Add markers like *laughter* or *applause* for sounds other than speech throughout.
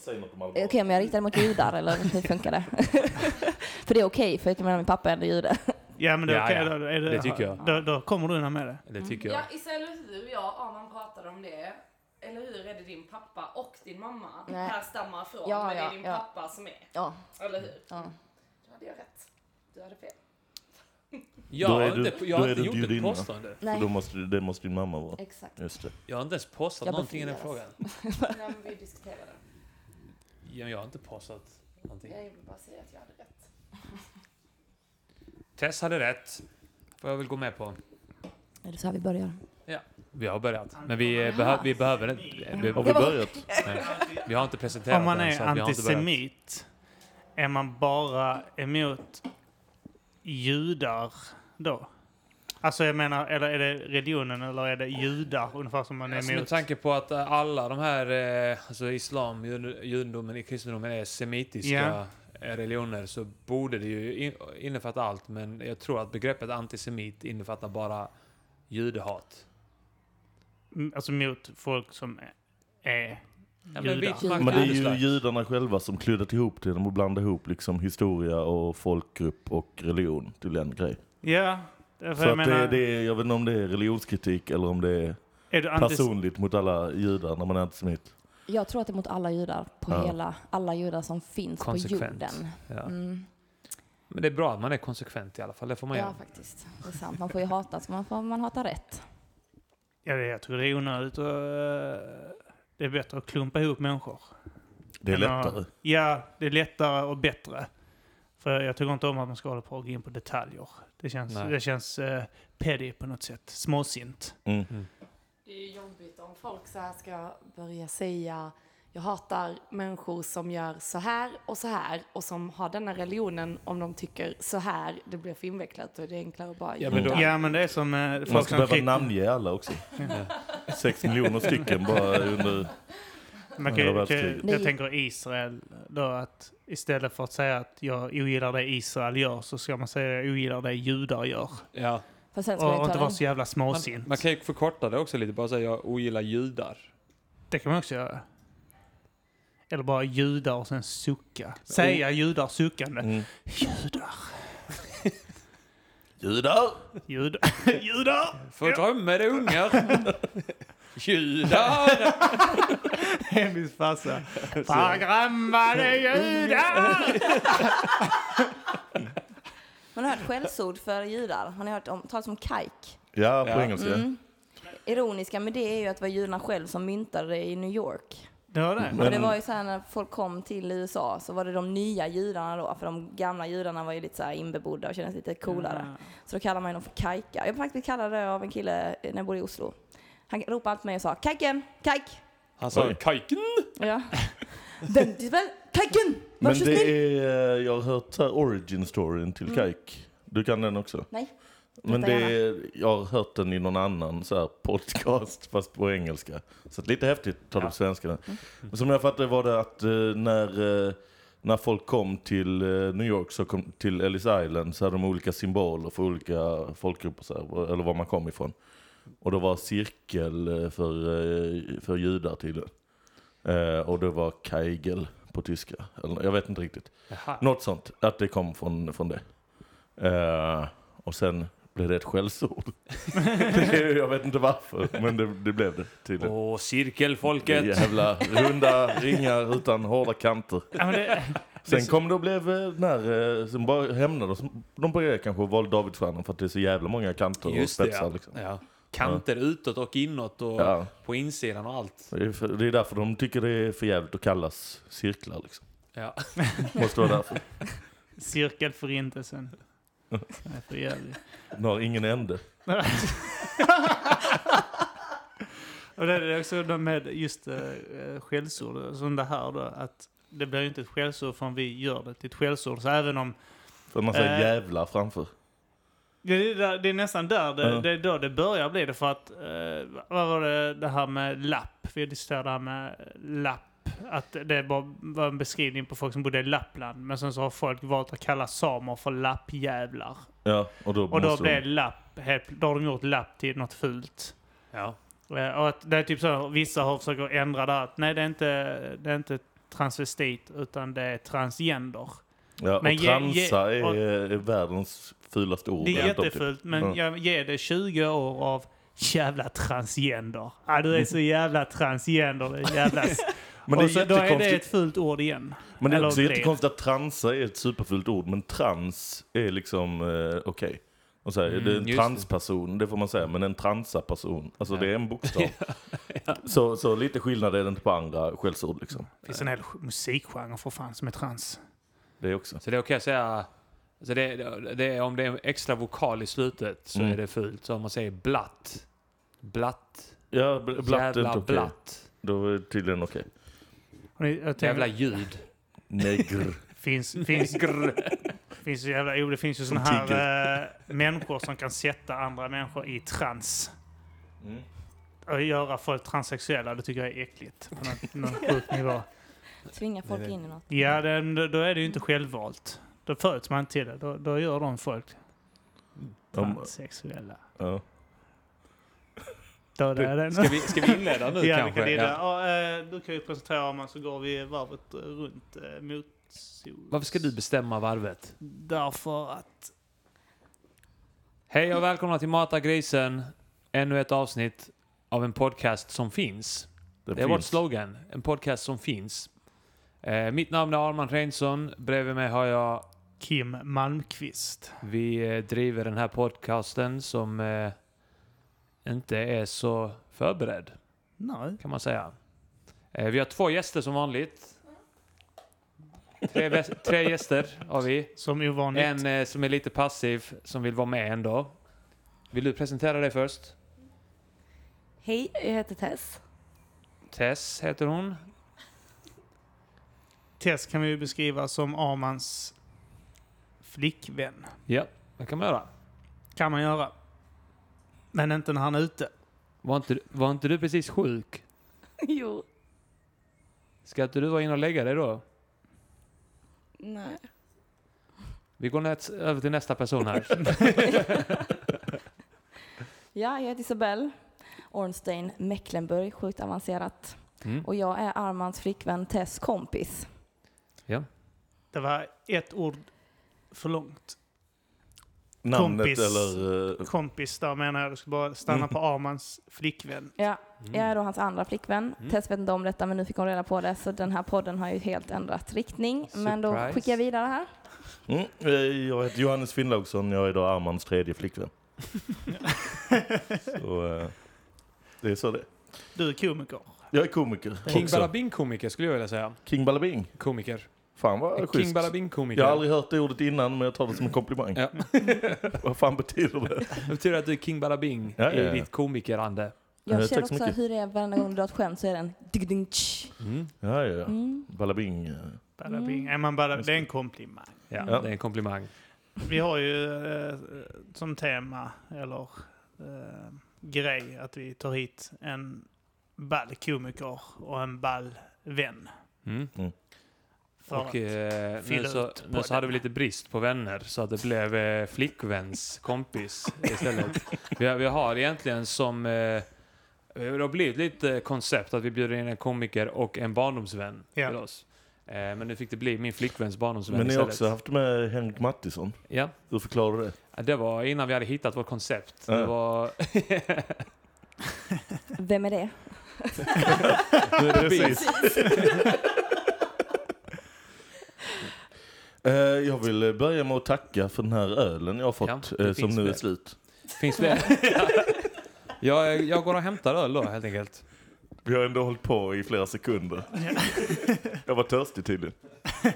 säg något om Okej, okay, men jag riktar mot judar, eller hur *laughs* funkar det? *laughs* för det är okej, okay, för jag menar, min pappa är ändå jude. *laughs* Ja, men det är Ja, okej. ja. Då, det, Det tycker jag. Då, då kommer du undan med det. Det tycker jag. Ja, istället hur jag och Arman pratade om det. Eller hur är det din pappa och din mamma Nej. härstammar från? Ja, men det är din ja. pappa som är. Ja, Eller hur? ja. Då hade jag rätt. Du hade fel. Jag har du- inte, jag har inte gjort ett påstående. Nej, då måste, det måste din mamma vara. exakt. Just det. Jag har inte ens påstått Jag någonting i den frågan. Nej, men vi diskuterade. Ja, Jag har inte påstått någonting. Jag vill bara säga att jag hade rätt. *laughs* Tess hade rätt. Får jag väl gå med på. Är det så här vi börjar? Vi har börjat. Men vi, eh, behö vi behöver inte... Vi, Har vi börjat? nej, vi har inte presenterat Om man den, är så att vi har inte börjat. antisemit, är man bara emot judar då? Alltså jag menar, eller är det religionen eller är det judar ungefär som man är Alltså med emot? tanke på att eh, alla de här, eh, alltså islam, jud- judendomen, kristendomen är semitiska eh, religioner så borde det ju in- innefatta allt. Men jag tror att begreppet antisemit innefattar bara judehat. Mm, Alltså mot folk som är Ja, men Men det är ju judarna själva som kluddat ihop det. De har blandat ihop liksom historia och folkgrupp och religion till en grej. Ja, för Så jag menar, det, det är, jag vet inte om det är religionskritik eller om det är är antis- personligt mot alla judar när man är antisemit. Jag tror att det är mot alla judar på Ja. hela, alla judar som finns Konsekvent. på jorden. Ja. Mm. Men det är bra att man är konsekvent i alla fall. Det får man Ja, göra. faktiskt. Det är sant. Man får ju hata, så man får man hata rätt. Ja, det, jag tror det är onödigt och eh, det är bättre att klumpa ihop människor. Det är Än att- lättare. Ja, det är lättare och bättre. För jag tycker inte om att man ska hålla på och gå in på detaljer. Det känns, Nej. det känns uh, petty på något sätt. Småsint. Mm. Det är ju jobbigt om folk så här ska börja säga jag hatar människor som gör så här och så här och som har denna religionen om de tycker så här. Det blir för invecklat och det är enklare att bara Ja, men då-. Ja, men det är som uh, Man ska som behöva namnge alla också. Sex miljoner stycken bara under... Man kan, kan, jag tänker Israel då att istället för att säga att jag ogillar det Israel gör så ska man säga jag ogillar det judar gör. Ja. Ska Och, och inte vara så jävla Man, småsint. man kan ju förkorta det också lite. Bara säga jag ogillar judar. Det kan man också göra. Eller bara judar och sen sucka. Säga judar suckande. Mm. Judar. *laughs* Judar! Judar. *laughs* judar! Förtrömmade ungar. *laughs* judar. *laughs* Emils farsa. Förgrömmade judar! Man har hört skällsord för judar. Har ni hört om, talas om kajk? Ja, på Ja. engelska. Mm. Ironiska med det är ju att det var judarna själv som myntade det i New York. Det var det. Men- Och det var ju så här när folk kom till USA så var det de nya judarna då, för de gamla judarna var ju lite så här inbebodda och kändes lite coolare. Så då kallar man dem för kajkar. Jag blev faktiskt kallad det av en kille när jag bodde i Oslo. Han ropade alltid mig och sa kajken, kajk. Han sa Oj. kajken. Ja. Dig väl, kajken! Var Men så det är, eh, jag har hört så här origin storyn till kajk. Du kan den också? Nej. Men det är, jag har hört den i någon annan så här podcast *laughs* fast på engelska. Så att lite häftigt tar du Ja. på svenska. Men Som jag fattade var det att eh, när, eh, när folk kom till eh, New York, så kom till Ellis Island, så hade de olika symboler för olika folkgrupper, så här, eller var man kom ifrån. Och det var cirkel eh, för, eh, för judar tydligen. Eh, och det var Kaigel på tyska. Eller, jag vet inte riktigt. Jaha. Något sånt, att det kom från, från det. Eh, och sen blev det ett skällsord. Det- *laughs* jag vet inte varför, men det, det blev det tydligen. Åh, cirkelfolket. Jävla runda ringar utan hårda kanter. Ja, det, Sen kom det och blev eh, när, sen bara hämnades de på det kanske och valde Davidsstjärnan för att det är så jävla många kanter och Just det, spetsar. ja. Liksom. ja. Kanter utåt och inåt och Ja. på insidan och allt. Det, är för, det är därför de tycker det är för jävligt att kallas cirklar. Liksom. Ja. *laughs* Måste vara därför. cirkelförintelsen. Det är för jävligt. Den har ingen ände. *laughs* Och det är också då med just uh, skällsord, som det här då, att det blir ju inte ett skällsord förrän vi gör det till ett skällsord. Så även om, För man säger Eh. jävlar framför. Det är, där, det är nästan där det, Ja. det är då det börjar bli det. För att, eh, vad var det, det här med lapp? Vi diskuterade det här med lapp. Att det bara var en beskrivning på folk som bodde i Lappland. Men sen så har folk valt att kalla samer för lappjävlar. Ja, och då, Och då blev de, lapp, helt, då har de gjort lapp till något fult. ja. Eh, Och att det är typ så, vissa har försökt ändra det att nej det är inte, det är inte transvestit, utan det är transgender. Ja, Men och ge- transa ge- är, och- är världens fulaste ord. Det är jättefult, men Ja. jag ger det 20 år av jävla transgender. Ja, du är så jävla transgender. det är Jävla... *laughs* Men det är och så, då är det ett fult ord igen. Men det är också jättekonstigt att transa är ett superfult ord, men trans är liksom eh, okej. Och så här, Mm, det är en det. transperson, det får man säga, men en transa-person, alltså Ja. det är en bokstav. *laughs* så, så lite skillnad är det inte på andra skällsord liksom. Det finns en hel musikgenre för fan som är trans. Det är också. Så det är okej att säga... Alltså det, det är, om det är en extra vokal i slutet så Mm. är det fult. Så om man säger blatt. Blatt. Ja, bl- blatt är jävla inte okej. blatt. Då är det tydligen okej. Jag tänker, Jävla ljud. Negr. *laughs* finns, finns, finns ju jävla, jo, det finns ju Som här äh, människor som kan sätta andra människor i trans. Mm. Och göra folk transsexuella, det tycker jag är äckligt. På någon, någon sjuk nivå. Tvinga folk in i något. Ja, det, då är det ju inte självvalt. Då föds man inte till det. Då, då gör de folk De- transsexuella. Ja. Då är det. Ska vi, ska vi inleda nu *laughs* ja, kanske? Ja. Ja. du kan ju presentera man så går vi varvet eh, runt eh, mot sol. Varför ska du bestämma varvet? Därför att... Hej och välkomna till Mata grisen. Ännu ett avsnitt av en podcast som finns. Det, Det är vårt slogan. En podcast som finns. Eh, mitt namn är Arman Reinsson. Bredvid mig har jag... Kim Malmqvist. Vi eh, driver den här podcasten som eh, inte är så förberedd, Nej. kan man säga. Eh, vi har två gäster som vanligt. Tre, tre gäster har vi. Som ovanligt. En eh, som är lite passiv, som vill vara med ändå. Vill du presentera dig först? Hej, jag heter Tess. Tess heter hon. Tess kan vi ju beskriva som Armans flickvän. Ja, det kan man göra. Kan man göra. Men inte när han är ute. Var inte, var inte du precis sjuk? *laughs* jo. Ska inte du vara inne och lägga dig då? Nej. Vi går näst, över till nästa person här. *laughs* *laughs* Ja, jag heter Isabelle. Ornstein Mecklenburg, sjukt avancerat. Mm. Och jag är Armans flickvän Tess kompis. Ja. Det var ett ord för långt. Namnet kompis. eller... eh, Kompis, där menar jag. Du ska bara stanna på Armans flickvän. Ja, jag är då hans andra flickvän. Mm. Tess vet inte om detta, men nu fick hon reda på det. Så den här podden har ju helt ändrat riktning. Men då Surprise. skickar jag vidare här. Mm, eh, jag heter Johannes Finnlaugsson, jag är då Armans tredje flickvän. *laughs* så, eh, det är så det. Du är komiker. Jag är komiker King. Balabing-komiker skulle jag vilja säga. King Balabing. Komiker. Fan vad King schysst. Balabing-komiker. Jag har aldrig hört det ordet innan, men jag tar det som en komplimang. Ja. *laughs* vad fan betyder det? Det betyder att du är King Balabing Ja, ja, i ja. ditt komikerande. Jag känner så också mycket. hur det är varenda gång du drar ett skämt så är det en digg-ding-tsch. Mm. Ja, ja, ja. Mm. Balabing. eh. Bada bing. Är man bara, det är en komplimang. Ja, Ja. det är en komplimang. Vi har ju eh, som tema, eller eh, grej, att vi tar hit en ball komiker och en ball vän. Mm. För Och eh, nu, så, nu så hade vi lite brist på vänner så att det blev eh, flickväns kompis istället. vi, har, vi har egentligen som... Eh, det har blivit lite koncept att vi bjuder in en komiker och en barndomsvän Ja. till oss. Eh, men nu fick det bli min flickväns barndomsvän Men ni har istället. också haft med Henrik Mattisson. Ja, Hur förklarar du det? Det var innan vi hade hittat vårt koncept. Ja. Det var... Vem är det? *laughs* nu är det Precis. Eh, jag vill börja med att tacka för den här ölen jag har fått, Ja, det eh, som nu är slut. Finns fler? *laughs* jag, jag går och hämtar öl då helt enkelt. Vi har ändå hållit på i flera sekunder. jag var törstig tydligen. *laughs* ja.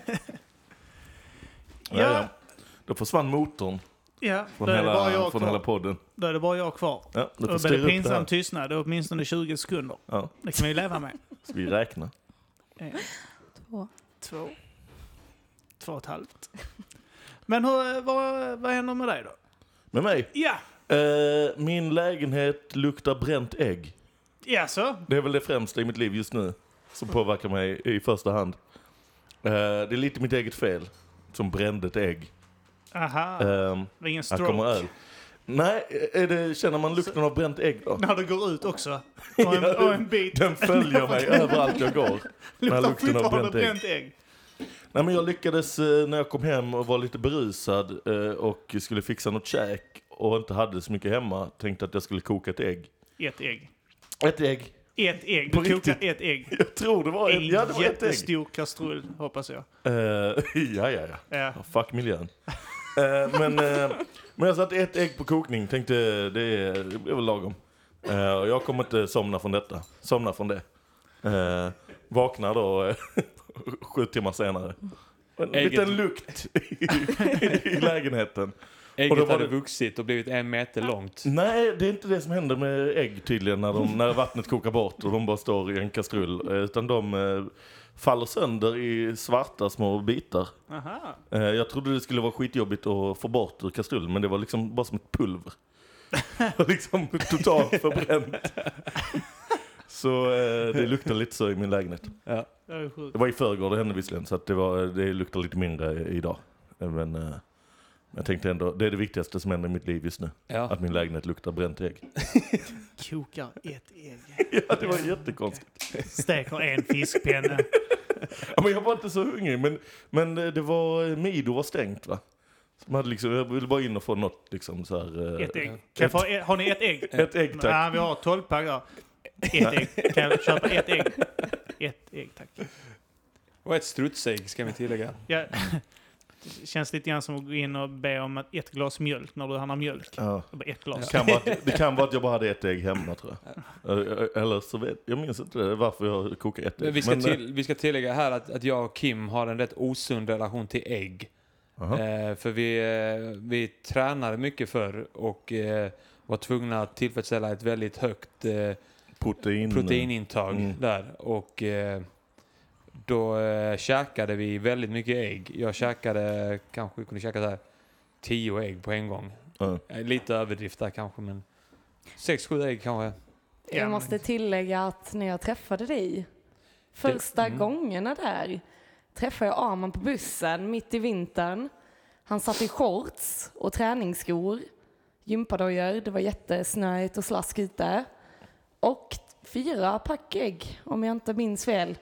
Ja. Ja, Då försvann motorn Ja, från, då är, hela, jag från kvar. hela podden. då är det bara jag kvar. Ja, Då blir styra det pinsam tystnad, det är åtminstone 20 sekunder. Ja, Det kan vi leva med. *laughs* ska vi räkna? En, Två. två, två och ett halvt. Men hur, vad, vad händer med dig då? Med mig? Ja, Eh, min lägenhet luktar bränt ägg. jaså? Det är väl det främsta i mitt liv just nu som påverkar mig i första hand. Eh, det är lite mitt eget fel som brände ett ägg. Aha, Eh, det var ingen stroke. Nej, är det, känner man lukten av bränt ägg då? När det går ut också. *laughs* Och en, och en bit Den följer mig *laughs* överallt jag går. Luktar lukten av bränt ägg. bränt ägg. Nej, men jag lyckades eh, när jag kom hem och var lite berusad eh, och skulle fixa något käk och inte hade så mycket hemma. Tänkte att jag skulle koka ett ägg. Ett ägg. Ett ägg. Ett ägg. Du kokar ett ägg. *laughs* Jag tror det var En ja, det var ett ägg. jättestor kastrull, hoppas jag. Eh, *laughs* ja, ja, ja. Ja. Fuck miljön. Eh, men, eh, men jag satte ett ägg på kokning, tänkte det, är, det blir väl lagom. Och jag kommer inte somna från detta. Somna från det. Eh, vaknar då sju timmar senare. En Ägget- liten lukt i, i lägenheten. Och Ägget då var hade det- vuxit och blivit en meter långt. Nej, det är inte det som händer med ägg tydligen när, de, när vattnet kokar bort och de bara står i en kastrull. Utan de eh, faller sönder i svarta små bitar. Aha. Eh, Jag trodde det skulle vara skitjobbigt att få bort ur kastrullen, men det var liksom bara som ett pulver. *laughs* liksom totalt förbränt. Så eh, det luktar lite så i min lägenhet. Ja. Det var i förrgår det hände visserligen, så att det, var, det luktar lite mindre idag. Men eh, jag tänkte ändå, det är det viktigaste som händer i mitt liv just nu. Ja. Att min lägenhet luktar bränt ägg. *laughs* Kokar ett ägg. *laughs* ja, det var jättekonstigt. Steker en fiskpinne. Ja, men jag var inte så hungrig, men, men det var, Mido var stängt va? Så man hade liksom, jag ville bara in och få något liksom så här. eh, Ett ägg. Kan jag få, ett- har ni ett ägg? Ett ägg tack. Ja, vi har 12 pack där. Ett ägg. Kan jag köpa ett ägg? Ett ägg, tack. Och ett strutsägg ska vi tillägga. Ja. Det känns lite grann som att gå in och be om ett- ett glas mjölk när du handlar mjölk. Ja. Ett glas. Kan vara, att- det kan vara att jag bara hade ett ägg hemma tror jag. Eh, Eller så vet jag minns inte det, varför jag kokar ett Men ägg. vi, ska Men, eh, till, vi ska tillägga här att, att jag och Kim har en rätt osund relation till ägg. aha. Eh, för vi, eh, vi tränade mycket förr och eh, var tvungna att tillfredsställa ett väldigt högt eh, Protein. proteinintag Mm. där. Och eh, då eh, käkade vi väldigt mycket ägg. Jag käkade, kanske kunde käka så här tio ägg på en gång. Eh, Lite överdrift där kanske men sex, sju ägg kanske. Ja, Jag måste tillägga att när jag träffade dig första mm. gångerna där träffade jag Arman på bussen mitt i vintern. Han satt i shorts och träningsskor, gympadojor, det var jättesnöigt och slask ute. Och fyra pack ägg, om jag inte minns fel,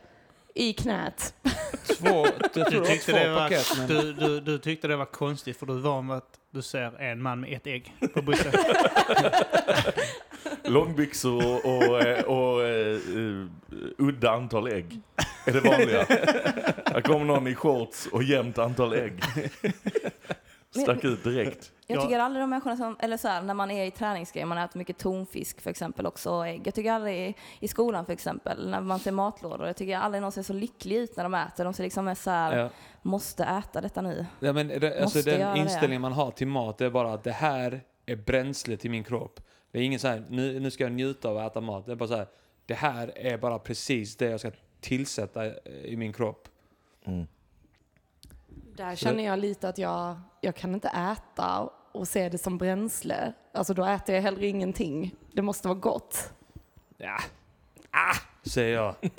i knät. Två, *laughs* Du var tyckte, det var, paket. Men... du, du, du tyckte det var konstigt för du var van att du ser en man med ett ägg på bussen. *laughs* Långbyxor och, och, eh, och eh, eh, udda antal ägg. Är det vanliga. *laughs* Här kommer någon i shorts och jämnt antal ägg. Stack ut direkt. *laughs* Jag Ja. tycker aldrig de människorna som, eller så här, när man är i träningsgrejer, man äter mycket tonfisk för exempel också och ägg. Jag tycker aldrig i, skolan för exempel, när man ser matlådor, jag tycker aldrig någon ser så lycklig ut när de äter. De ser liksom mest så här, Ja. måste äta detta nu. Ja, men det, alltså den det. inställningen man har till mat det är bara att det här är bränsle till min kropp. Det är ingen så här, nu, nu ska jag njuta av att äta mat. Det är bara så här, det här är bara precis det jag ska tillsätta i min kropp. Mm. Där känner jag lite att jag, jag kan inte äta och se det som bränsle. Alltså då äter jag hellre ingenting. Det måste vara gott. Ja. Ah, säger jag. *laughs*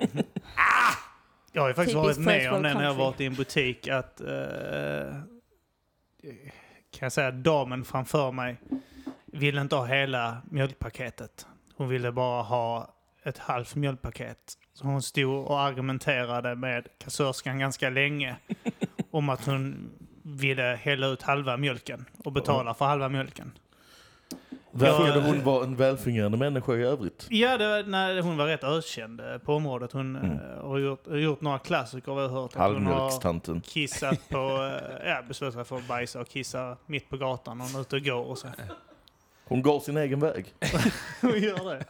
Jag har ju faktiskt varit med om det när jag varit i en butik att eh, kan jag säga damen framför mig ville inte ha hela mjölkpaketet. Hon ville bara ha ett halvt mjölkpaket. Så hon stod och argumenterade med kassörskan ganska länge om att hon ville hälla ut halva mjölken och betala för halva mjölken. Verkade hon vara en välfungerande människa i övrigt? Ja, det, nej, hon var rätt ökänd eh, på området. Hon Mm. eh, har gjort, gjort några klassiker har jag hört. Att hon har kissat på, eh, ja, beslutat sig för att bajsa och kissa mitt på gatan och hon är ute och går och så. Hon går sin egen väg. *laughs* Hon gör det.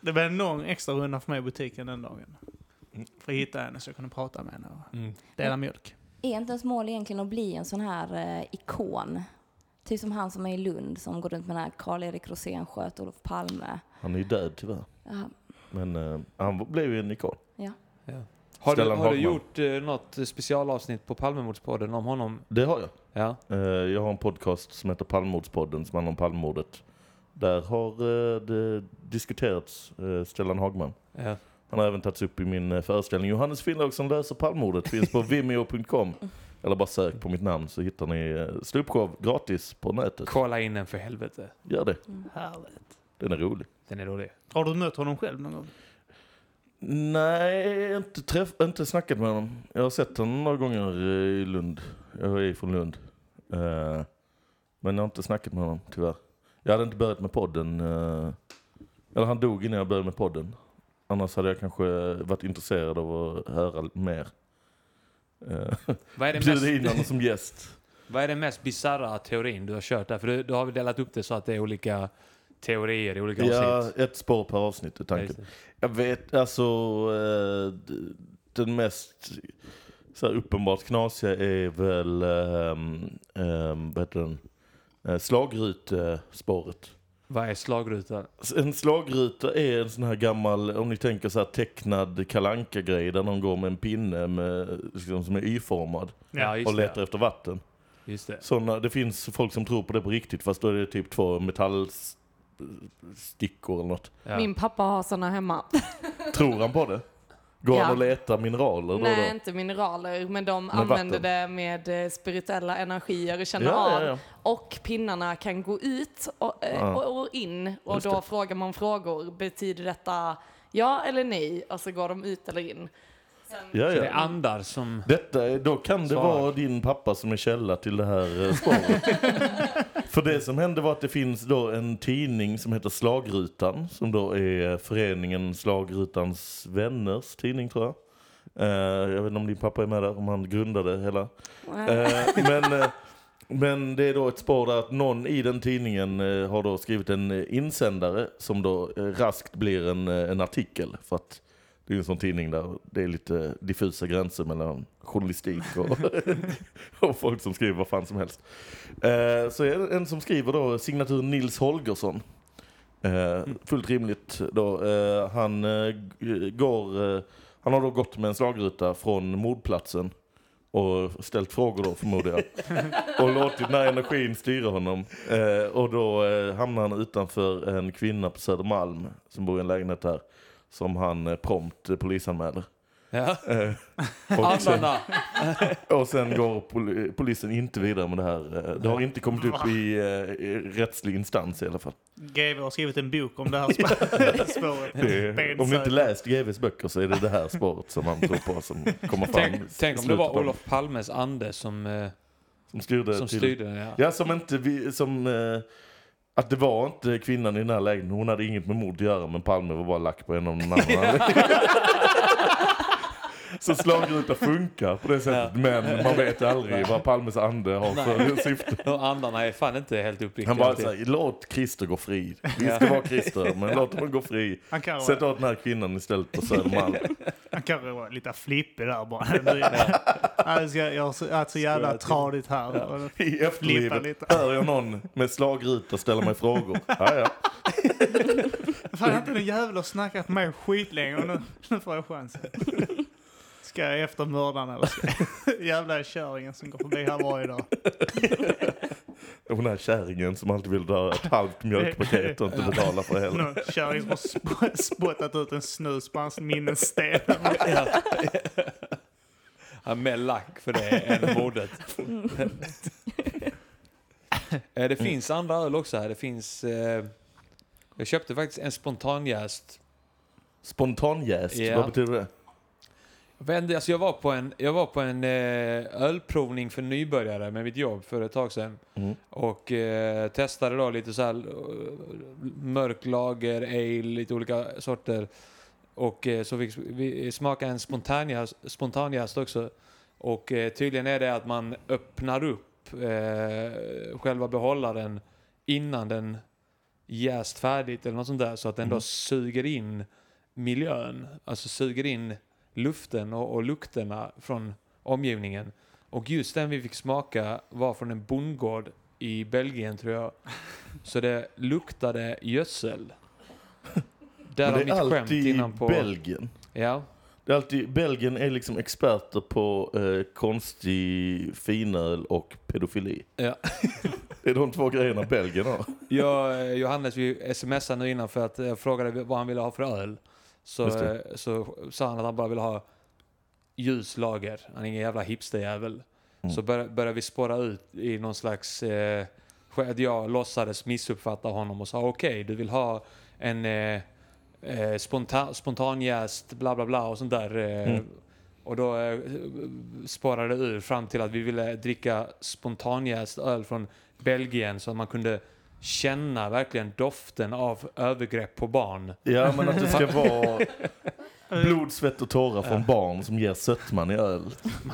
Det blev en lång extra runda för mig i butiken den dagen. För att hitta henne så jag kunde prata med henne och Mm. dela mjölk. Är inte ens mål egentligen att bli en sån här eh, ikon? Typ som han som är i Lund som går runt med den här Karl-Erik Rosén sköt Olof Palme. Han är ju död tyvärr. Ja, Men eh, han blev ju en ikon. ja. Har, du, Stellan har du Hagman. gjort eh, något specialavsnitt på Palmemordspodden om honom? Det har jag. Ja. Eh, jag har en podcast som heter Palmemordspodden som handlar om Palmemordet. Där har eh, det diskuterats eh, Stellan Hagman. ja. Han har även tagits upp i min eh, föreställning Johannes Finnlaug som löser Palmemordet. Finns på *laughs* vimeo.com. Eller bara sök på mitt namn så hittar ni eh, ståuppshow gratis på nätet. Kolla in den för helvete. Gör det. Härligt. Den är rolig. Den är rolig. Har du mött honom själv någon gång? Nej, inte, träff, inte snackat med honom. Jag har sett honom några gånger eh, i Lund. Jag är från Lund. Eh, men jag har inte snackat med honom, tyvärr. Jag hade inte börjat med podden. eh, eller han dog innan jag började med podden. Annars hade jag kanske varit intresserad av att höra mer. Vad är, det *laughs* Bjuda in honom som gäst. *laughs* vad är den mest bisarra teorin du har kört där? För du, du har väl delat upp det så att det är olika teorier i olika Ja, avsnitt? ett spår per avsnitt är Ja, tanken. Jag vet, alltså eh, den mest så här, uppenbart knasiga är väl, um, um, vad heter den, uh, slagrutespåret. Vad är slagrutan? En slagruta är en sån här gammal, om ni tänker så här tecknad kalanka grej där någon går med en pinne med, liksom, som är y-formad Ja, och letar det. efter vatten. Just det. Såna, det finns folk som tror på det på riktigt fast då är det typ två metallstickor eller något. Ja. Min pappa har såna hemma. Tror han på det? Går Ja. han och letar mineraler då Nej, då? inte mineraler, men de Men använder vatten. det med eh, spirituella energier och känner Ja, av. ja, ja. Och pinnarna kan gå ut och, eh, Ja. och, och in. Och Just då det. frågar man frågor. Betyder detta ja eller nej? Och så går de ut eller in. Sen, Ja, Så det är ja. andar som... Detta, då kan det Svar. vara din pappa som är källa till det här eh, spåret. *laughs* För det som hände var att det finns då en tidning som heter Slagrutan, som då är föreningen Slagrutans vänners tidning tror jag. Eh, jag vet inte om din pappa är med där, om han grundade hela. Eh, men, eh, men det är då ett spår där att någon i den tidningen har då skrivit en insändare som då raskt blir en, en artikel. För att det är en sån tidning där det är lite diffusa gränser mellan journalistik och, *laughs* och folk som skriver vad fan som helst. Eh, så är det en som skriver då signatur Nils Holgersson. Eh, fullt rimligt då. Eh, han, eh, går, eh, han har då gått med en slagruta från mordplatsen och ställt frågor då förmodar jag. *laughs* och låtit den här energin styra honom. Eh, och då eh, hamnar han utanför en kvinna på Södermalm som bor i en lägenhet där. Som han eh, prompt eh, polisanmäler. Ja. Eh, och, *laughs* sen, *laughs* och sen går poli- polisen inte vidare med det här. Det har inte kommit upp i, i rättslig instans i alla fall. GV har skrivit en bok om det här spå- *laughs* spåret. Det om ni inte läst GVs böcker så är det det här spåret som man tror på som kommer fram. Tänk, tänk om det var Olof Palmes ande som, som styrde som styrde. Ja. Ja, som inte vi, som... Att det var inte kvinnan i den här lägenheten. Hon hade inget med mord att göra men Palme var bara lack på en av de andra. *laughs* *laughs* Så slagruta funkar på det sättet. Men man vet aldrig vad Palmes ande har för syfte. *laughs* Och andarna är fan inte helt uppriktiga. Han bara säger låt Christer gå fri. Vi ska vara Christer, men låt honom gå fri. Han kan Sätt vara, åt den här kvinnan istället på Södermalm. *laughs* han kan vara lite flippig där bara. *laughs* Jag, ska, jag har har så jävla tradigt här. Och I efterlivet hör jag någon med slagruta ställa mig frågor. Ja, ja. Fan, inte en jävel att snacka på mig skitlänge och nu, nu får jag chansen. Ska jag efter mördaren eller ska jag... *laughs* Jävla kärringen som går förbi här varje dag. *laughs* Den här kärringen som alltid vill dra ett halvt mjölkpaket och inte betala för heller. Någon kärring som har sp- spottat ut en snus på hans minnessten. *laughs* Ja. Ja, med lack för det än mordet. Eh, det finns andra öl också här. Det finns... Eh, jag köpte faktiskt en spontanjäst. Spontanjäst, Ja. vad betyder det? Jag, vet inte, alltså jag var på en, jag var på en eh, ölprovning för nybörjare med mitt jobb för ett tag sedan. Mm. Och eh, testade då lite så här eh, mörk lager, ale, lite olika sorter. Och eh, så fick vi smaka en spontanjäst, spontanjäst också. Och eh, tydligen är det att man öppnar upp eh, själva behållaren innan den jäst färdigt eller något sånt där. Så att den då Mm. suger in miljön. Alltså suger in luften och, och lukterna från omgivningen. Och just den vi fick smaka var från en bondgård i Belgien tror jag. *laughs* Så det luktade gödsel. Men Därav det är mitt skämt innan på... Belgien. Ja, Det är alltid, Belgien är liksom experter på eh, konstig finöl och pedofili. ja. *laughs* Det är de två grejerna Belgien har. Jag, eh, Johannes vi smsade nu innan för att jag frågade vad han ville ha för öl. Så, eh, så sa han att han bara ville ha ljus lager. Han är ingen jävla hipsterjävel. så bör, började vi spåra ut i någon slags... Eh, jag låtsades missuppfatta honom och sa okej, du vill ha en eh, eh, spontan, spontanjäst, bla bla bla och sånt där. Eh, Mm. Och då eh, spårade det ur fram till att vi ville dricka spontanjäst öl från Belgien så att man kunde känna verkligen doften av övergrepp på barn. Ja, men att det ska *laughs* vara blod, svett och tårar från barn som ger sötman i öl.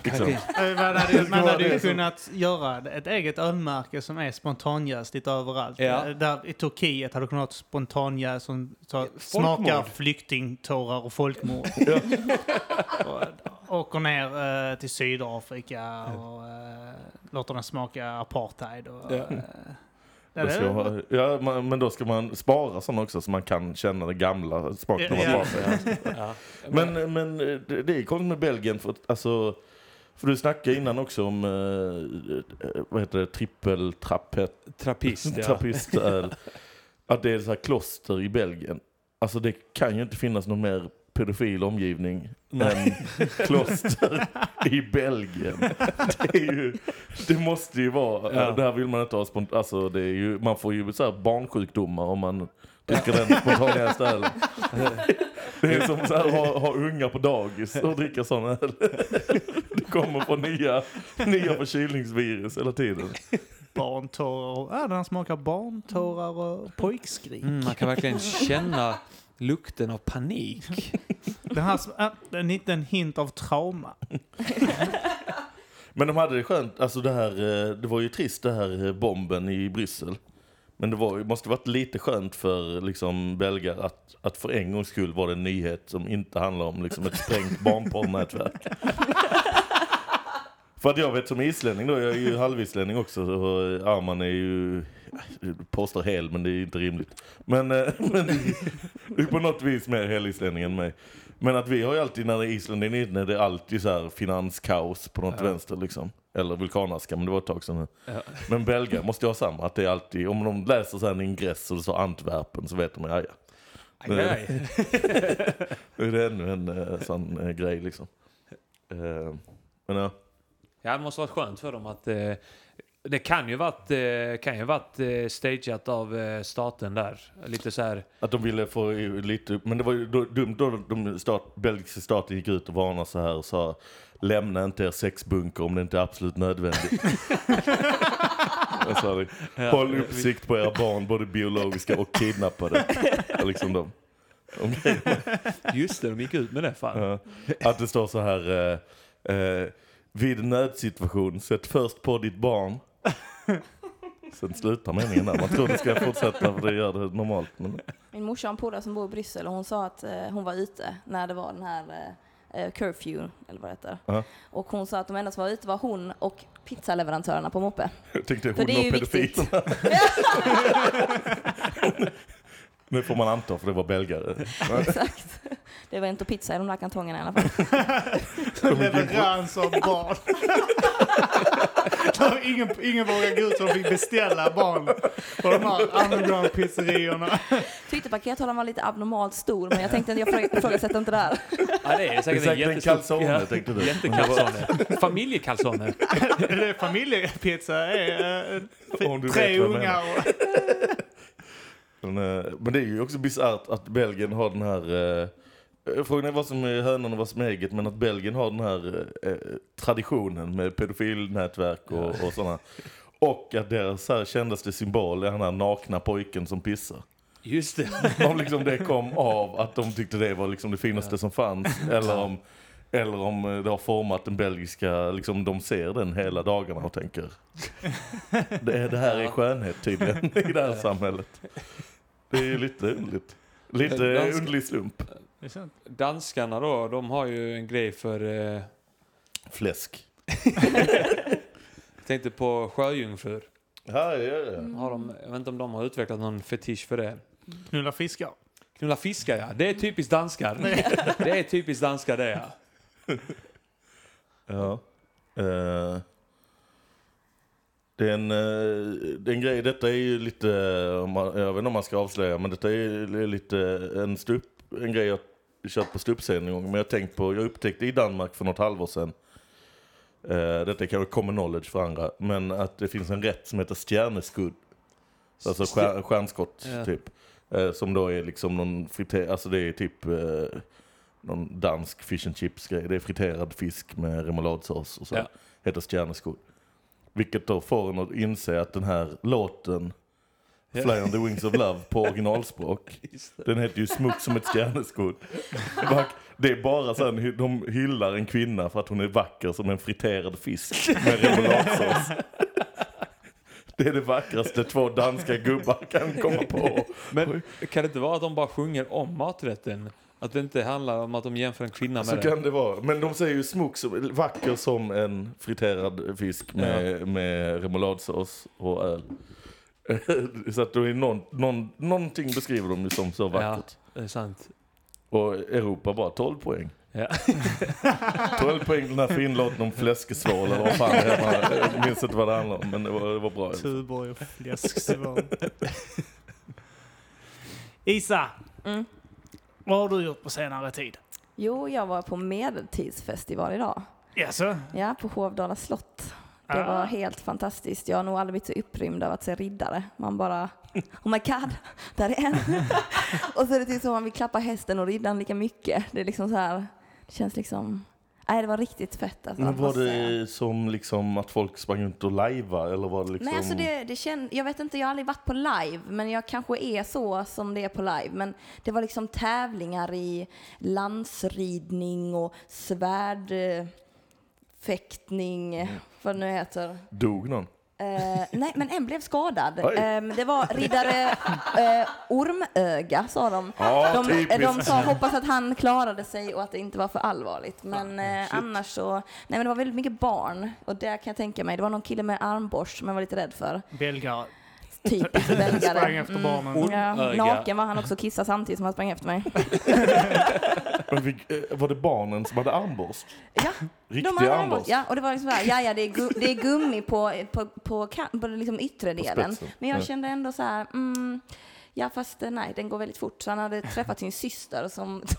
Liksom. Eh, Man hade, man *laughs* hade ju kunnat göra ett eget ölmärke som är spontanjäst lite överallt. Ja. Eh, Där I Turkiet hade du kunnat ha ett spontanjäst som så, smakar flyktingtårar och folkmord. *laughs* och åker ner eh, till Sydafrika och eh, låter den smaka apartheid. Och, Ja. eh, Då det- ska man, ja, man, men då ska man spara sådana också så man kan känna den gamla smaken av Ja. Ja. Men, men eh, det det är konstigt med Belgien för alltså för du snackade innan också om eh, eh, vad heter det, trippeltrappett, Trappist, ja. *laughs* trappistöl. Att det är så här kloster i Belgien. Alltså det kan ju inte finnas någon mer pedofil omgivning än kloster i Belgien. Det, är ju, det måste ju vara, Ja. där vill man inte ha spont- alltså det är ju, man får ju så här barnsjukdomar om man dricker den spontaniga ölen. Det är som här, ha, ha unga på dagis och dricka sån öl. Det kommer på nya, nya förkylningsvirus hela tiden. Barntårar. och- Ja, den smakar barntårar och pojkskrik. Mm, man kan verkligen känna lukten av panik. *laughs* Den här, sm- äh, en liten hint av trauma. *laughs* Men de hade det skönt, alltså det här, eh, det var ju trist det här eh, bomben i Bryssel. Men det var, det måste varit lite skönt för liksom belgare att, att för en gångs skull var det en nyhet som inte handlar om liksom ett sprängt barnporrnätverk. *laughs* för att jag vet som islänning då, jag är ju halvislänning också, och Arman är ju, påstår hel men det är inte rimligt. Men, eh, *laughs* men det är på något vis mer helislänning än mig. Men att vi har ju alltid, när Island är inne, det är alltid så här finanskaos på något Ja. vänster liksom. Eller vulkanaska, men det var ett tag sedan. Ja. Men belgare måste ju ha samma, att det är alltid, om de läser så här en ingress och det står Antwerpen så vet de, ja ja. Aj, *laughs* är det ännu en eh, sån eh, grej liksom. Men ja. Ja, det måste varit skönt för dem att... Eh, det kan ju varit, eh, kan ju varit eh, stageat av eh, staten där. Lite så här... Att de ville få lite, men det var ju dumt då de stat, belgiska staten gick ut och varnade så här och sa lämna inte er sexbunker om det inte är absolut nödvändigt. *laughs* De? Håll uppsikt på era barn, både biologiska och kidnappade. *laughs* Liksom de. Just det, de gick ut med det fan. Att det står så här eh, eh, vid en nödsituation, sätt först på ditt barn. *laughs* Sen slutar meningen där. Man tror det ska fortsätta för det gör det normalt. Men, Min morsa har en polare som bor i Bryssel och hon sa att eh, hon var ute när det var den här eh, eh, curfew, eller vad det heter. Ja. Och hon sa att de enda som var ute var hon och pizzaleverantörerna på moppe. jag tänkte För hon det är ju och *laughs* *laughs* Nu får man anta för det var belgare. Exakt. Det var inte pizza i de där kantongerna i alla fall. Leverans av barn. Ingen, ingen vågade gå ut så de fick beställa barn på de här underground-pizzerierna. Tyckte pakethållaren var lite abnormalt stor, men jag tänkte att jag ifrå- ifrågasätter inte det här. Ja, det är Det är säkert, säkert en calzone, ja, tänkte du. Jättekalsone. Familjekalsone. Det är familjepizza är eh, Om du tre ungar och... Men, eh, men det är ju också bisarrt att Belgien har den här... eh, Frågan är vad som är hönan och vad som är ägget, men att Belgien har den här eh, traditionen med pedofilnätverk och, och sådana. Och att deras här kändaste symbol är den här nakna pojken som pissar. Just det. *laughs* Om liksom det kom av att de tyckte det var liksom det finaste som fanns. Eller om, eller om eh, det har format den belgiska, liksom de ser den hela dagarna och tänker. *laughs* Det, det här är skönhet tydligen i det här samhället. Det är lite underligt. Lite Dansk- underlig slump. Danskarna då, de har ju en grej för... Eh, Fläsk. *laughs* jag tänkte på sjöjungfrur. Ja, ja, ja. Har de, jag vet inte om de har utvecklat någon fetisch för det. Knulla fiskar. Knulla fiskar ja, det är typiskt danskar. Det är typiskt danskar det ja. Ja. Eh, det, är en, eh, det är en grej, detta är ju lite, jag vet inte om man ska avslöja, men detta är lite en, stup, en grej jag kört på ståuppscen en gång. Men jag har tänkt på, jag upptäckte i Danmark för något halvår sedan Eh, detta är kanske common knowledge för andra, men att det finns en rätt som heter stjärneskudd. Alltså stjär, stjärnskott Ja. typ. Eh, som då är liksom någon friter, alltså det är typ eh, någon dansk fish and chips grej. Det är friterad fisk med remouladsås och så. Ja. Heter stjärneskudd. Vilket då får en att inse att den här låten. Fly on the wings of love på originalspråk. *laughs* Den heter ju Smuck som ett stjärneskudd. Vack- Det är bara så här, de hyllar en kvinna för att hon är vacker som en friterad fisk med remouladsås. *laughs* Det är det vackraste två danska gubbar kan komma på. Men kan det inte vara att de bara sjunger om maträtten? Att det inte handlar om att de jämför en kvinna med Så kan det vara. Men de säger ju smuck som, vacker som en friterad fisk med, med remouladsås och öl. *laughs* Så att då är någon, någon, någonting beskriver de ju som så Ja, vackert. det är sant. Och Europa bara 12 poäng. Ja. *laughs* 12 poäng den här finlåten om fläskesvål eller vad fan det är. Jag minns inte vad det handlar om men det var, det var bra. Tuborg och fläsksvål. *laughs* Isa, Mm. Vad har du gjort på senare tid? Jo, jag var på medeltidsfestival idag. Jaså? Ja, på Hovdala slott. Det Ah. var helt fantastiskt. Jag har nog aldrig blivit så upprymd av att se riddare. Man bara, oh my god, där är en. *laughs* och så är det typ som man vill klappa hästen och riddaren lika mycket. Det är liksom så här, det känns liksom, nej det var riktigt fett alltså. Men var det som liksom att folk sprang ut och lajva eller var det liksom? Nej, alltså det, det känd, jag vet inte, jag har aldrig varit på live, men jag kanske är så som det är på live. Men det var liksom tävlingar i landsridning och svärdfäktning, Mm. vad det nu heter. Dog någon? Eh, nej, men en blev skadad. Ehm, det var riddare eh, Ormöga, sa de. Ja, De, typiskt. de sa hoppas att han klarade sig och att det inte var för allvarligt. Men eh, annars så, nej men det var väldigt mycket barn. Och det kan jag tänka mig, det var någon kille med armborst som jag var lite rädd för. Belgare. Typiskt *laughs* belgare. Sprang efter barnen. Ja, Ormöga. naken var han också, kissade samtidigt som han sprang efter mig. *laughs* Men vi- eh, Var det barnen som hade armborst? Ja, Riktig de hade armborst? Ja, och det var liksom så här, ja, ja, det är, gu, det är gummi på, på, på, kan- på liksom yttre delen. spetsen. Men jag Ja. kände ändå så här, mm, ja fast eh, nej, den går väldigt fort. Så han hade träffat sin syster som, *laughs*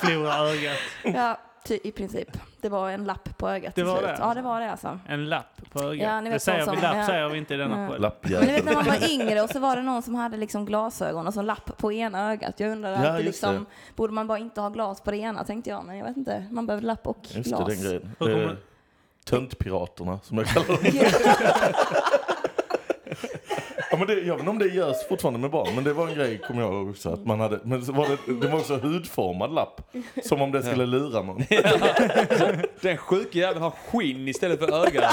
Förlorade ögat. ja, ty, i princip. Det var en lapp på ögat Det var det, Ja, det var det alltså. En lapp på ögat. Ja, ni vet det säger vi, lapp ja. säger vi inte i denna Ja. podd. Men du vet när man var yngre och så var det någon som hade liksom glasögon och så lapp på ena ögat. Jag undrade Ja, alltid liksom, borde man bara inte ha glas på det ena tänkte jag. Men jag vet inte, man behöver lapp och Just det, glas. den grejen. Eh, Töntpiraterna som jag kallar dem. *laughs* Ja, men det, jag vet inte om det görs fortfarande med barn, men det var en grej kommer jag ihåg också. Att man hade, men så var det, det var också hudformad lapp. Som om det skulle lura någon. Den sjuka jäveln har skinn istället för öga.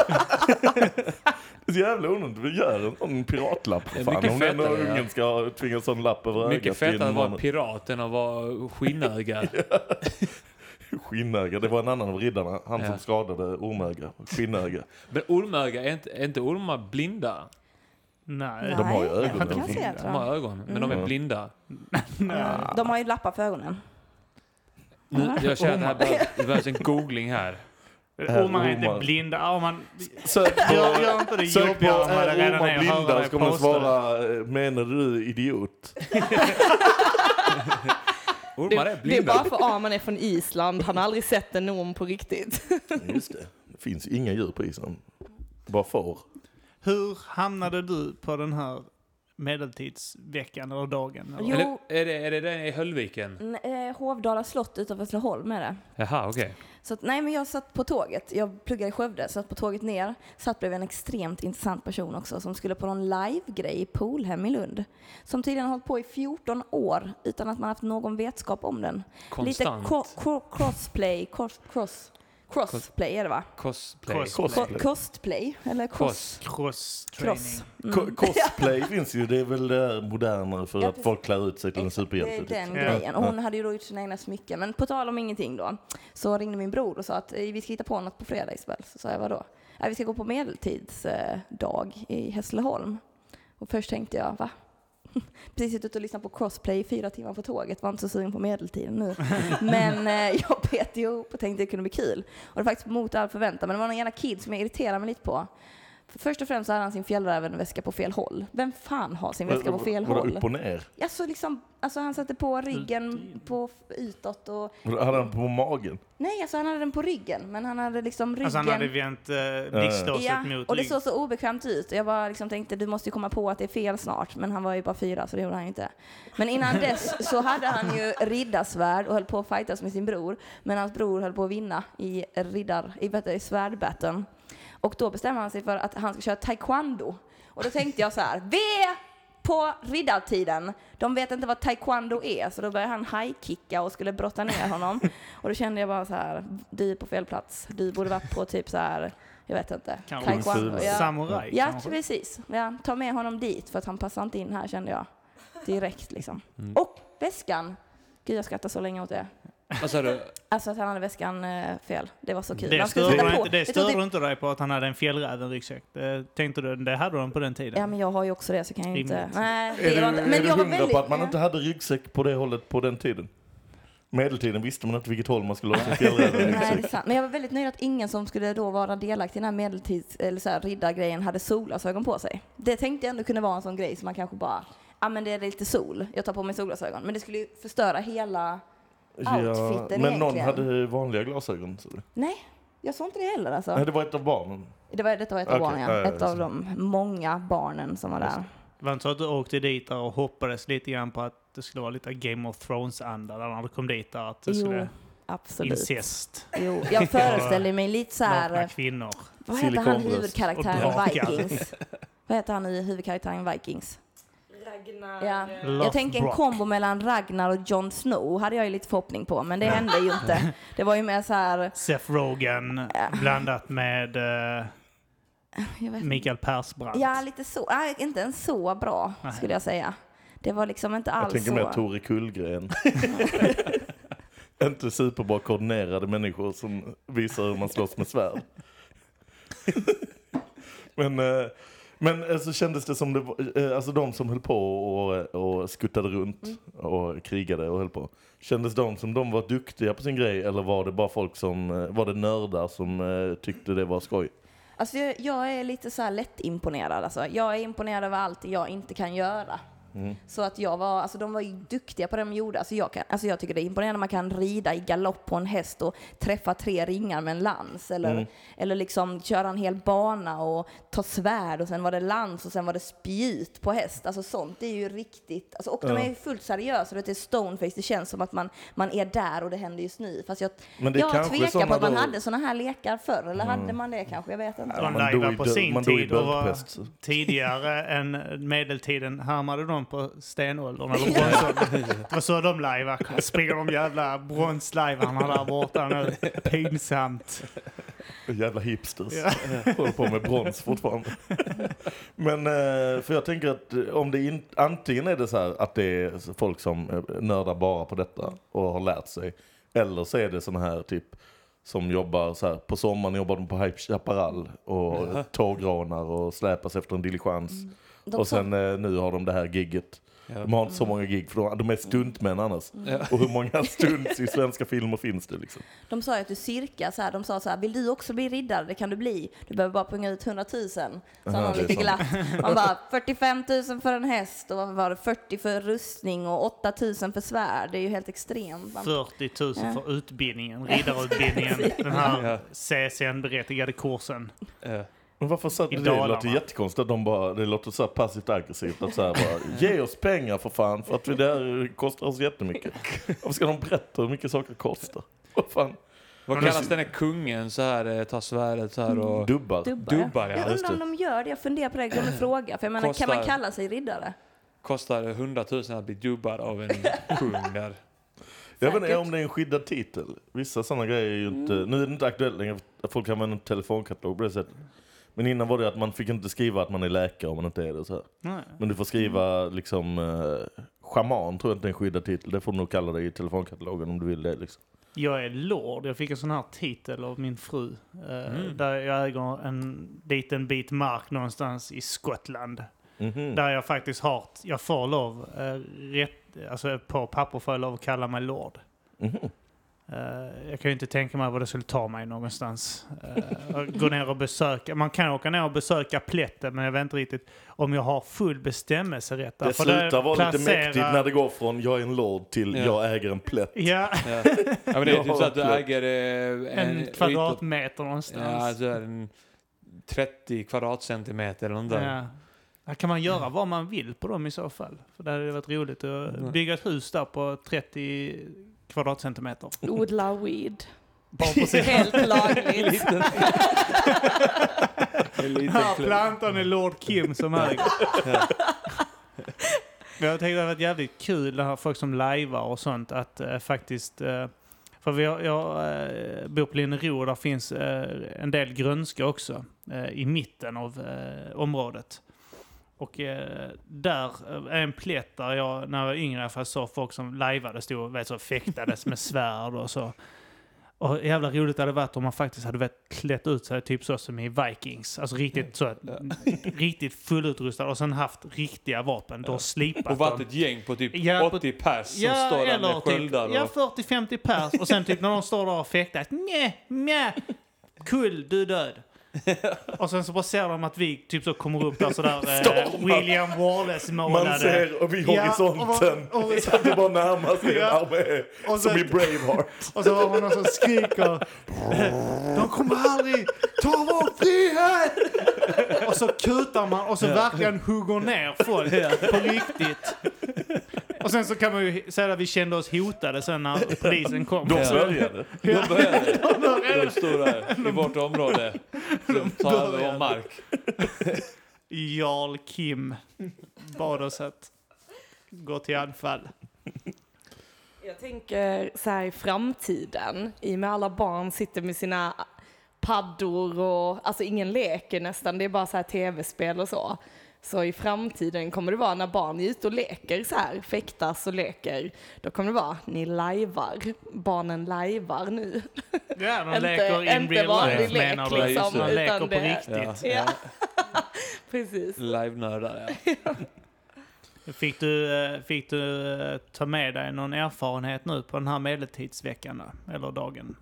Det är så jävla onödigt. Vi gör en sån piratlapp. Fan, mycket om fetare, ja. ungen ska tvinga en sån lapp över Mycket ögat. fetare till att vara pirat än att vara skinnöga. *laughs* Skinnöga. Det var en annan av riddarna. Han Ja. som skadade ormöga. Skinnöga. Men ormöga, är inte, är inte ormar blinda? Nej. De har ju ögon. kan säga, tror De har ögon, men de är Mm. blinda. De har ju lappar för ögonen. Nu, jag känner att det här behövs, det behövs en googling här. Ormar är inte blinda. Ja, man, Sök på, gör, gör inte det sök på jobbigare än vad det är redan ormar är att höra blinda så kommer det. svara, eh, menar du idiot? Ormar Det, är det är blinda. bara för Arman är från Island, han har aldrig sett en orm på riktigt. Just det. Det finns inga djur på isen. Bara får. Hur hamnade du på den här medeltidsveckan eller dagen? Eller? Jo. Eller, är, det, är det den i Höllviken? Eh, Hovdala slott utanför Hässleholm är det. Jaha, okej. Så att, nej men jag satt på tåget, jag pluggade i Skövde, satt på tåget ner, satt bredvid en extremt intressant person också som skulle på någon live-grej i Polhem i Lund. Som tydligen har hållit på i 14 år utan att man haft någon vetskap om den. Konstant. Lite cro- cro- crossplay, cross, cross, crossplay är det va? Cosplay. Cos- Co- Cosplay. costplay, eller cross? Cross-training. Cross. Co- Cosplay *laughs* finns ju, det är väl det modernare för Ja, att folk klär ut sig till en Exakt, Det superhjälte. är typ. den Ja. grejen. Och hon hade ju då gjort sina egna smycken. Men på tal om ingenting då, så ringde min bror och sa att eh, vi ska hitta på något på fredag Isabel. Så sa jag vadå? Vi ska gå på medeltidsdag i Hässleholm. Och först tänkte jag, va? *laughs* Precis suttit och lyssnat på crossplay i fyra timmar på tåget, var inte så sugen på medeltiden nu. *laughs* Men eh, jag bet ihop och tänkte det kunde bli kul. Och det var faktiskt mot all förväntan. Men det var någon jävla kid som jag irriterade mig lite på. För först och främst så hade han sin fjällrävenväska på fel håll. Vem fan har sin väska på fel Vadå, håll? upp och ner? Alltså, liksom, alltså han satte på ryggen på utåt och... Hade han på magen? Nej, alltså han hade den på ryggen, men han hade liksom ryggen... Alltså han hade vänt eh, blixtlåset Ja, mot och det såg så obekvämt ut. Jag bara liksom tänkte du måste ju komma på att det är fel snart, men han var ju bara fyra så det gjorde han ju inte. Men innan dess så hade han ju riddarsvärd och höll på att fightas med sin bror, men hans bror höll på att vinna i riddar, i, i svärdbatten. Och då bestämmer han sig för att han ska köra taekwondo. Och då tänkte jag så här, är på riddartiden. De vet inte vad taekwondo är, så då började han high-kicka och skulle brotta ner honom. *laughs* Och då kände jag bara så här, du är på fel plats. Du borde varit på typ så här, jag vet inte, taekwondo. Ja. Samurai Ja, kanske. precis. Ja, ta med honom dit för att han passar inte in här kände jag. Direkt liksom. Mm. Och väskan. Gud jag skrattar så länge åt det. Vad sa du? Alltså att han hade väskan eh, fel. Det var så kul. Det skulle störde, sätta på- inte, det tog störde typ- du inte dig på att han hade en fjällräven-ryggsäck? Det tänkte du, det hade de på den tiden? Ja men jag har ju också det så kan jag ju inte... Rimligt. Nej, Är det du, var inte... är Men du jag var hundra väldigt... på att man inte hade ryggsäck på det hållet på den tiden? Medeltiden visste man inte vilket håll man skulle ha sin fjällräven *laughs* Nej, det är ryggsäck. sant. Men jag var väldigt nöjd att ingen som skulle då vara delaktig i den här medeltids eller så här, riddargrejen hade solglasögon på sig. Det tänkte jag ändå kunde vara en sån grej som man kanske bara, ja men det är lite sol, jag tar på mig solglasögon. Men det skulle ju förstöra hela outfiten men någon egentligen. hade vanliga glasögon. Så det. Nej, jag såg inte det heller alltså. Nej, det var ett av barnen. Det var, detta var ett av Okej, barnen, ja, ja. ja, Ett ja, av de många barnen som var där. Det var inte så att du åkte dit och hoppades lite grann på att det skulle vara lite Game of Thrones-anda när du kom dit där? Att det Jo, skulle absolut. incest, Jo, jag *laughs* föreställer mig lite så här, nakna kvinnor. vad heter han huvudkaraktären i. Vikings? Vad heter han i huvudkaraktären i Vikings? Ragnar... Ja. eh. Jag tänker en kombo mellan Ragnar och Jon Snow hade jag ju lite förhoppning på, men det hände ju inte. *laughs* Det var ju mer så här, Seth Rogen blandat med jag vet inte. Mikael Persbrandt. Ja, lite så. Nej, inte ens så bra Nej. skulle jag säga. Det var liksom inte Jag alls tänker så. mer Tore Kullgren. *laughs* *laughs* inte superbra koordinerade människor som visar hur man slåss med svärd. men eh, men alltså, kändes det som det var, eh, alltså de som höll på och, och skuttade runt Mm. och krigade och höll på. Kändes de som de var duktiga på sin grej eller var det bara folk som, eh, var det nördar som eh, tyckte det var skoj? Alltså, jag, jag är lite så här lätt imponerad. Alltså. Jag är imponerad över allt jag inte kan göra. Mm. Så att jag var, alltså de var ju duktiga på det de gjorde. Alltså jag, kan, alltså jag tycker det är imponerande när man kan rida i galopp på en häst och träffa tre ringar med en lans. Eller, Mm. eller liksom köra en hel bana och ta svärd och sen var det lans och sen var det spjut på häst. Alltså sånt det är ju riktigt, alltså, och de Ja. är ju fullt seriösa. Det är stoneface, det känns som att man, man är där och det händer just nu. Fast jag, Men det jag tvekar på att man då- hade sådana här lekar förr. Eller hade man det kanske? Jag vet inte. De man i på sin tid och var tidigare än medeltiden härmade de på stenåldern eller bronsåldern. *laughs* Det var så de lajvade. Springer de jävla bronslajvarna där borta nu. Pinsamt. Jävla hipsters. Ja. *laughs* Håller på med brons fortfarande. Men eh, för jag tänker att eh, om det in, antingen är det så här att det är folk som eh, nördar bara på detta och har lärt sig. Eller så är det såna här typ som jobbar så här på sommaren jobbar de på Hype Chaparral och tågrånar och släpas efter en diligens. De och sen eh, nu har de det här gigget. Ja. De har inte så många gig för de, de är stuntmän annars. Ja. Och hur många stunts i svenska filmer finns det liksom? De sa ju att du cirka så här, de sa så här, vill du också bli riddare? Det kan du bli. Du behöver bara punga ut 100 000. Så Aha, han är lite sant. glatt. Man *laughs* bara, 45 000 för en häst och vad var det, 40 för rustning och 8 000 för svärd. Det är ju helt extremt. Man- 40 000 Ja. för utbildningen, *laughs* riddarutbildningen. Den här CSN-berättigade kursen. Ja. Men varför så, det Dalarna. låter jättekonstigt att de bara, det låter så här passivt aggressivt att så här bara, ge oss pengar för fan för att det där kostar oss jättemycket. Varför ska de berätta hur mycket saker kostar? Vad fan? Vad Men kallas den här kungen så här, eh, tar svärdet så här och... Dubbar? Dubbar. Dubbar, ja, jag undrar om det. de gör det. Jag funderar på det. Glömde *clears throat* fråga. För jag menar, kan man Kostar- kalla sig riddare? Kostar 100 000 att bli dubbad av en *laughs* kung där. Jag vet inte om det är en skyddad titel. Vissa sådana grejer är ju inte, nu är det inte aktuellt längre att folk använder en telefonkatalog på det sättet. Men innan var det att man fick inte skriva att man är läkare om man inte är det. Så. Men du får skriva liksom, eh, shaman tror jag inte är en skyddad titel. Det får du nog kalla det i telefonkatalogen om du vill det liksom. Jag är lord. Jag fick en sån här titel av min fru. eh, Där jag äger en liten bit mark någonstans i Skottland. Mhm. Där jag faktiskt har, jag får lov, eh, rätt, alltså på papper får jag lov att kalla mig lord. Mhm. Eh, jag kan ju inte tänka mig vad det skulle ta mig någonstans. Uh, gå ner och besöka. Man kan åka ner och besöka plätten men jag vet inte riktigt om jag har full bestämmelserätt. Det För slutar vara lite placera- mäktigt när det går från jag är en lord till Ja. jag äger en plätt. Ja, Ja. *laughs* ja, men det är Jag typ så att du äger eh, en yta- kvadratmeter Ja, någonstans. alltså en 30 kvadratcentimeter eller något där. Ja. Här kan man göra vad man vill på dem i så fall. För det hade varit roligt att bygga ett hus där på 30 kvadratcentimeter. Odla weed. *laughs* Bara. Helt lagligt. *laughs* Här plantan är Lord Kim som äger. Jag tänkte det hade varit jävligt kul det här folk som lajvar och sånt att eh, faktiskt eh, för vi har, jag eh, bor på Linnero där finns eh, en del grönska också eh, i mitten av eh, området. Och eh, där eh, är en plätt där jag när jag var yngre alla fall såg folk som lajvade stod och vet, så fäktades med svärd och så. Och jävla roligt hade det varit om man faktiskt hade vet, klätt ut sig typ så som i Vikings. Alltså riktigt så, *laughs* riktigt fullutrustad och sen haft riktiga vapen. Då slipat Och varit dem. ett gäng på typ Ja, på- 80 pers som Ja, står där med typ sköldar. ja, och... 40-50 pers. Och sen typ när de står där och fäktas. Nej, nej, kull, du är död. *laughs* och sen så bara ser de att vi typ så kommer upp där sådär *laughs* eh. William Wallace målade. Man ser vid Ja, horisonten och- och- så att *laughs* det bara närmar sig Ja. en armé. Och Som sen- i Braveheart. Och så har man någon som skriker De kommer aldrig ta vår frihet! Och så kutar man och så verkligen hugger ner folk på riktigt. Och sen så kan man ju säga att vi kände oss hotade sen när polisen kom. De började. De började. De stod där i vårt område. De tar över vår mark. Jarl Kim bad oss att gå till anfall. Jag tänker så här i framtiden, i och med alla barn sitter med sina paddor och alltså ingen leker nästan, det är bara så här tv-spel och så. Så i framtiden kommer det vara när barn är ute och leker så här, fäktas och leker, då kommer det vara, ni lajvar, barnen lajvar nu. Ja, de *laughs* Inte- leker in inte real life lek, menar du? liksom, de leker utan på det- riktigt. Ja. Ja, *laughs* precis. Live-nördar, ja. *laughs* Fick du, eh, fick du eh, ta med dig någon erfarenhet nu på den här medeltidsveckan? Eller dagen?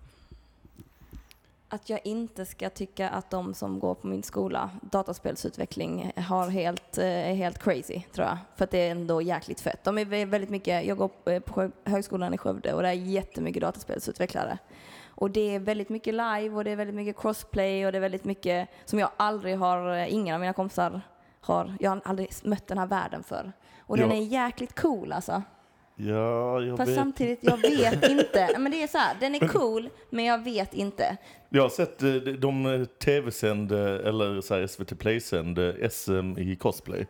Att jag inte ska tycka att de som går på min skola, dataspelsutveckling, har helt, eh, är helt crazy, tror jag. För att det är ändå jäkligt fett. De är vä- väldigt mycket, jag går eh, på Sjö- högskolan i Skövde och det är jättemycket dataspelsutvecklare. Och det är väldigt mycket live och det är väldigt mycket crossplay och det är väldigt mycket som jag aldrig har, eh, ingen av mina kompisar har, jag har aldrig mött den här världen för. Och den Ja. är jäkligt cool alltså. Ja, jag Fast vet. samtidigt, jag vet *laughs* inte. Men det är så här, den är cool, men jag vet inte. Jag har sett eh, de eh, tv-sände, eller så SVT Play-sände SM i cosplay.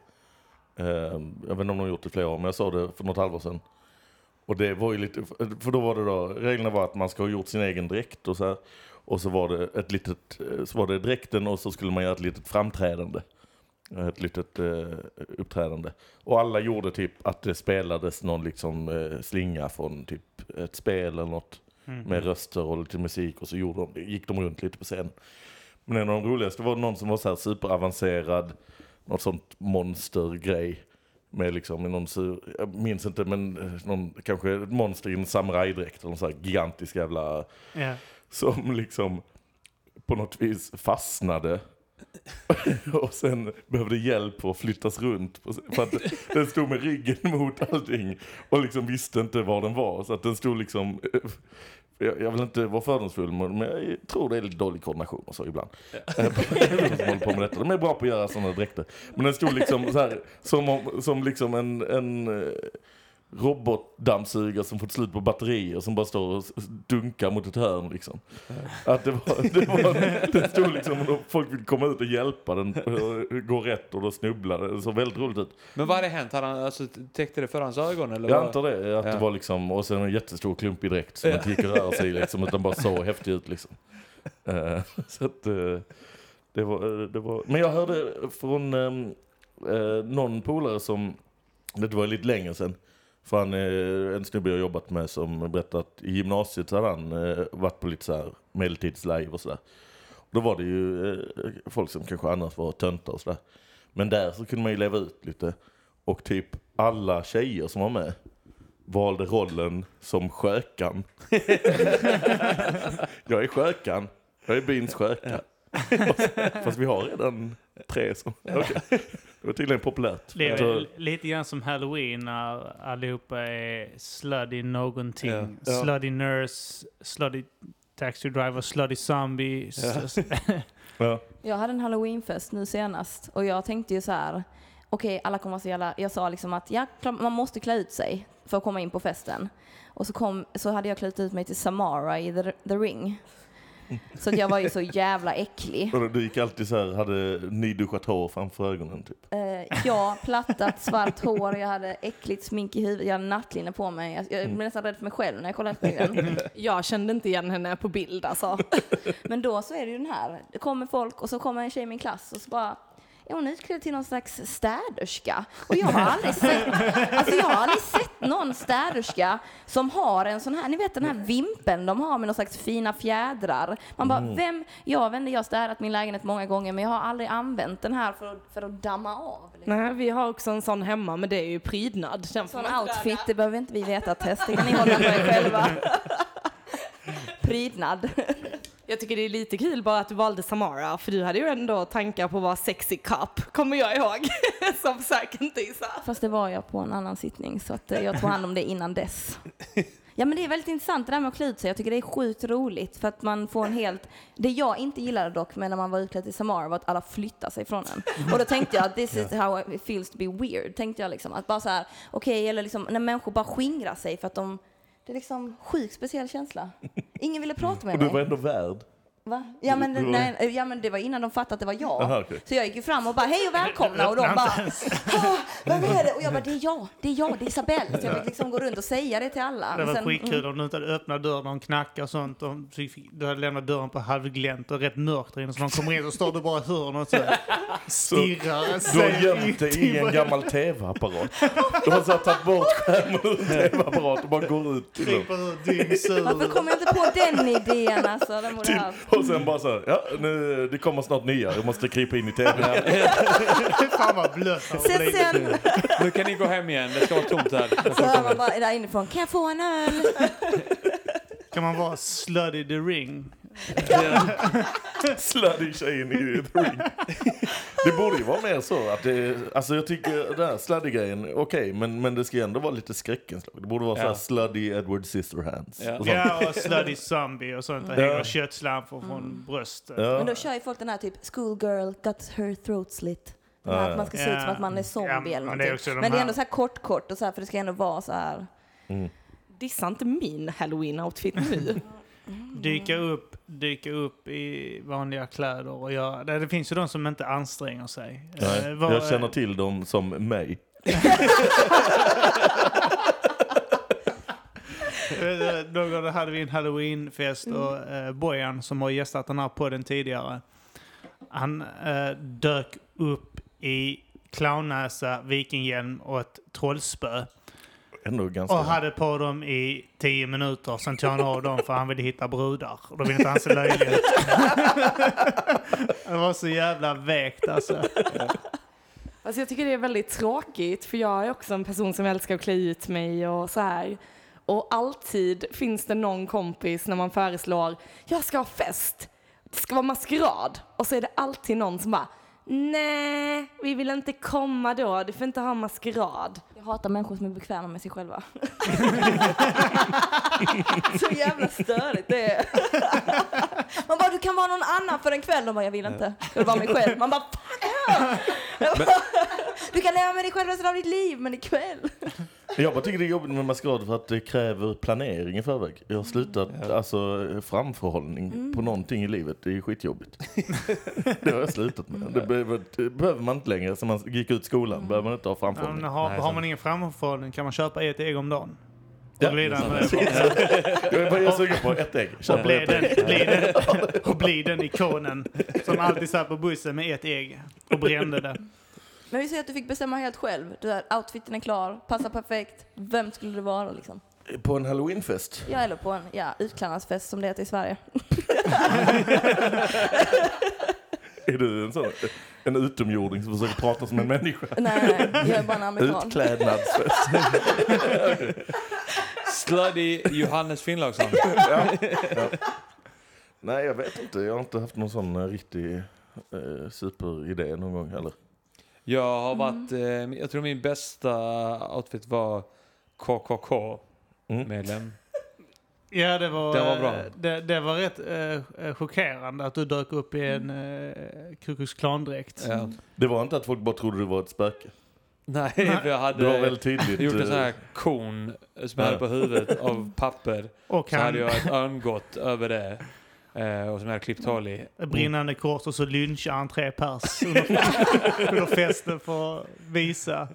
Eh, Jag vet inte om de har gjort det flera år, men jag såg det för något halvår sedan. Och det var ju lite, för då var det då, reglerna var att man ska ha gjort sin egen dräkt och så här. Och så var det ett litet, eh, så var det dräkten och så skulle man göra ett litet framträdande. Ett litet eh, uppträdande. Och alla gjorde typ att det spelades någon liksom eh, slinga från typ ett spel eller något med röster och lite musik och så gjorde de, gick de runt lite på scen. Men en av de roligaste var någon som var så här superavancerad, något sånt monstergrej. Med liksom någon, jag minns inte men eh, någon, kanske ett monster i en samurajdräkt eller någon så här gigantisk jävla, Ja. som liksom på något vis fastnade. *laughs* och sen behövde hjälp att flyttas runt. För att *laughs* den stod med ryggen mot allting och liksom visste inte var den var. Så att den stod liksom... Jag, jag vill inte vara fördomsfull men jag tror det är lite dålig koordination och så ibland. Eh, *laughs* de som håller på med detta. De är bra på att göra sådana dräkter. Men den stod liksom så här, som, om, som liksom en, en eh, robotdammsugare som fått slut på batterier som bara står och dunkar mot ett hörn liksom. Att det var, det var, det stod liksom och folk vill komma ut och hjälpa den gå rätt och då snubblade det. såg väldigt roligt ut. Men vad hade hänt? Hade han, alltså, täckte det för hans ögon? Eller Jag antar det, att Ja. det var liksom, och sen en jättestor klumpig dräkt som inte gick att röra sig i liksom, utan bara så häftig ut liksom. Eh, så att eh, det var, det var, men jag hörde från ehm, eh, någon polare som, det var lite längre sedan, för han är en snubbe jag har jobbat med som berättade att i gymnasiet så hade han eh, varit på lite så här medeltidslive och sådär. Då var det ju eh, folk som kanske annars var töntar och sådär. Men där så kunde man ju leva ut lite. Och typ alla tjejer som var med valde rollen som skökan. *laughs* jag är skökan. Jag är byns sköka. Fast vi har redan tre som... Okej. Det var tydligen populärt. Det är Så- väl lite grann som Halloween när allihopa är slutty någonting. Ja. Ja. Slutty nurse, slutty taxi driver, slutty zombie. s- ja. Jag hade en halloweenfest nu senast och jag tänkte ju så här. okej alla kommer vara så jävla, jag sa liksom att ja, man måste klä ut sig för att komma in på festen. Och så, kom, så hade jag klätt ut mig till Samara i The, the Ring. Så att jag var ju så jävla äcklig. Och Du gick alltid så här, hade nyduschat hår framför ögonen typ. Eh, ja, plattat, svart hår, jag hade äckligt smink i huvudet, jag hade nattlinne på mig. Jag, jag blev nästan rädd för mig själv när jag kollade på spegeln. *laughs* Jag kände inte igen henne på bild alltså. *laughs* Men då så är det ju den här, det kommer folk och så kommer en tjej i min klass och så bara är hon utklädd till någon slags städerska? Och jag har aldrig sett, alltså jag har aldrig sett någon städerska som har en sån här, ni vet den här vimpeln de har med någon slags fina fjädrar. Man bara, vem, jag inte, jag har städat min lägenhet många gånger men jag har aldrig använt den här för att, för att damma av. Liksom. Nej, vi har också en sån hemma, men det är ju prydnad. Den Sån outfit, det behöver inte vi veta test, det kan ni hålla för er själva. *laughs* Prydnad. Jag tycker det är lite kul bara att du valde Samara, för du hade ju ändå tankar på att vara sexy cop, kommer jag ihåg. *laughs* Som gissa. Fast det var jag på en annan sittning så att eh, jag tog hand om det innan dess. *laughs* Ja men det är väldigt intressant det där med att klä ut sig. Jag tycker det är sjukt roligt för att man får en helt... Det jag inte gillade dock med när man var utklädd till Samara var att alla flyttar sig från en. Och då tänkte jag att this is how it feels to be weird. Tänkte jag liksom att bara så här, okej eller liksom när människor bara skingrar sig för att de... Det är liksom sjukt speciell känsla. Ingen ville prata med Och du var mig. ändå värd. Va? Ja men, nej, ja men det var innan de fattade att det var jag. Aha, okej. Så jag gick ju fram och bara hej och välkomna och de bara "Ah, vem är det? Och jag bara det är jag, det är jag, det är Isabelle. Så jag fick liksom gå runt och säga det till alla. Det var sen- skitkul om du inte hade öppnat dörren och knackar och sånt. Och du hade lämnat dörren på halvglänt och rätt mörkt inne. Så de kommer in och står du bara i hörnet och så stirrar. Du har gömt dig i en gammal tv-apparat. Du har så tagit bort skärmen ur tv-apparat och bara går ut till dem. Varför kom jag inte på den idén alltså? Den borde. *laughs* och sen bara så här, ja nu, det kommer snart nya, jag måste krypa in i tvn. *laughs* Fan vad blött det Sen, Nu kan ni gå hem igen, det ska vara tomt här. *laughs* så hör man bara där inifrån, kan jag få en öl? Kan man vara slutty the ring? Sluddy tjejen i The Ring. Det borde ju vara mer så att det, alltså jag tycker den här sluddy-grejen, okej, men, men det ska ju ändå vara lite skräckenslag. Det borde vara så här Ja. sluddy Edward Scissorhands. Ja. Och. Ja, och slutty zombie och sånt. Där Ja. hänger köttslampor från bröstet. Men Ja. då kör ju folk den här typ schoolgirl got her throat slit. Den här Ja, att ja. man ska se ut som att man är zombie Ja, eller men det är någonting. de Men det är ändå så här kort kort och så här för det ska ändå vara så här. Dissa inte min halloween-outfit nu. *laughs* Dyka upp, dyka upp i vanliga kläder och göra... Det, det finns ju de som inte anstränger sig. Nej, Eh, vad- jag känner till dem som mig. *laughs* Eh, Någon gång hade vi en halloweenfest och eh, Bojan som har gästat den här podden tidigare. Han eh, dök upp i clownnäsa, vikinghjälm och ett trollspö. Ändå ganska... Och hade på dem i tio minuter. Sen tog han av dem för han ville hitta brudar. Och då ville inte han se löjlig ut. Det var så jävla väkt alltså. Alltså jag tycker det är väldigt tråkigt för jag är också en person som älskar att klä ut mig och så här. Och alltid finns det någon kompis när man föreslår jag ska ha fest, det ska vara maskerad. Och så är det alltid någon som bara nej, vi vill inte komma då, du får inte ha maskerad. Jag hatar människor som är bekväma med sig själva. *laughs* så jävla störigt det är. Man bara, du kan vara någon annan för en kväll. De bara, jag vill inte. Jag vill vara mig själv. Man bara, fuck yeah! Du kan leva med dig själv resten av ditt liv, men ikväll. Jag bara tycker det är jobbigt med maskerad för att det kräver planering i förväg. Jag har slutat, alltså framförhållning på någonting i livet, det är skitjobbigt. det har jag slutat med. Det behöver, det behöver man inte längre, som man gick ut skolan behöver man inte ha Ja, framförhållning. men har, Nej, har man ingen framförhållning kan man köpa ett ägg om dagen. Ja, och glida med. Jag är bara sugen på ett ägg. Och bli den, bli den, *laughs* och bli den ikonen som alltid satt på bussen med ett ägg och brände det. Men vi säger att du fick bestämma helt själv. Du är, outfiten är klar, passar perfekt. Vem skulle det vara liksom? På en halloweenfest. Ja, eller på en ja, utklädnadsfest som det heter i Sverige. *laughs* Är du en sån, en utomjording som försöker prata som en människa? Nej, jag är bara en amerikan. Utklädnadsfest. *laughs* Sluddy Johannes Finnlaugsson. *laughs* ja, ja. Nej, jag vet inte. Jag har inte haft någon sån eh, riktig eh, superidé någon gång heller. Jag har varit, eh, jag tror min bästa outfit var KKK-medlem. Ja, det var, Det var bra. eh, Det, det var rätt eh, eh, chockerande att du dök upp i en eh, Ku Klux Klan-dräkt. Ja. Det var inte att folk bara trodde du var ett spöke. Nej, för jag hade var väldigt tydligt. gjort en sån eh, här kon som jag hade på huvudet av papper. *laughs* Och Så han, hade jag ett örngott över det. Eh, och som jag hade klippt hål i. brinnande kors och så lynchar han tre pers under, *laughs* under festen för att visa.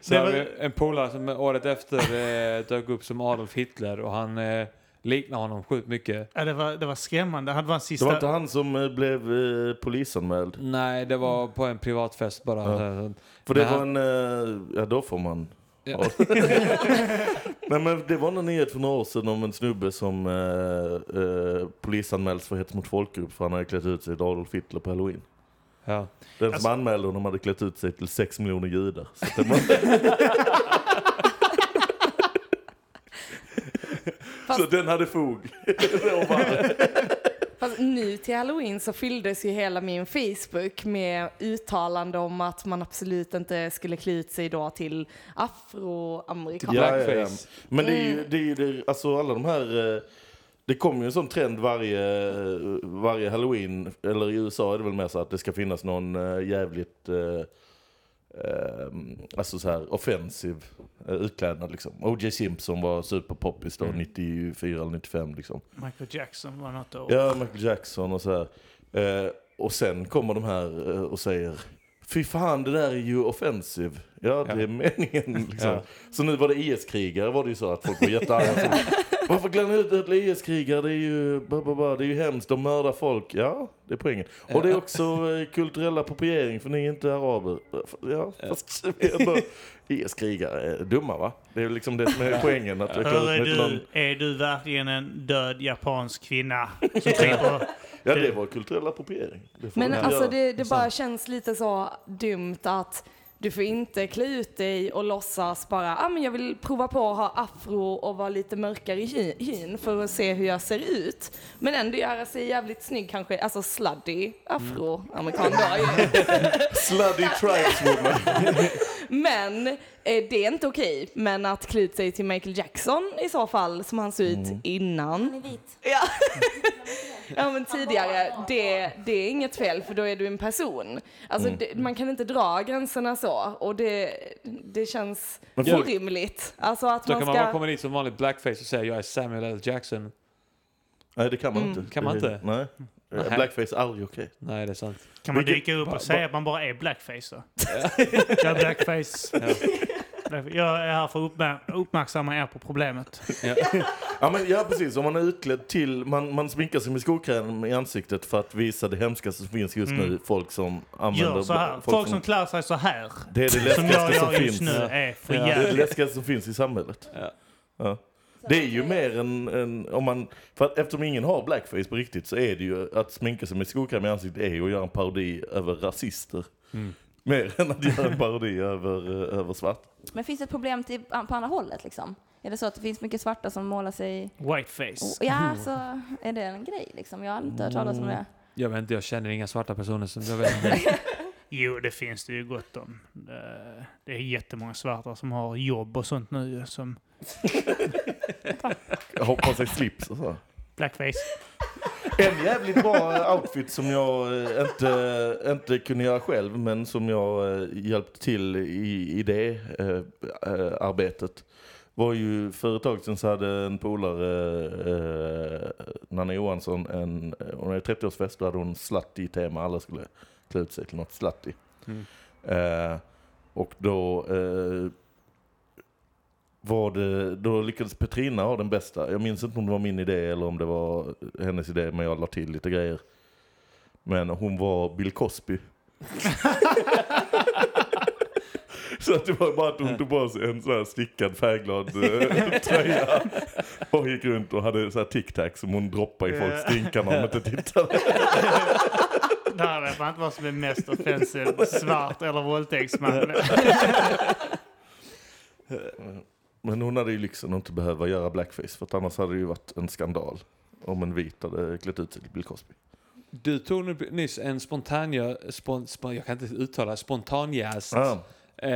Så Det hade var- vi en polare som året efter eh, dök upp som Adolf Hitler och han eh, liknar honom sjukt mycket. Ja, det, var, det var skrämmande. Han var en Det sista... var inte han som eh, blev eh, polisanmäld. Nej, det var på en privatfest bara. Ja. Så- För det var en... eh, Ja, då får man... Ja. *laughs* Nej, men det var en nyhet för några år sedan om en snubbe som eh, eh, polisanmäls för hets mot folkgrupp för han hade klätt ut sig till Adolf Hitler på halloween. Ja. Den Alltså- som anmälde honom hade klätt ut sig till sex miljoner judar. Var, Fast- *laughs* så den hade fog. *laughs* Fast nu till halloween så fylldes ju hela min Facebook med uttalande om att man absolut inte skulle klä ut sig då till afroamerikan. Ja, ja, ja. Men det är ju, det är ju det, alltså alla de här... eh, Det kommer ju en sån trend varje, eh, varje halloween, eller i USA är det väl mer så att det ska finnas någon eh, jävligt... eh, eh, alltså så här offensiv eh, utklädnad liksom. O.J. Simpson var superpoppis då, 94 eller 95 liksom. Michael Jackson var något år. Ja, Michael Jackson och så här. Eh, och sen kommer de här eh, och säger Fy fan, det där är ju offensive. Ja, det Ja. är meningen liksom. *laughs* Ja. Så nu var det IS-krigare var det ju så att folk var jättearga. *laughs* Varför glömmer ut är IS-krigare? Det är ju, det är ju hemskt, de mördar folk. Ja, det är poängen. Och det är också eh, kulturell appropriering för ni är inte araber. Ja, fast IS-krigare är dumma va? Det är liksom det som är poängen. Att Hör är, du, någon- är du verkligen en död japansk kvinna som. Ja, det var kulturell appropriering. Men alltså det, det bara känns lite så dumt att du får inte klä ut dig och låtsas bara, ah, men jag vill prova på att ha afro och vara lite mörkare i hy- hyn för att se hur jag ser ut. Men ändå göra sig jävligt snygg kanske, alltså sluddy afroamerikan då ju. *laughs* Slutty tribeswoman. *laughs* Men eh, det är inte okej. Men att klä ut sig till Michael Jackson i så fall, som han såg ut innan. Han är vit. Ja. *laughs* ja men tidigare, det, det är inget fel för då är du en person. Alltså det, man kan inte dra gränserna så och det, det känns Men folk- orimligt. Alltså att Då man kan man bara ska... komma dit som vanligt blackface och säga jag är Samuel L. Jackson. Nej, det kan man Mm. inte. Kan man Det- inte? Nej. Nej. Blackface är aldrig okej. Nej, det är sant. Kan man Vilket- dyka upp ba- och säga att man bara är blackface då? *laughs* jag är blackface. Jag är här för att uppmär- uppmärksamma er på problemet. *laughs* Ja, men, ja, precis. Om man är utklädd till... Man, man sminkar sig med skokräm i ansiktet för att visa det hemskaste som finns just nu. Folk som använder... Mm. Gör så här. Folk som klär sig så här, Det är det som jag läskigaste som gör just finns. nu, Ja. är för Det är det jävligt. läskigaste som finns i samhället. Ja. Ja. Det är ju mer än, än om man, för att eftersom ingen har blackface på riktigt så är det ju att sminka sig med skokräm i ansiktet är ju att göra en parodi över rasister. Mm. Mer än att göra en *laughs* parodi över, eh, över svart. Men finns det ett problem till, på andra hållet liksom? Är det så att det finns mycket svarta som målar sig... Whiteface. Oh, ja, *laughs* så är det en grej liksom? Jag har inte hört talas om det. Jag vet inte, jag känner inga svarta personer som jag vet *laughs* inte. Jo, det finns det ju gott om. Det- är jättemånga svarta som har jobb och sånt nu som Hoppa sig slips och så. blackface. En jävligt bra outfit som jag eh, inte, inte kunde göra själv men som jag eh, hjälpte till i, i det eh, eh, arbetet var ju för ett tag sedan så hade en polare, eh, Nanna Johansson, en, hon är 30-årsfest, då hade hon slutty tema, alla skulle klä ut sig till något slutty. Mm. Eh, och då eh, var det, då lyckades Petrina ha den bästa. Jag minns inte om det var min idé eller om det var hennes idé, men jag la till lite grejer. Men hon var Bill Cosby. *laughs* Så att det var bara att hon tog på sig en sån här stickad färgglad eh, tröja och gick runt och hade så här tic-tac som hon droppade i folks drinkar när de inte tittade. *laughs* Där vet man inte vad som är mest offensivt. Svart eller våldtäktsman. Men hon hade ju lyxen att inte behöva göra blackface, för att annars hade det ju varit en skandal om en vit hade klätt ut sig till Bill Cosby. Du tog nu nyss en spontanja, spon, spon, jag kan inte uttala, spontanjäst. Ah, Eh,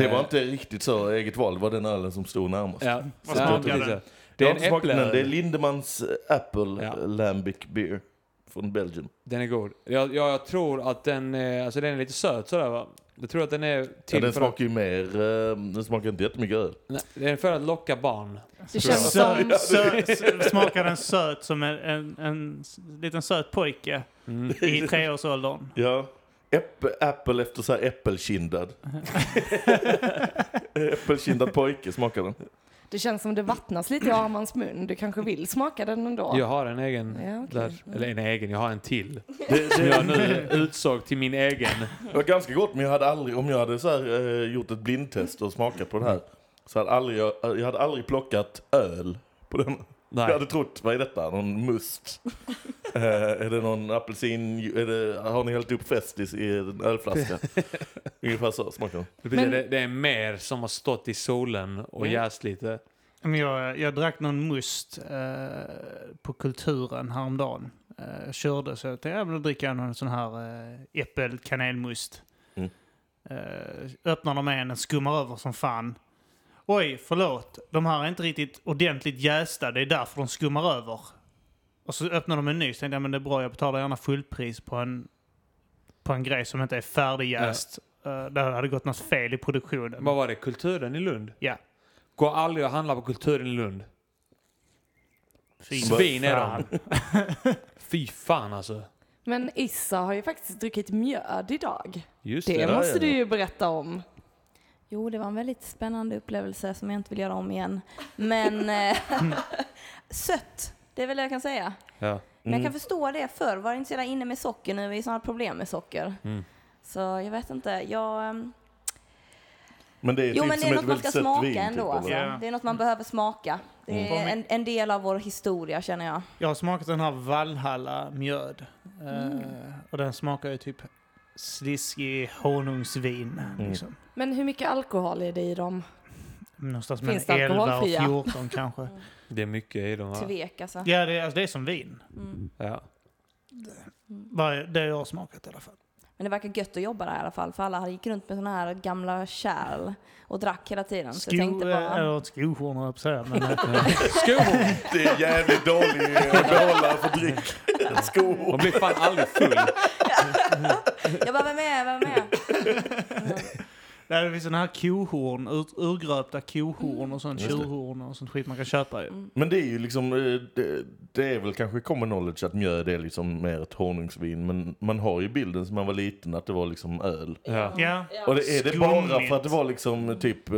det var inte riktigt så eget val, det var den ölen som stod närmast. Ja, Vad precis, den? Det är en den, det är äpple. Lindemans Apple Ja. Lambic Beer från Belgien. Den är god. Jag, jag, jag tror att den, är- alltså den är lite söt sådär va? Jag tror att den är Ja, till den för, smakar ju mer, eh, den smakar inte jättemycket öl. nej, den är för att locka barn. Det känns som... sö, sö, smakar den söt som en, en, en liten söt pojke Mm. i treårsåldern? *laughs* Ja. Äpp, apple efter så här äppelkindad. *laughs* äppelkindad pojke smakar den. Det känns som det vattnas lite i Armans mun. Du kanske vill smaka den ändå? Jag har en egen Ja, okej. där, eller en egen, jag har en till. Det, *laughs* Som jag nu utsåg till min egen. det var ganska gott, men jag hade aldrig, om jag hade så här, eh, gjort ett blindtest och smakat på det här, så hade aldrig, jag, jag hade aldrig plockat öl på den. Nej. Jag hade trott, vad är detta? Någon must? *laughs* Eh, är det någon apelsin? Är det, har ni hällt upp Festis i en ölflaska? *laughs* Ungefär så smakar den. Det, Men- det, det är mer som har stått i solen och Mm. jäst lite. Men jag, jag drack någon must eh, på Kulturen häromdagen. Eh, körde så jag tänkte, ja, men då dricker jag någon sån här eh, äppelkanelmust. Mm. Eh, öppnar de en, den skummar över som fan. Oj, förlåt. De här är inte riktigt ordentligt jästa, det är därför de skummar över. Och så öppnar de en ny, så tänkte jag, men det är bra, jag betalar gärna fullpris på en, på en grej som inte är färdigjäst. Uh, där hade gått något fel i produktionen. Vad var det? Kulturen i Lund? Ja. Gå aldrig och handla på Kulturen i Lund. Fy Svin är de. *laughs* Fy fan alltså. Men Issa har ju faktiskt druckit mjöd idag. Just Det det. Ja, måste ja, du ja. ju berätta om. Jo, det var en väldigt spännande upplevelse som jag inte vill göra om igen. Men eh, *laughs* sött, det är väl det jag kan säga. Ja. Men jag Mm. kan förstå det. Förr var det inte så jävla inne med socker, nu är vi sådana problem med socker. Mm. Så jag vet inte, jag... ehm, Men det är Jo typ men det är något man ska smaka vin, ändå. typ, alltså. Ja. Det är något man behöver smaka. Det är en, en del av vår historia känner jag. Jag har smakat den här Valhalla mjöd. Mm. Eh, och den smakar ju typ sliskig honungsvin. Mm. Liksom. Men hur mycket alkohol är det i dem? Någonstans Finns mellan det 11 och alkoholfria? 14 kanske. Det är mycket i dem? Tvek alltså. Ja, det är, alltså, det är som vin. Mm. Ja. Det jag har smakat i alla fall. Men det verkar gött att jobba där i alla fall. För alla gick runt med såna här gamla kärl och drack hela tiden. Så jag Sko, tänkte bara... eller skohorn höll jag. Men, *laughs* Skohorn! Det är jävligt dålig eh, behållare för dryck. Skohorn. Man blir fan aldrig full. Jag bara, vem är vem är nej, det finns såna här kohorn, ur, urgröpta kohorn och sånt, tjurhorn och sånt skit man kan köpa ju. Mm. Men det är ju liksom, eh, det, det är väl kanske common knowledge att mjöd är liksom mer ett honungsvin. Men man har ju bilden som man var liten att det var liksom öl. Ja. Ja, Och det, är det bara för att det var liksom typ eh,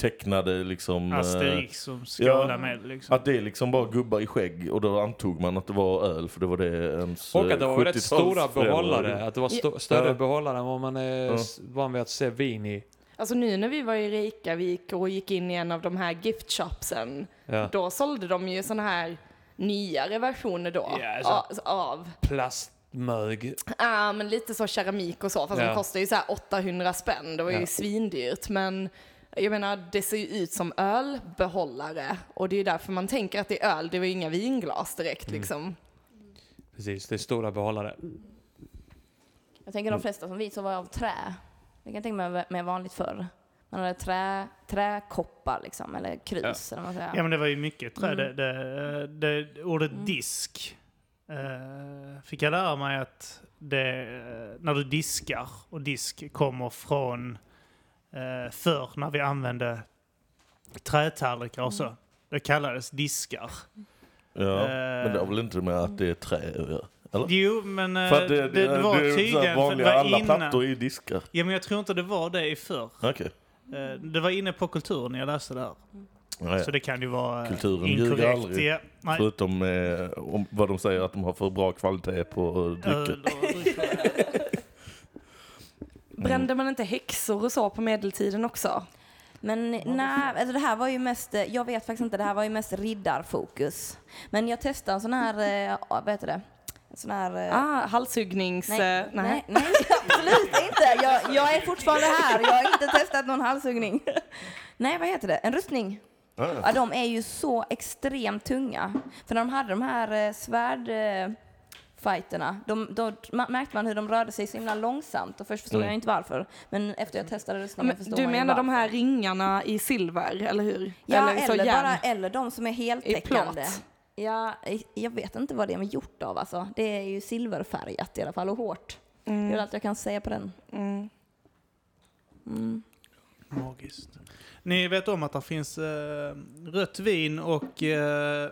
tecknade liksom... eh, Asterix som skålar ja. med liksom. Att det är liksom bara gubbar i skägg och då antog man att det var öl för det var det ens Och att det var eh, rätt 70-tals stora behållare. Att det var sto- större Ja. behållare än vad man är Ja. van vid att se vin i. Alltså nu när vi var i Reykjavik och gick in i en av de här gift shopsen, Ja. då sålde de ju såna här nyare versioner då. Ja, alltså- a- av. Plastmög. Ja, men lite så keramik och så. Fast Ja. de kostar ju så här 800 spänn. Det var ju Ja. svindyrt. Men jag menar, det ser ju ut som ölbehållare. Och det är ju därför man tänker att det är öl. Det var ju inga vinglas direkt Mm. liksom. Precis, det är stora behållare. Jag tänker de flesta som vi så var av trä. Det kan jag tänka mig mer vanligt förr. Man hade trä, träkoppar liksom, eller krus eller vad man säger. Ja men det var ju mycket trä. Mm. Det, det, det, ordet Mm. disk eh, fick jag lära mig att det, när du diskar och disk kommer från uh, förr när vi använde trätallrikar och så. Mm. Det kallades diskar. Ja, Eh. men det har väl inte med att det är trä att göra? Eller? Jo men eh, För att det, det, var det tydligen... för det vanliga, var alla innan, plattor är diskar. Ja men jag tror inte det var det i förr. Okej. Eh, det var inne på kulturen jag läste det här. Ja, ja. Så det kan ju vara eh, Kulturen ljuger inkorrekt. aldrig. Ja, nej. Förutom eh, om vad de säger att de har för bra kvalitet på drycker. *laughs* Brände man inte häxor och så på medeltiden också? Men nej, alltså det här var ju mest, jag vet faktiskt inte, det här var ju mest riddarfokus. Men jag testade en sån här, vad heter det, sån här... eh, Ah, halshuggnings... nej, eh, nej, nej, absolut inte. Jag, jag är fortfarande här. Jag har inte testat någon halshuggning. Nej, vad heter det? En rustning. Ja, Ja, de är ju så extremt tunga. För när de hade de här eh, svärd... Fighterna, de, då märkte man hur de rörde sig så himla långsamt och först förstod Mm. jag inte varför. Men efter jag testade rustningen Men förstår du menar de varför. här ringarna i silver, eller hur? Ja, eller, eller, bara, eller de som är heltäckande. I plåt. Ja, eh, jag vet inte vad det är gjort av alltså. Det är ju silverfärgat i alla fall och hårt. Det är allt jag kan säga på den. Mm. Mm. Magiskt. Ni vet om att det finns eh, rött vin och eh,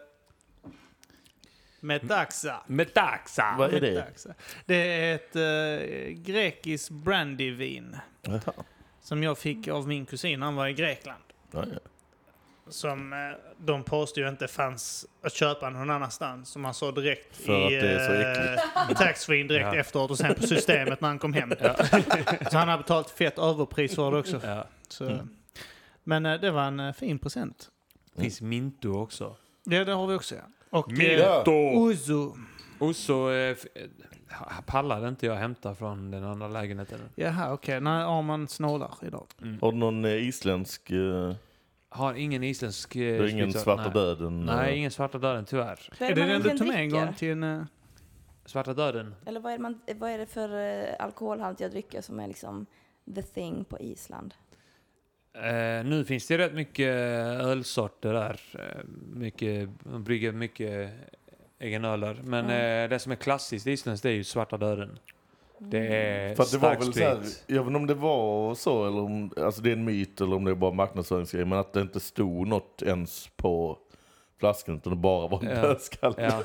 metaxa. Metaxa! Vad är det? Metaxa. Det är ett eh, grekiskt brandyvin som jag fick av min kusin när han var i Grekland. Ja, ja. Som eh, de påstod ju inte fanns att köpa någon annanstans. Som han sa direkt För i det eh, *laughs* taxfree direkt Ja. efteråt och sen på systemet när han kom hem. *laughs* så han har betalt fett överpris för det också. Ja. Så. Mm. Men eh, det var en eh, fin present. finns Minto också. Det, det har vi också ja. Och eh, Minto! Ouzo. Och så eh, eh, pallade inte jag hämta från den andra lägenheten. Jaha, okej. Nej, Arman snålar idag. Har du någon eh, isländsk... eh, Har ingen isländsk... Det är ingen Svarta Döden? Nej, eh, ingen Svarta Döden tyvärr. Är det den du tog med en gång till en... eh, Svarta Döden? Eller vad är, det man, vad är det för eh, alkoholhaltiga drycker som är liksom the thing på Island? Eh, nu finns det rätt mycket ölsorter där. Eh, mycket, de brygger mycket egenöler. Men Mm. eh, det som är klassiskt isländskt det är ju Svarta Döden. Det är För att det var väl så här, starksprit. jag vet inte om det var så eller om alltså det är en myt eller om det är bara marknadsföringsgrej, men att det inte stod något ens på flaskan utan det bara var en Ja. dödskalle. Ja.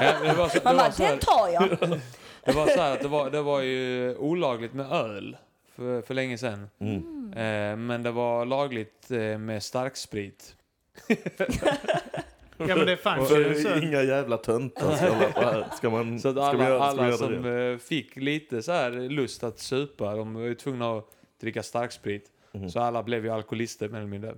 Ja, det var så, Man bara, den tar jag! *laughs* det var så här att det var, det var ju olagligt med öl för, för länge sedan. Mm. Eh, men det var lagligt eh, med starksprit. *laughs* *laughs* Ja men det fanns ju sån. inga jävla töntar ska hålla på här. Ska man, Så att ska alla, göra, ska alla göra som det? eh, fick lite så här lust att supa, de var ju tvungna att dricka starksprit. Mhm. Så alla blev ju alkoholister mer eller mindre.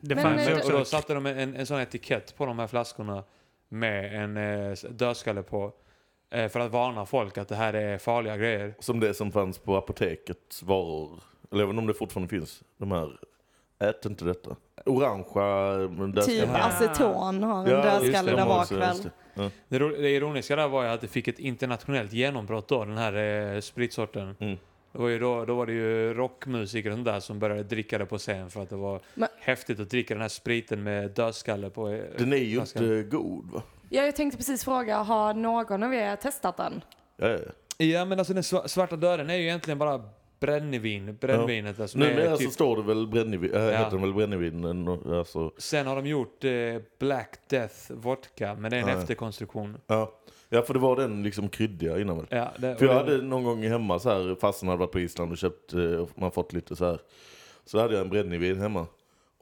Det Men, fanns eh, ju Och då också. satte de en, en sån etikett på de här flaskorna med en eh, dödskalle på. Eh, för att varna folk att det här är farliga grejer. Som det som fanns på apotekets varor. Eller inte om det fortfarande finns. De här, ät inte detta. Orangea dödskalle. Typ aceton har en Ja, dödskalle där bak väl. det. Ja. Det, ro- det ironiska där var ju att det fick ett internationellt genombrott då, den här eh, spritsorten. Mm. Det var ju då, då var det ju rockmusiker och sånt där som började dricka det på scen för att det var Men- häftigt att dricka den här spriten med dödskalle på. eh, Den är ju flaskan. inte god va? Ja, jag tänkte precis fråga, har någon av er testat den? Ja, ja. Ja men alltså den sva- svarta döden är ju egentligen bara brännvin, brännvinet. Alltså, det är Numera så typ, står det väl brännvin, äh, Ja. heter den väl brännvin? och- Alltså, sen har de gjort eh, Black Death vodka, men det är en Ja, ja. efterkonstruktion. ja. ja, för det var den liksom kryddiga innan väl? Ja, det, För jag det- hade någon gång hemma så här, farsan hade varit på Island och köpt, eh, man fått lite så här. Så hade jag en brännvin hemma.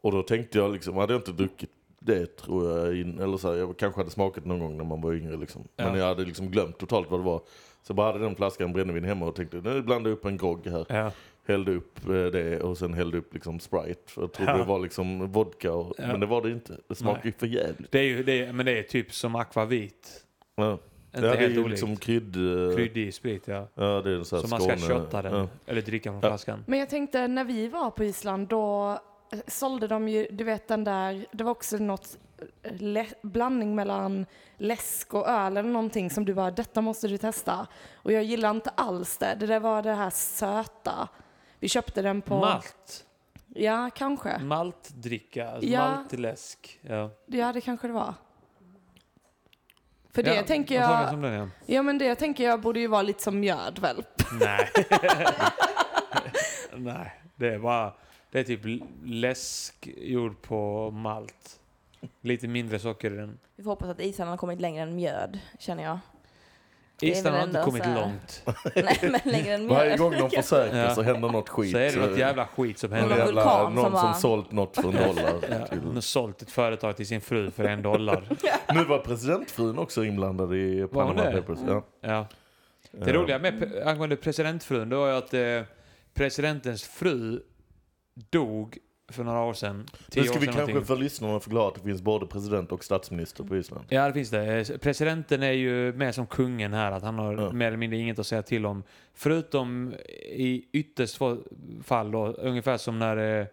Och då tänkte jag liksom, hade jag inte druckit det tror jag, in, eller så här, jag kanske hade smakat någon gång när man var yngre liksom. Men Ja. jag hade liksom glömt totalt vad det var. Så bara hade den flaskan brännvin hemma och tänkte, nu blandar jag upp en grogg här. ja. Hällde upp eh, det och sen hällde upp liksom Sprite. För jag trodde Ja. det var liksom vodka, och, Ja. men det var det inte. Det smakade ju för jävligt. Det är ju, det är, men det är typ som akvavit. Ja. Inte Ja, det är helt ju olikt. liksom krydd... eh, Kryddig sprit, ja. Ja, det är en sån här Så man ska shotta den, Ja. eller dricka från Ja. flaskan. Men jag tänkte, när vi var på Island, då sålde de ju, du vet den där, det var också något eh, blandning mellan läsk och öl eller någonting som du bara, detta måste du testa. Och jag gillar inte alls det, det där var det här söta. Vi köpte den på... Malt. Ja, kanske. Maltdricka, alltså Ja. maltläsk. Ja. Ja, det kanske det var. För det ja, tänker jag, Som den, ja. ja men det tänker jag borde ju vara lite som mjöd väl? Nej. *laughs* *laughs* Nej, det är bara... Det är typ läsk gjord på malt. Lite mindre socker i den. Vi får hoppas att Island har kommit längre än mjöd, känner jag. Island har inte kommit här- långt. *laughs* Nej, men längre än Varje mjöd. gång de försöker Ja. så händer något skit. Så är det något jävla skit som Någon Någon händer. jävla, någon som som, bara- sålt något för en dollar. *laughs* Ja, till. har sålt ett företag till sin fru för en dollar. *laughs* Nu var presidentfrun också inblandad i Panama det? Papers. Ja. Ja. Det roliga med angående presidentfrun, det var ju att eh, presidentens fru dog för några år sedan. Nu ska vi kanske någonting. för lyssnarna förklara att det finns både president och statsminister på Island. Ja, det finns det. Eh, Presidenten är ju med som kungen här, att han har Ja. mer eller mindre inget att säga till om. Förutom i ytterst få fall då, ungefär som när, eh,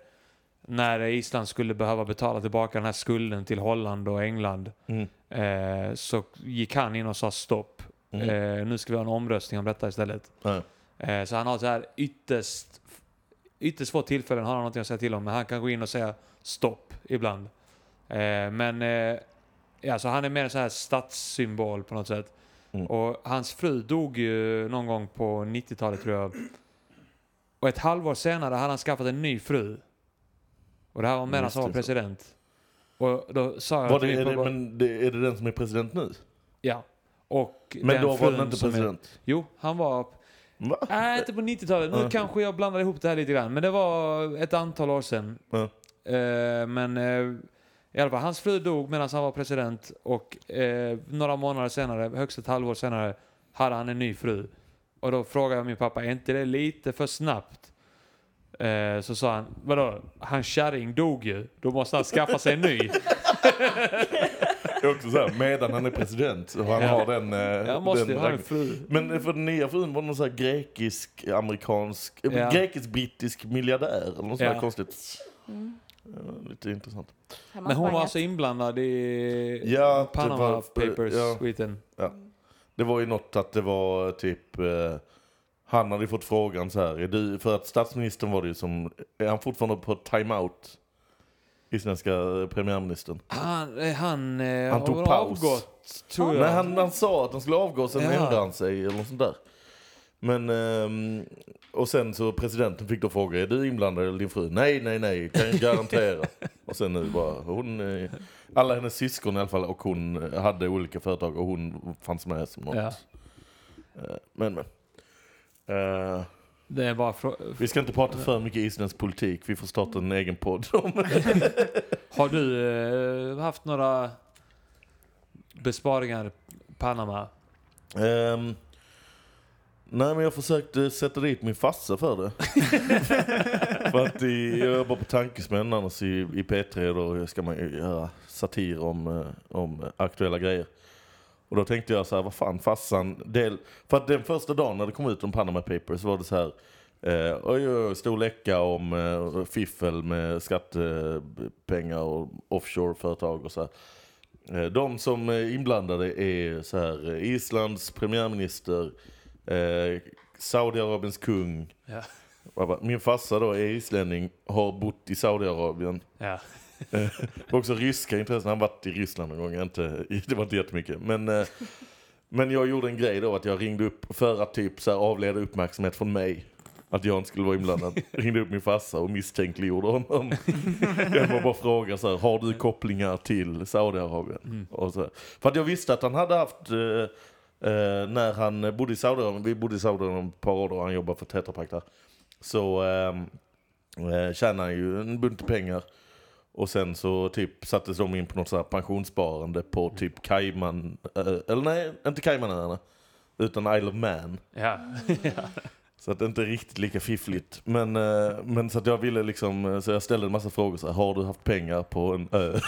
när Island skulle behöva betala tillbaka den här skulden till Holland och England. Mm. Eh, så gick han in och sa stopp. Mm. Eh, nu ska vi ha en omröstning om detta istället. Ja. Eh, så han har så här ytterst, ytterst få tillfällen har han någonting att säga till om, men han kan gå in och säga stopp ibland. Eh, men eh, ja, så han är mer en så här statssymbol på något sätt. Mm. Och hans fru dog ju någon gång på 90-talet tror jag. Och ett halvår senare hade han skaffat en ny fru. Och det här var medan han var president. Och då sa jag Var det, är, det, men det, är det den som är president nu? Ja. Och Men då var den inte som är- president? Jo, han var Va? Nej, inte på 90-talet. Nu kanske jag blandar ihop det här lite grann. Men det var ett antal år sedan. Eh, men eh, i alla fall, hans fru dog medan han var president. Och eh, några månader senare, högst ett halvår senare, hade han en ny fru. Och då frågade jag min pappa, är inte det lite för snabbt? Eh, så sa han, vadå? Hans kärring dog ju. Då måste han skaffa sig en ny. *laughs* Det är också så här, medan han är president så han Ja. har den... eh, Jag måste den ha en fru. Men för den nya frun var någon så här grekisk, amerikansk, eh, Ja. grekisk-brittisk miljardär eller något Ja. konstigt. Mm. Ja, lite intressant. Men hon var alltså inblandad i Ja, det Panama var- Papers ja. skiten. Det var ju något att det var typ... Eh, han hade ju fått frågan så här, är du, för att statsministern var det ju som, är han fortfarande på timeout? Isländska premiärministern. Han, eh, han, eh, Han har tog väl paus. avgått, tror jag. Nej, han, han sa att han skulle avgå, sen Ja. ändrade han sig eller något sånt där. Men, ehm, och sen så presidenten fick då fråga, är du inblandad eller din fru? Nej, nej, nej, kan jag garantera. *laughs* och sen nu bara, hon, eh, alla hennes syskon i alla fall och hon eh, hade olika företag och hon fanns med som något. Ja. Eh, Men, men. Eh, Det frå- vi ska inte prata för mycket isländsk politik, vi får starta en egen podd. *laughs* Har du eh, haft några besparingar Panama? Ehm, nej men jag försökte sätta dit min farsa för det. *laughs* för att i, jag jobbar på Tankesmän annars i, i P3 då ska man ju göra satir om, eh, om aktuella grejer. Och då tänkte jag så här, vad fan farsan, del, för att den första dagen när det kom ut om Panama Papers så var det så här, eh, oj, oj, stor läcka om eh, fiffel med skattepengar och offshore-företag och så här. Eh, De som är inblandade är så här, Islands premiärminister, eh, Saudiarabiens kung. Ja. Min farsa då är islänning, har bott i Saudiarabien. Ja. *laughs* Och också ryska intressen, han har varit i Ryssland någon gång, inte, det var inte jättemycket. Men, eh, men jag gjorde en grej då att jag ringde upp för att typ så här avleda uppmärksamhet från mig. Att jag inte skulle vara inblandad. ringde upp min farsa och misstänkliggjorde honom. *laughs* jag var bara fråga så här, har du kopplingar till Saudiarabien? Mm. Och så här. För att jag visste att han hade haft, eh, när han bodde i Saudiarabien, vi bodde i Saudiarabien ett par år då, han jobbade för Tetra Pak där. Så eh, eh, tjänade han ju en bunt pengar. Och sen så typ sattes de in på något så här pensionssparande på typ Cayman, eh, eller nej, inte Caymanöarna. Utan Isle of Man. Ja. *laughs* Så att det inte är riktigt lika fiffligt. Men, eh, men så att jag ville liksom, eh, så jag ställde en massa frågor så här, har du haft pengar på en ö? *laughs*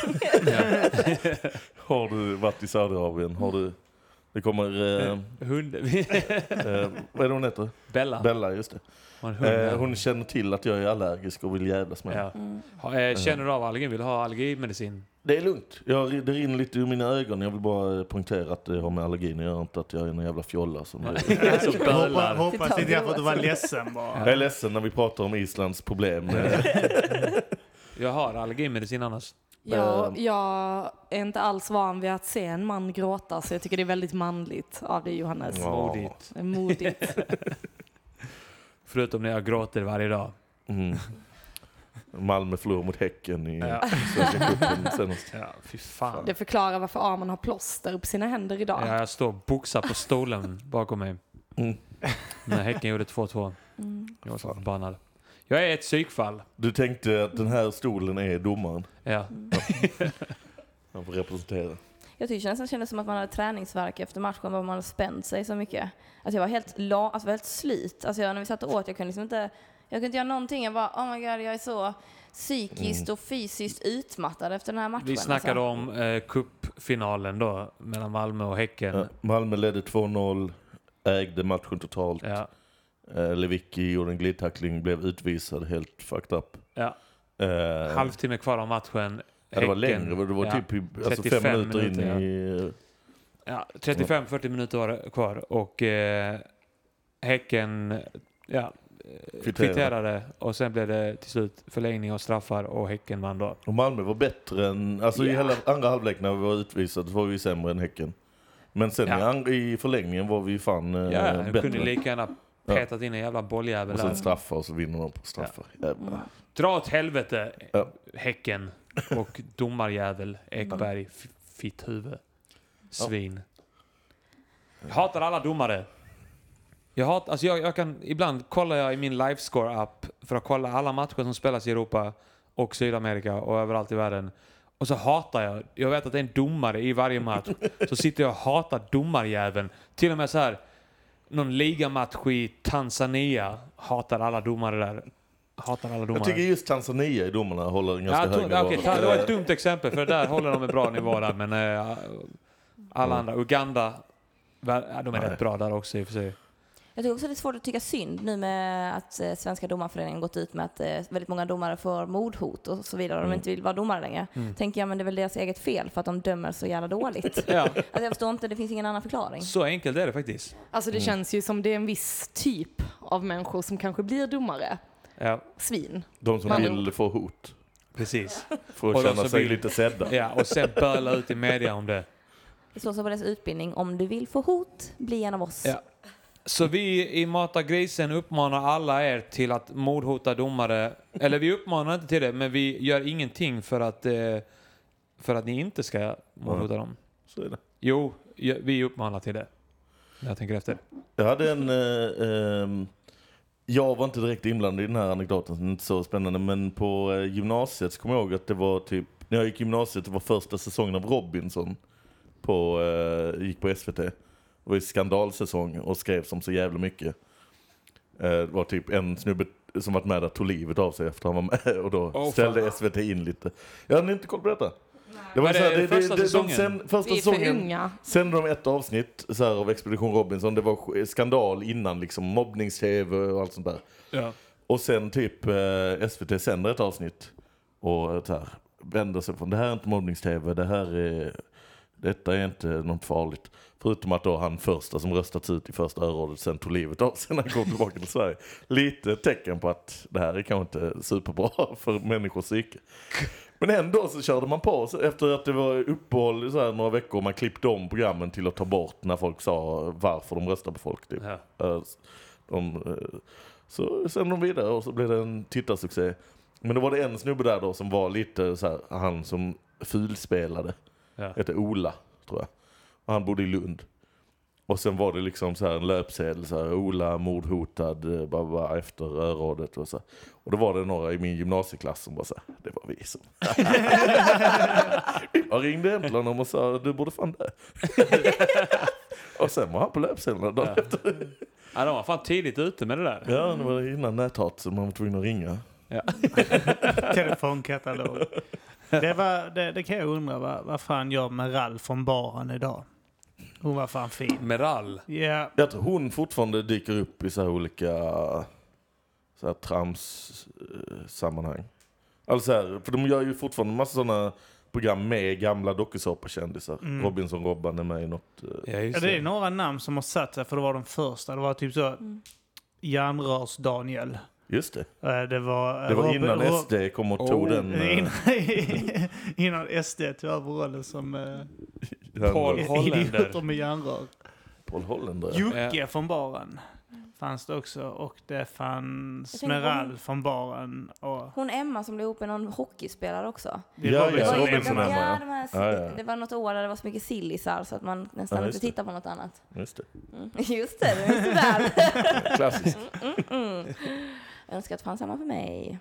*laughs* har du varit i Saudiarabien? Har du, det kommer, eh, Hund. *laughs* eh, vad är det hon heter? Bella. Bella, just det. Eh, hon känner till att jag är allergisk och vill jävlas med. Ja. Mm. Ha- eh, Känner du av allergin? Vill du ha allergimedicin? Det är lugnt. Jag, det rinner lite ur mina ögon. Jag vill bara eh, poängtera att det har med allergin att göra, inte att jag är en jävla fjolla. Som är. *laughs* Så Hoppas, hoppas inte jag för att du var ledsen bara. Jag är ledsen när vi pratar om Islands problem. Eh, *laughs* Jag har allergimedicin annars. Jag, jag är inte alls van vid att se en man gråta så jag tycker det är väldigt manligt av dig Johannes. Modigt. Modigt. *laughs* Förutom när jag gråter varje dag. Mm. Malmö förlorade mot Häcken i Ja. Svenska cupen senast. Ja, fy fan. Det förklarar varför Arman har plåster på sina händer idag. Ja, jag står och boxar på stolen bakom mig. Mm. När Häcken gjorde 2-2. Mm. Jag var så förbannad. Jag är ett psykfall. Du tänkte att den här stolen är domaren. Ja. *laughs* Han får representera. Jag tycker nästan kändes som att man hade träningsvärk efter matchen, för man hade spänt sig så mycket. Alltså jag var helt, la, alltså var helt slut. Alltså jag, när vi satt och åt, jag kunde liksom inte, jag kunde inte göra någonting. Jag bara, oh my god, jag är så psykiskt och fysiskt utmattade efter den här matchen. Vi snackade alltså. om eh, cupfinalen då, mellan Malmö och Häcken. Ja, Malmö ledde 2-0, ägde matchen totalt. Ja. Eh, Lewicki gjorde en glidtackling, blev utvisad, helt fucked up. Ja. Eh, Halvtimme kvar av matchen. ja, det var längre, det var ja. typ i, alltså 35 fem minuter in minuter, i... Ja, 35-40 minuter var kvar och eh, Häcken ja, eh, Kvitterade. kvitterade och sen blev det till slut förlängning och straffar och Häcken vann då. Och Malmö var bättre än, alltså i Ja. hela andra halvlek när vi var utvisade var vi sämre än Häcken. Men sen Ja. i, i förlängningen var vi fan eh, Ja, bättre. kunde lika gärna petat in en jävla bolljävel och där. sen straffar och så vinner de på straffar. Jävlar. Dra åt helvete Ja. Häcken och domarjävel Ekberg, f- fitt huvud. Svin. Jag hatar alla domare. Jag, hat, alltså jag, jag kan, ibland kollar jag i min livescore-app för att kolla alla matcher som spelas i Europa och Sydamerika och överallt i världen. Och så hatar jag, jag vet att det är en domare i varje match, så sitter jag och hatar domarjäveln. Till och med så här någon ligamatch i Tanzania, hatar alla domare där. Hatar alla domare. Jag tycker just Tanzania i domarna håller en ganska Ja, hög nivå. ta- det var ett dumt exempel för där håller de en bra nivå där men eh, alla andra, Uganda, de är Nej. rätt bra där också i och för sig. Jag tycker också det är svårt att tycka synd nu med att eh, Svenska domarföreningen gått ut med att eh, väldigt många domare får mordhot och så vidare och de Mm. inte vill vara domare längre. Tänker jag, men det är väl deras eget fel för att de dömer så jävla dåligt. *laughs* Ja, Alltså jag förstår inte, det finns ingen annan förklaring. så enkelt är det faktiskt. Alltså Mm. det känns ju som det är en viss typ av människor som kanske blir domare. Ja, Svin. De som Man- vill få hot. precis. För att Och känna sig vill- lite sedda. Ja, och sen böla ut i media om det. Det står så på deras utbildning, om du vill få hot, bli en av oss. Ja. Så vi i Mata Grisen uppmanar alla er till att mordhota domare. Eller vi uppmanar inte till det, men vi gör ingenting för att, eh, för att ni inte ska mordhota dem. Så är det. Jo, vi uppmanar till det. Jag tänker efter. Jag hade en... Eh, ehm, jag var inte direkt inblandad i den här anekdoten, så det är inte så spännande. Men på eh, gymnasiet så kommer jag ihåg att det var typ... När jag gick gymnasiet, det var första säsongen av Robinson. På, eh, gick på SVT. Det var ju skandalsäsong och skrevs om så jävla mycket. Eh, det var typ en snubbe som varit med där tog livet av sig efter han var med. *laughs* Och då Åh, ställde SVT in lite. Jag hade inte koll på detta. Det Var det så här, första de säsongen? sen- första Vi är för säsongen unga. sände de ett avsnitt så här, av Expedition Robinson. Det var sk- skandal innan, liksom mobbnings-tv och allt sånt där. Ja. Och sen typ eh, SVT sänder ett avsnitt och så här, vänder sig från det här är inte mobbnings-tv, det här är, detta är inte något farligt. Förutom att då han första som röstats ut i första örådet sen tog livet av sig när han kom tillbaka till Sverige. Lite tecken på att det här är kanske inte superbra *laughs* för människors psyke. Men ändå så körde man på efter att det var uppehåll så här några veckor. Man klippte om programmen till att ta bort när folk sa varför de röstar på folk. Typ. Ja. Eh, De, eh, så sände de vidare och så blev det en tittarsuccé. Men då var det en snubbe där då som var lite så här, han som fulspelade. Ja. Hette Ola, tror jag. Och han bodde i Lund. Och sen var det liksom så här en löpsedel, så här, Ola mordhotad eh, bara, bara, efter örådet och så. Och då var det några i min gymnasieklass som bara så här, det var vi som... *laughs* jag ringde honom och sa, du borde fan dö. *laughs* och sen var han på löpsedeln dagen Ja. efter. ja, de var fan tidigt ute med det där. Ja, det var innan näthat så man var tvungen att ringa. *laughs* Telefonkatalog. Det, var, det, det kan jag undra, vad, vad fan gör Meral från baren idag? Hon var fan fin. Meral. Ja, Jag tror hon fortfarande dyker upp i så här olika så här trams-sammanhang. Alltså så här, för de gör ju fortfarande en massa sådana program med gamla dokusåpakändisar. Mm. Robinson-Robban är med i något. eh, Ja, ja, det är några namn som har satt sig, för det var de första. Det var typ så Järnrörs-Daniel. Just det. Eh, Det var, eh, Det var innan Rob- SD kom och tog Oh, den. *laughs* eh, Innan, innan SD tog över rollen som *laughs* den- Paul Holländer. idioter med järnrör. Paul Holländer. Jocke från baren fanns det också och det fanns Meral hon- från baren och Hon Emma som blev ihop med någon hockeyspelare också. det Ja, var ja, väl- Det var- Robinson var- Emma, ja. ja, de här, Ja, ja. Det var något år där det var så mycket sillisar så att man nästan Ja, inte just det. tittar på något annat. Just det. Mm. *laughs* Just det, det minns du väl. Klassiskt. Mm. Jag önskar att fanns samma för mig.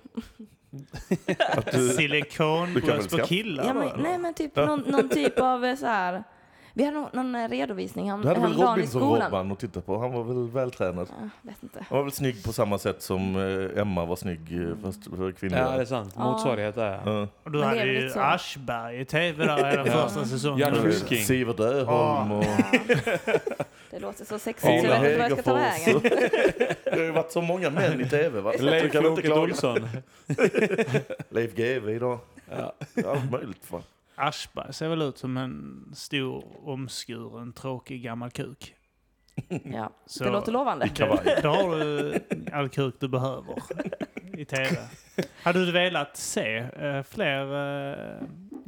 *laughs* Silikonbröst på killar Ja, men, nej men typ någon, någon typ av eh, så här Vi hade någon, någon eh, redovisning ham- Du hade väl häromdagen i skolan. Robinson-Robban att titta på? Han var väl vältränad? Ja, vet inte. Han var väl snygg på samma sätt som eh, Emma var snygg eh, fast för kvinnor. Ja, det är sant. Motsvarighet där. ja. Och du hade ju. Aschberg i tv där hela första säsongen. Jan. Sivert Öholm och *laughs* Det låter så sexigt så jag vet inte vad jag ska ta vägen. *laughs* Det har ju varit så många män i tv va? Leif Loket. Olsson. *laughs* Leif GW idag. Ja. Allt möjligt fan. Aschberg ser väl ut som en stor, omskuren, tråkig gammal kuk. Ja, Så det låter lovande. Kavaj. Då har du all kuk du behöver i tv. Hade du velat se eh, fler eh,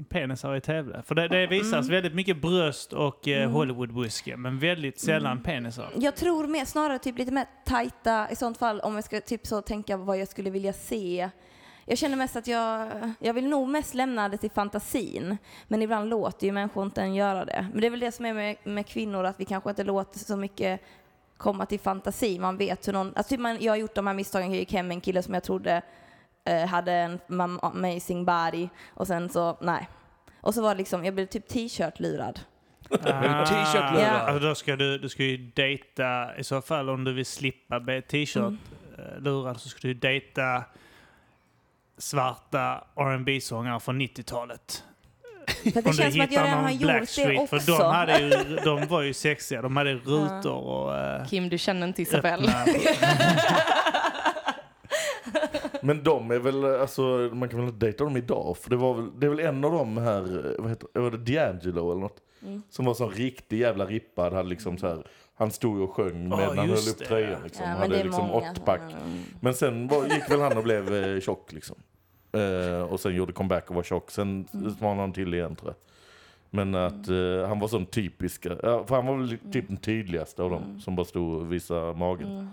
penisar i tv? För det, det visas Mm. väldigt mycket bröst och uh, Mm. Hollywood-buske, men väldigt sällan penisar. Jag tror mer, snarare typ lite mer tajta i sånt fall om jag ska typ så tänka vad jag skulle vilja se. Jag känner mest att jag, jag vill nog mest lämna det till fantasin. Men ibland låter ju människor inte en göra det. Men det är väl det som är med, med kvinnor, att vi kanske inte låter så mycket komma till fantasi. Man vet hur någon, alltså typ man, jag har gjort de här misstagen, jag gick hem med en kille som jag trodde eh, hade en amazing body och sen så, nej. Och så var det liksom, jag blev typ t-shirt-lurad. Ah, t-shirt-lurad? Ja. Alltså då ska du, du ska ju dejta, i så fall om du vill slippa t-shirt Mm. eh, lurad så ska du dejta svarta rb sångare från 90-talet. För det Om du känns som att jag hittar redan har någon gjort Blackstreet, det också. För de, hade ju, *laughs* de var ju sexiga, de hade rutor och eh, Kim, du känner inte öppna... *laughs* Men de är väl, alltså man kan väl inte dejta dem idag? För det var väl, det är väl en av dem här, vad heter var det D'Angelo eller något? Mm. Som var sån riktig jävla rippad, hade liksom så här, han stod och sjöng med Ja, när han höll upp det. tröjan liksom. Ja, men hade liksom åttpack. Mm. Men sen var, gick väl han och blev eh, tjock liksom. Eh, och sen gjorde comeback och var tjock. Sen Mm. smalnade han till igen tror jag. Men att eh, han var sån typiska, ja, för han var väl typ den tydligaste av dem Mm. som bara stod och visade magen. Mm.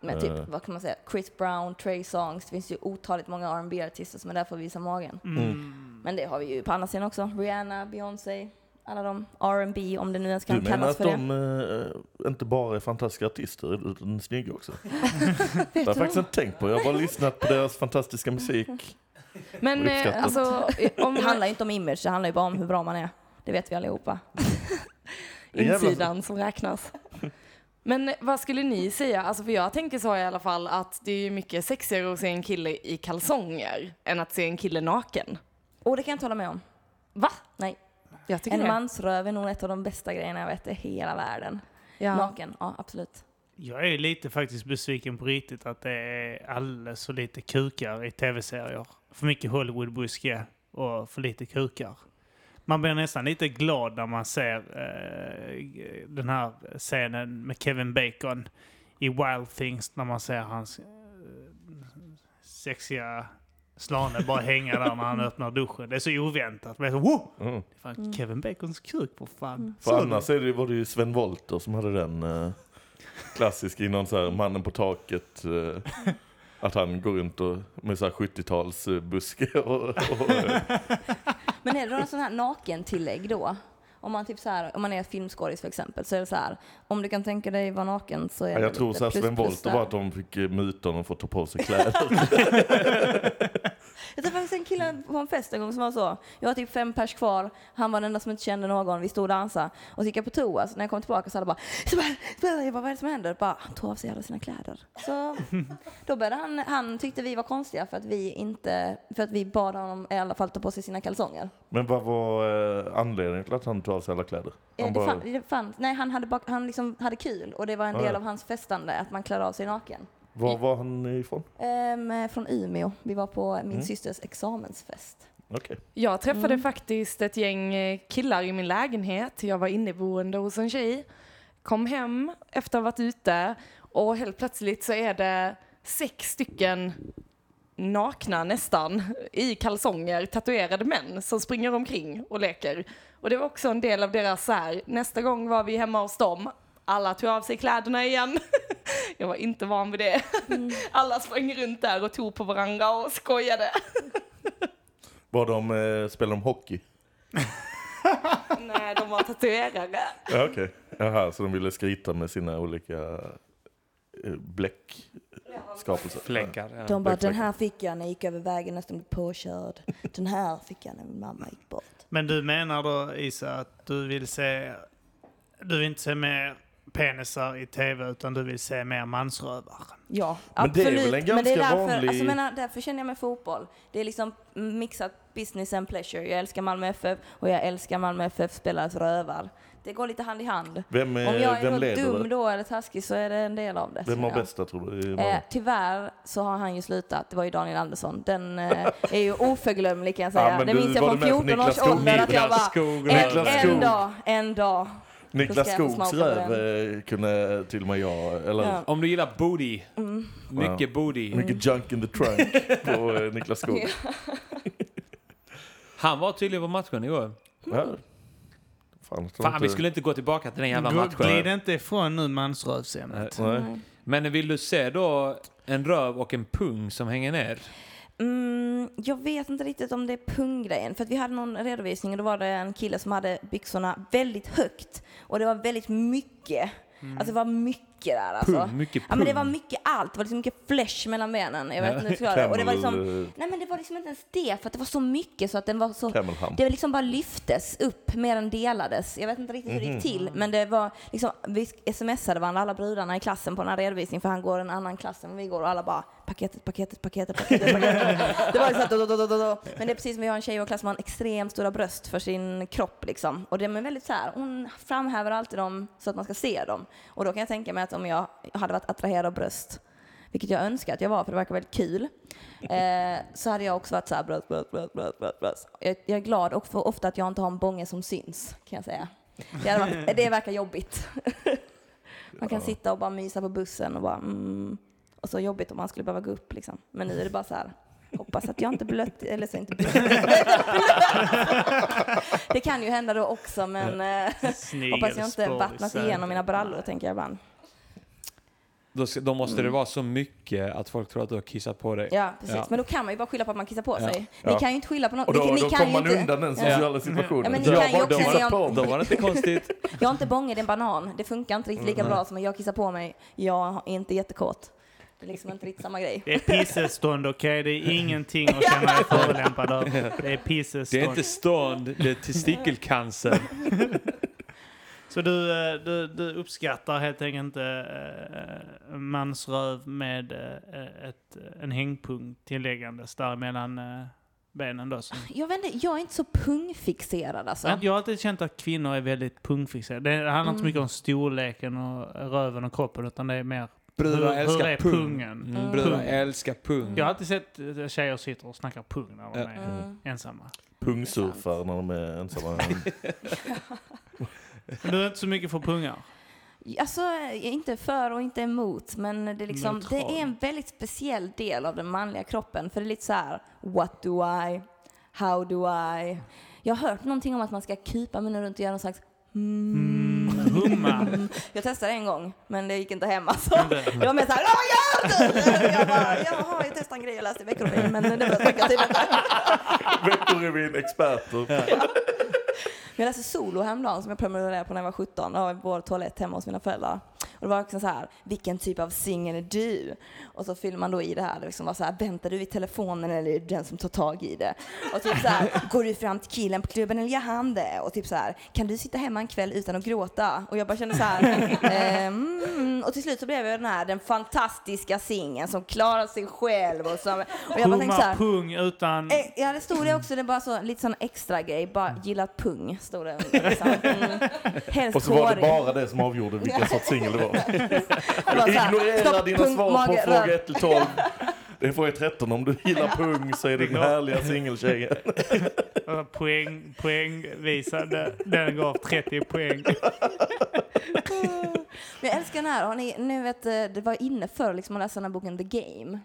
Men typ, Eh. vad kan man säga, Chris Brown, Trey Songs, det finns ju otaligt många rb artister som är där för att visa magen. Mm. Men det har vi ju på andra sidan också. Rihanna, Beyoncé, alla de R&B om det nu ens Du kan menar kallas att för det. de eh, inte bara är fantastiska artister utan snygga också? *laughs* det har jag du faktiskt inte tänkt på. Jag har bara lyssnat på deras fantastiska musik. *laughs* Men eh, alltså, om Det handlar ju inte om image, det handlar ju bara om hur bra man är. Det vet vi allihopa. *laughs* Insidan som räknas. Men eh, vad skulle ni säga? Alltså för jag tänker så i alla fall att det är ju mycket sexigare att se en kille i kalsonger än att se en kille naken. Och det kan jag inte hålla med om. Va? Nej. Jag tycker En det. mansröv är nog ett av de bästa grejerna jag vet i hela världen. Ja. Naken, ja absolut. Jag är lite faktiskt besviken på riktigt att det är alldeles så lite kukar i tv-serier. För mycket Hollywood-buske och för lite kukar. Man blir nästan lite glad när man ser eh, den här scenen med Kevin Bacon i Wild Things när man ser hans eh, sexiga slane bara hänga där när han öppnar duschen. Det är så oväntat. Man är så, wow! Mm. Det är fan Kevin Bacons kuk på fan. För Såg du? annars är det, var det ju Sven Wollter som hade den eh, klassisk i någon så här mannen på taket. Eh, att han går runt och, med så här 70-tals eh, buske och, och eh, Men är det någon sån här nakentillägg då? Om man, typ så här, om man är filmskådis för exempel så är det så här, om du kan tänka dig vara naken så är Ja, det jag tror lite så här, plus, Sven Wollter var att de fick eh, muta honom för att ta på sig kläder. *laughs* *laughs* Jag träffade faktiskt en kille på en fest en gång som var så. Jag var typ fem pers kvar, han var den enda som inte kände någon, vi stod och dansade. Och så gick jag på toa, så när jag kom tillbaka så hade bara jag bara, vad är det som händer? Bara, han tog av sig alla sina kläder. Så då började han, han tyckte vi var konstiga för att vi inte, för att vi bad honom i alla fall ta på sig sina kalsonger. Men vad var eh, anledningen till att han tog av sig alla kläder? Eh, Han Det, bara, fann, det fanns, nej han hade, bara, han liksom hade kul och det var en del ja. av hans festande att man klär av sig naken. Var var han ifrån? Ehm, från Umeå, vi var på min Mm. systers examensfest. Okej. Jag träffade Mm. faktiskt ett gäng eh, killar i min lägenhet. Jag var inneboende hos en tjej. Kom hem efter att ha varit ute och helt plötsligt så är det sex stycken nakna nästan i kalsonger, tatuerade män som springer omkring och leker. Och det var också en del av deras så här, nästa gång var vi hemma hos dem, alla tog av sig kläderna igen. *laughs* Jag var inte van vid det. *laughs* Alla sprang runt där och tog på varandra och skojade. *laughs* Var de, eh, spelade de hockey? Nej, de var tatuerare. Ja, okej. Jaha, så de ville skryta med sina olika eh, bläckskapelser? Fläckar. Ja. De bara, den här fick jag när jag gick över vägen nästan blev påkörd. Den här fick jag när min mamma gick bort. Men du menar då Isa att du vill se... Du vill inte se mer penisar i tv utan du vill se mer mansrövar? Ja, Men det är absolut. väl en Men det är ganska därför, vanlig- alltså, menar, därför känner jag med fotboll. Det är liksom mixat business and pleasure. Jag älskar Malmö FF och jag älskar Malmö FF spelares rövar. Det går lite hand i hand. Vem, är, Om jag är leder dum det? då eller taskig så är det en del av det. Vem har bästa tror du? Eh, tyvärr så har han ju slutat. Det var ju Daniel Andersson. Den eh, är ju *laughs* oförglömlig kan jag säga. Ja, men det minns jag från med på 14 års ålder att jag bara, Skog. en, en dag, en dag. Niklas Skogs röv eh, kunde till och med jag, eller Ja. Om du gillar booty. Mm. Mycket booty. mycket junk in the trunk *laughs* på eh, Niklas Skog. Han var tydligen på matchen igår. Ja. Fan, tror Fan, vi inte- skulle inte gå tillbaka till den jävla Gå- matchen. Glid inte ifrån nu mansrövsämnet. Men vill du se då en röv och en pung som hänger ner? Mm, jag vet inte riktigt om det är punggrejen. För att vi hade någon redovisning och då var det en kille som hade byxorna väldigt högt. Och det var väldigt mycket. Alltså det var mycket där alltså. Pung, mycket Ja men det pung. var mycket allt. Det var liksom mycket flesh mellan benen. Jag vet inte hur jag ska. Och det var liksom, eh, nej men det var liksom inte ens det. För att det var så mycket så att den var så det liksom bara lyftes upp mer än delades. Jag vet inte riktigt hur det gick till, men det var liksom, vi smsade varandra, alla brudarna i klassen på den här redovisningen, för han går en annan klass än vi går och alla bara paketet, paketet, paketet, paketet, paketet. Det var liksom då, då, då, då, då. Men det är precis som vi har en tjej i vår klass som har en extremt stora bröst för sin kropp liksom. Och det är väldigt så här, hon framhäver alltid dem så att man ska se dem. Och då kan jag tänka mig att om jag hade varit attraherad av bröst, vilket jag önskar att jag var för det verkar väldigt kul, eh, så hade jag också varit så här bröst, bröst, bröst, bröst, bröst, bröst. Jag, jag är glad och för ofta att jag inte har en bånge som syns, kan jag säga. Det, varit, det verkar jobbigt. Man kan sitta och bara mysa på bussen och bara mm. Och så jobbigt om man skulle behöva gå upp liksom. Men nu är det bara så här. Hoppas att jag inte blött, *laughs* eller så inte blött. *laughs* Det kan ju hända då också men eh, hoppas jag inte vattnas igenom mina brallor tänker jag ibland. Då, då måste det vara så mycket att folk tror att du har kissat på dig. Ja, precis. Ja. Men då kan man ju bara skylla på att man kissar på Ja. sig. Ni Ja. kan ju inte skylla på något. Och då, ni, ni då kan kommer man inte, undan den sociala situationen. Ja, men ni kan ju också om- Då var det inte konstigt. Jag har inte är en banan. Det funkar inte riktigt lika bra som att jag kissar på mig. Jag är inte jättekåt. Det är liksom inte riktigt samma grej. Det är pissestånd, okej? Det är ingenting att känna sig förolämpad över. Det är Det är inte stånd, det är testikelcancer. *laughs* Så du, eh, du, du uppskattar helt enkelt inte äh, mansröv med eh, ett, en hängpunkt tilläggandes där mellan äh, benen då? Som, Jag vet inte, jag är inte så pungfixerad alltså. Men Jag har alltid känt att kvinnor är väldigt pungfixerade. Det handlar inte så Mm. mycket om storleken och röven och kroppen utan det är mer... Brudar Hur- hur älskar är pung. pungen? Mm, brudar Pung. älskar pung. Jag har alltid sett eh, tjejer sitta och snacka pung när de är Mm. ensamma. Pungsurfar när de är ensamma. *laughs* Men du är inte så mycket för pungar? Alltså, är inte för och inte emot, men det är, liksom, det är en väldigt speciell del av den manliga kroppen. För det är lite så här, what do I? How do I? Jag har hört någonting om att man ska kupa munnen runt och göra någon slags mm. Humma? *laughs* Jag testade en gång, men det gick inte hem alltså. Det var mer såhär, du? Jag bara, jaha, jag testade en grej jag läste i Veckorevyn, men det var funkar tydligen inte. *laughs* Veckorevyn, experter. Jag läste Solo häromdagen som jag prenumererade på när jag var 17 av vår toalett hemma hos mina föräldrar. Och det var också så här, vilken typ av singel är du? Och så fyller man då i det här, det liksom var så här, väntar du vid telefonen eller är det den som tar tag i det? Och typ så här, *laughs* går du fram till killen på klubben eller gör han det? Och typ så här, kan du sitta hemma en kväll utan att gråta? Och jag bara kände så här, *laughs* eh, mm, och till slut så blev jag den här, den fantastiska singeln som klarar sig själv och som, och jag bara tänkte så här, pung utan... Eh, Ja, det stod det också. Det är bara så, lite sån extra grej. Bara gillar pung, stod det. *laughs* Liksom. Mm. Helst Och så var det bara det som avgjorde vilken sorts singel det var. *laughs* Ignorera dina svar på fråga röv. 1 till 12. *laughs* Det är fråga 13. Om du gillar pung så är det den härliga singeltjejen. *laughs* Poäng, poängvisande. Den gav 30 poäng. Men jag älskar den här. Har ni, nu vet, eh, det var inne förr liksom, att läsa den här boken The Game.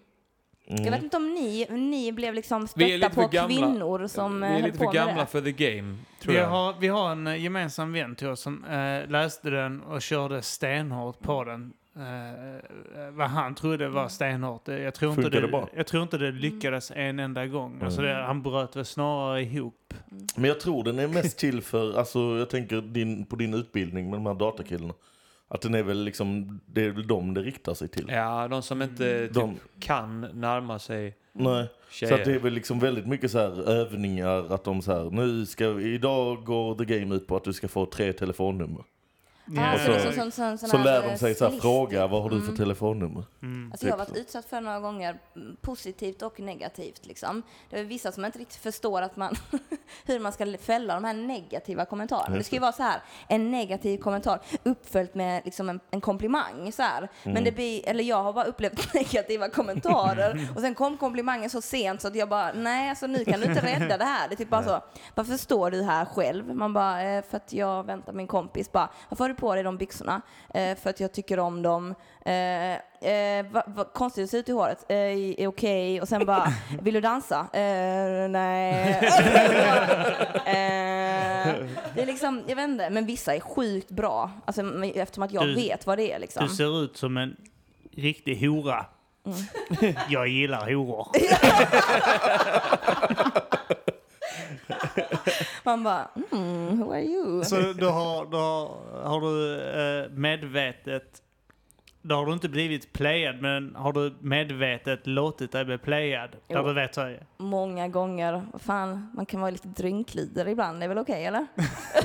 Jag vet inte om ni, ni blev liksom Vi är stötta lite på kvinnor som Vi eh, är höll lite för gamla det. för the game, tror Vi jag. har, vi har en eh, gemensam vän till oss som eh, läste den och körde stenhårt på den. Eh, vad han trodde var stenhårt. Eh, Jag tror, inte det, det bra? jag tror inte det lyckades en enda gång. Alltså Mm. det, han bröt väl snarare ihop. Men jag tror den är mest till för, alltså jag tänker din, på din utbildning med de här datakillarna. Att den är väl liksom, det är väl dem det riktar sig till. Ja, de som inte typ, De, kan närma sig nej. tjejer. Så att det är väl liksom väldigt mycket så här övningar, att de så här, nu ska, idag går the game ut på att du ska få tre telefonnummer. Ah, Och så, det är så- så, som, som, sån Så lär eh, de sig så här, fråga, vad har du för Mm. telefonnummer? Mm. Alltså jag har Typ varit utsatt för några gånger, mm, positivt och negativt. Liksom. Det är vissa som inte riktigt förstår att man, *laughs* hur man ska fälla de här negativa kommentarerna. Det ska ju vara så här, en negativ kommentar uppföljt med liksom en, en komplimang. Så här. Mm. Men det blir, eller jag har bara upplevt *laughs* negativa kommentarer och sen kom komplimangen så sent så att jag bara, nej alltså nu kan du inte rädda det här. Det är typ bara så, varför står du här själv? Man bara, eh, för att jag väntar min kompis. Bara, varför har du på dig de byxorna? Eh, för att jag tycker om dem. Eh, eh, vad va, konstigt det ser ut i håret. Eh, är okej. Och sen bara, *laughs* vill du dansa? Eh, nej. *laughs* eh, det är liksom, jag vet inte, men vissa är sjukt bra. Alltså, eftersom att jag Du- vet vad det är liksom. Du ser ut som en riktig hora. Mm. *laughs* Jag gillar horor. Man bara, mm, who are you? Så du har, du har, du eh, medvetet, då har du inte blivit playad, men har du medvetet låtit dig bli playad? Där Jo. du vet så, Många gånger. Fan, man kan vara lite drinklider ibland. Det är väl okej, eller?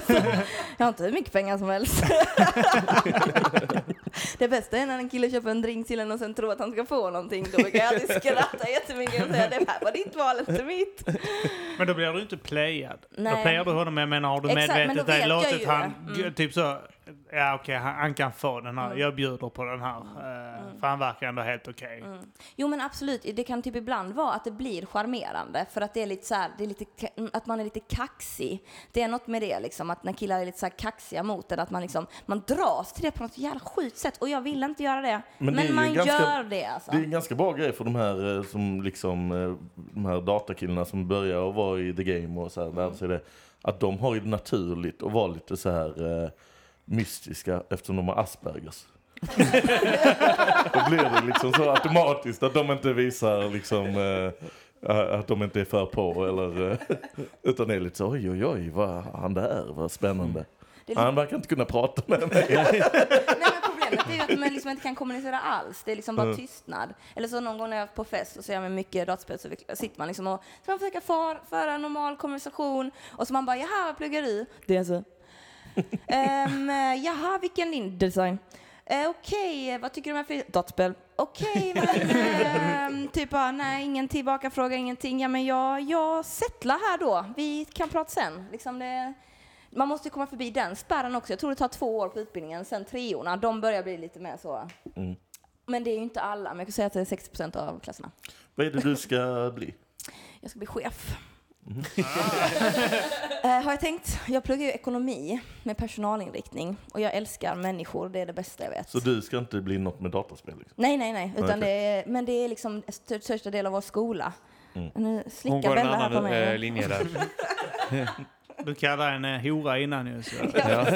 *laughs* jag har inte hur mycket pengar som helst. *laughs* det bästa är när en kille köper en drink till en och sen tror att han ska få någonting. Då brukar jag alltid skratta jättemycket och säga det här var ditt val, inte mitt. men då blir du inte playad. Då Nej. playar du honom, jag menar har du Exakt, men medvetet då jag låtit han. Mm. typ så, ja okej han, han kan få den här, Mm. jag bjuder på den här. Eh, För han verkar ändå helt okej. Mm. Jo men absolut, det kan typ ibland vara att det blir charmerande för att det är lite så här, det är lite, ka- att man är lite kaxig. Det är något med det liksom, att när killar är lite så här kaxiga mot en, att man liksom, man dras till det på något jävla sjukt sätt och jag vill inte göra det. Men Men, det man ganska- gör det alltså. Det är en ganska bra grej för de här eh, som liksom, eh, de här datakillarna som börjar att vara i the game och så här, lära sig det. Att de har ju naturligt att vara lite så här eh, mystiska eftersom de har Aspergers. *laughs* Då blir det liksom så automatiskt att de inte visar liksom eh, att de inte är för på eller eh, utan är lite så oj oj oj vad han där, vad spännande. Är Han verkar inte kunna prata med mig. *laughs* Nej, men problemet är ju att man liksom inte kan kommunicera alls. Det är liksom bara Mm. tystnad. Eller så någon gång när jag är på fest och så är jag med mycket dataspel så sitter man liksom och så man försöker för, föra en normal konversation och så man bara jaha, vad pluggar du? Det är så. Um, jaha, vilken din design? Eh, Okej, vad tycker du om för dataspel? Okej, *laughs* men ehm, typ bara, nej, ingen tillbaka fråga, ingenting. Ja, men jag, jag settlar här då. Vi kan prata sen. Liksom det, man måste komma förbi den spärren också. Jag tror det tar två år på utbildningen. Sen treorna, de börjar bli lite mer så. Mm. Men det är ju inte alla, men jag kan säga att det är 60 procent av klasserna. Vad är det du ska bli? Jag ska bli chef. Eh, har jag tänkt. Jag pluggar ju ekonomi med personalinriktning och jag älskar människor, det är det bästa jag vet. Så du ska inte bli något med dataspel? Liksom? Nej, nej, nej. Utan Okej. det är, men det är liksom st- största del av vår skola. Mm. Nu Hon slickar går en Bella här på annan mig. eh, linje där. *laughs* Du kallade henne hora innan ju. Så. Ja.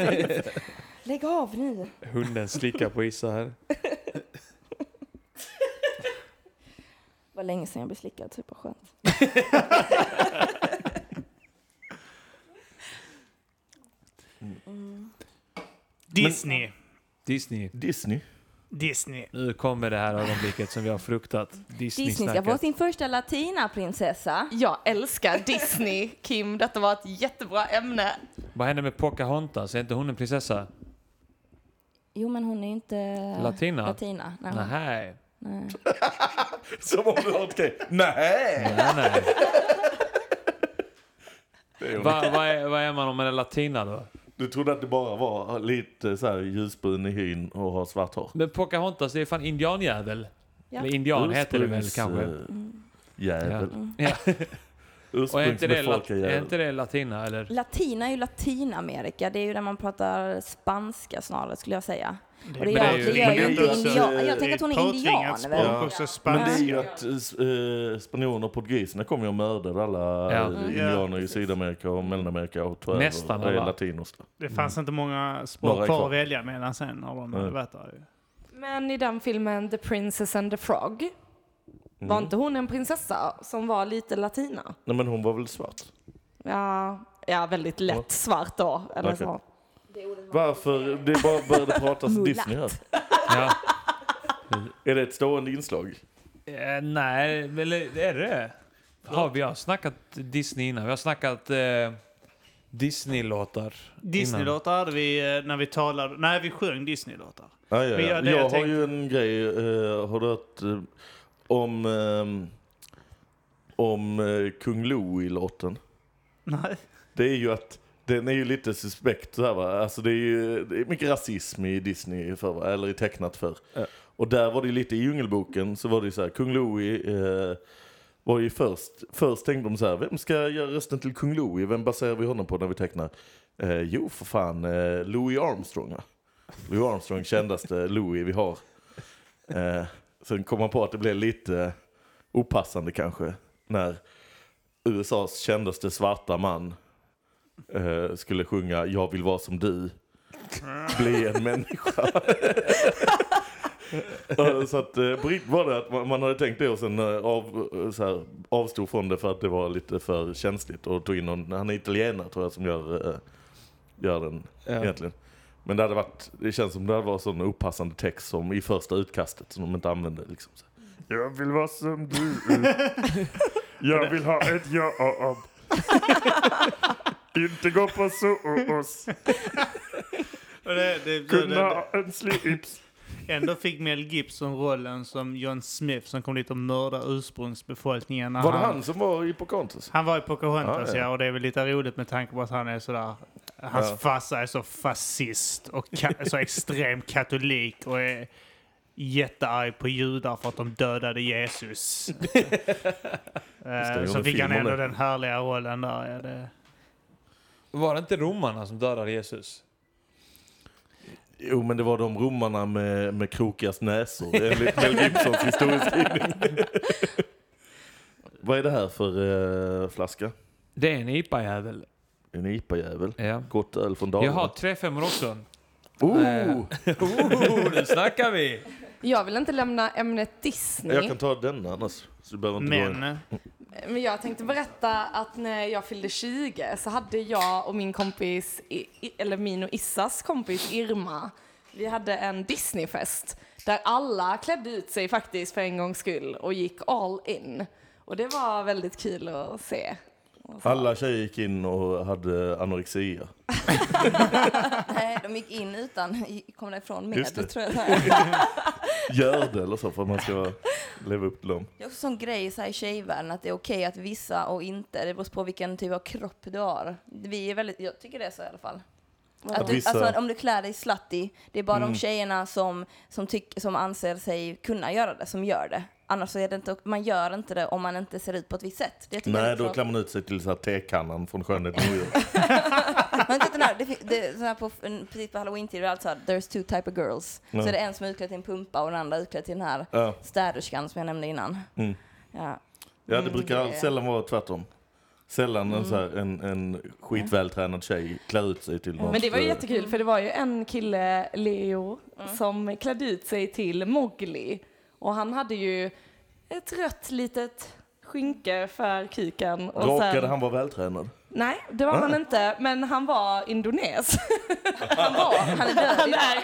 Lägg av nu. Hunden slickar på Issa här. *laughs* Det var länge sedan jag blev slickad, så det var skönt. Mm. Disney. Disney. Disney? Disney. Nu kommer det här ögonblicket som vi har fruktat. Disney ska få sin första latinaprinsessa. Jag älskar Disney, Kim. Detta var ett jättebra ämne. Vad hände med Pocahontas? Är inte hon en prinsessa? Jo, men hon är inte Latina? latina. Nej. Nej. Nej. *laughs* Som om du har ett okej. Nej! Nej, nej. *laughs* Hon. Va, vad, är, vad är man om man är latina då? Du trodde att det bara var lite så här ljusbrun i hyn och ha svart hår? Men Pocahontas, det är fan indianjävel. Ja. Eller indian heter det väl Ursprungs, kanske? Mm. Jävel. Ja. Och är inte, det, lat- är inte det latina eller? Latina är ju Latinamerika. Det är ju där man pratar spanska snarare, skulle jag säga. Och det gör, det är ju- det gör men ju det är inte också- indian. Jag tänker att hon är indian, språk också, Men det är ju att eh, spanjorerna och portugiserna kommer ju och mördade alla Ja. Mm. indianer Ja, i Sydamerika och Mellanamerika och över Nästan och alla. latinos. Det fanns inte många språk kvar att välja mellan sen när de hade varit där. Men i den filmen The Princess and the Frog, var Mm. inte hon en prinsessa som var lite latina? Nej men hon var väl svart? Ja, ja väldigt lätt svart då, eller så. Varför det bara började pratas. *laughs* Disney här? Ja. *laughs* Är det ett stående inslag? Eh, nej, eller är det det? Har vi har snackat Disney innan? Vi har snackat eh, Disney-låtar. Disney-låtar hade vi eh, när vi talade... Nej, vi sjöng Disney-låtar. Ja, ja, ja. jag- det Jag, har ju en grej, eh, har du hört eh, om, eh, om eh, Kung Louie-låten? Nej. Det är ju att den är ju lite suspekt så här va. Alltså det är ju det är mycket rasism i Disney för va? eller i tecknat för. Ja. Och där var det ju lite i Djungelboken så var det ju så här, Kung Louie eh, var ju först, först tänkte de så här, vem ska göra rösten till Kung Louie? Vem baserar vi honom på när vi tecknar? Eh, jo för fan, eh, Louis Armstrong va? Louis Armstrong kändaste Louis vi har. Eh, sen kom man på att det blev lite opassande kanske när USAs kändaste svarta man eh, skulle sjunga Jag vill vara som du. Bli en *laughs* människa. Eh, så att eh, på riktigt var det att man, man hade tänkt det och sen eh, av, eh, så här, avstod från det för att det var lite för känsligt och tog in någon, han är italienare tror jag som gör, eh, gör den Ja. egentligen. Men det hade varit, det känns som det hade varit sån opassande text som i första utkastet som de inte använde liksom. Så. Jag vill vara som du. *laughs* Jag vill ha ett jobb. Inte gå på det, det, det, en slips. *laughs* ändå fick Mel Gibson rollen som John Smith som kom dit och mördade ursprungsbefolkningen. Var det han som var i Pocahontas? Han var i Pocahontas, Ja, ja, ja. och det är väl lite roligt med tanke på att han är sådär... Hans Ja. farsa är så fascist och ka- *laughs* så extrem katolik och är jättearg på judar för att de dödade Jesus. *laughs* Gjorde så fick han ändå det. den härliga rollen där. Ja, det... Var det inte romarna som dödade Jesus? Jo, men det var de romarna med, med krokigast näsor enligt Mel Gibsons historieskrivning. *laughs* Vad är det här för eh, flaska? Det är en IPA-jävel. En IPA-jävel. Ja. Gott öl från Jag har Dalarna. tre femmor också. Oh! Eh, Oh, nu snackar vi! Jag vill inte lämna ämnet Disney. Jag kan ta denna annars. Så du behöver inte gå in. Men eh, Men jag tänkte berätta att när jag fyllde 20 så hade jag och min kompis, I- I- eller min och Issas kompis Irma, vi hade en Disneyfest där alla klädde ut sig faktiskt för en gångs skull och gick all in. Och det var väldigt kul att se. Alla tjejer gick in och hade anorexia. *laughs* Nej, de gick in utan, kom därifrån med. Just det. Tror jag. *laughs* Gör det eller så för att man ska leva upp till dem. det är också en sån grej så här i tjejvärlden att det är okej att vissa och inte. Det beror på vilken typ av kropp du har. Vi är väldigt, jag tycker det är så i alla fall. Att Att du, vissa- alltså, om du klär dig slutty, det är bara Mm. de tjejerna som, som, tyck, som anser sig kunna göra det som gör det. Annars så är det inte, man gör inte det om man inte ser ut på ett visst sätt. Det Nej, då så- klär man ut sig till så här tekannan från Skönheten York. *laughs* Men inte den här, det, så här på, precis på halloween-tid är det alltså här, there's two type of girls. Ja. Så är det en som är utklädd till en pumpa och den andra utklädd till den här Ja, städerskan som jag nämnde innan. Mm. Ja. ja det Mm, brukar det- sällan vara tvärtom. Sällan en, så här, en, en skitvältränad tjej klär ut sig till något. Men det var ju eh, jättekul för det var ju en kille, Leo, Mm. som klädde ut sig till Mowgli. Och han hade ju ett rött litet skynke för kuken. Och Råkade sen- han vara vältränad? Nej, det var Ah. han inte, men han var indones. *laughs* Han var, han är död han är.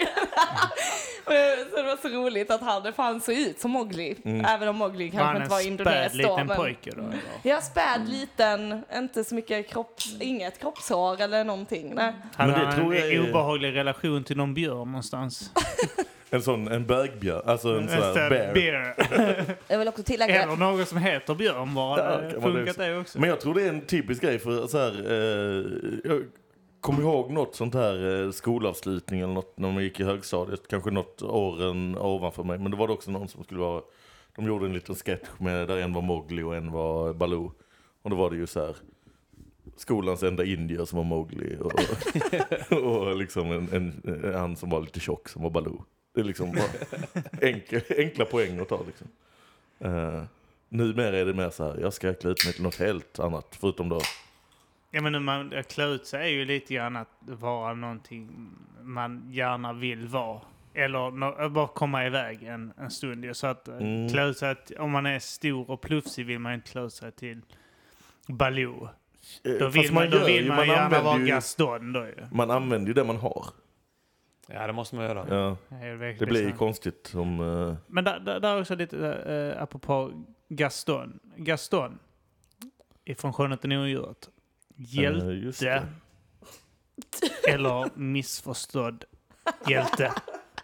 *laughs* så det var så roligt att han, för han såg ut som Mowgli. Mm. Även om Mowgli var kanske inte en var späd indones då. liten Men... pojke då? eller? Ja, späd, liten, inte så mycket kropps... Inget kroppshår eller någonting. Nej. Hade Men det han tror jag en är- obehaglig relation till någon björn någonstans? *laughs* En sån, en bögbjörn, alltså en sån här bear. bear. Jag vill också tillägga, Eller någon som heter Björn bara. Ja, funkat det. det också. Men jag tror det är en typisk grej för så här, eh, jag kommer ihåg något sånt här eh, skolavslutning eller något när man gick i högstadiet, kanske något åren ovanför mig, men det var det också någon som skulle vara, de gjorde en liten sketch med där en var Mowgli och en var Baloo. Och då var det ju så här skolans enda indier som var Mowgli och, *laughs* och liksom en, en, en, han som var lite tjock som var Baloo. Det är liksom bara *laughs* enkel, enkla poäng att ta liksom. Uh, numera är det mer så här, jag ska klä ut mig till något helt annat, förutom då Ja, men man att klä ut sig är ju lite grann att vara någonting man gärna vill vara. Eller nå- bara komma iväg en, en stund. Så att eh, Mm. klä ut sig, till- om man är stor och plufsig vill man inte klä ut sig till Baloo. Eh, Då fast vill man, då gör vill ju- man, gärna vara Gaston då ju. Man använder ju det man har. Ja, det måste man göra. Ja, Det, det blir konstigt om... eh, Men där, där, där är också lite, uh, apropå Gaston. Gaston ifrån Skönheten och odjuret. Hjälte just det. *laughs* eller missförstådd hjälte.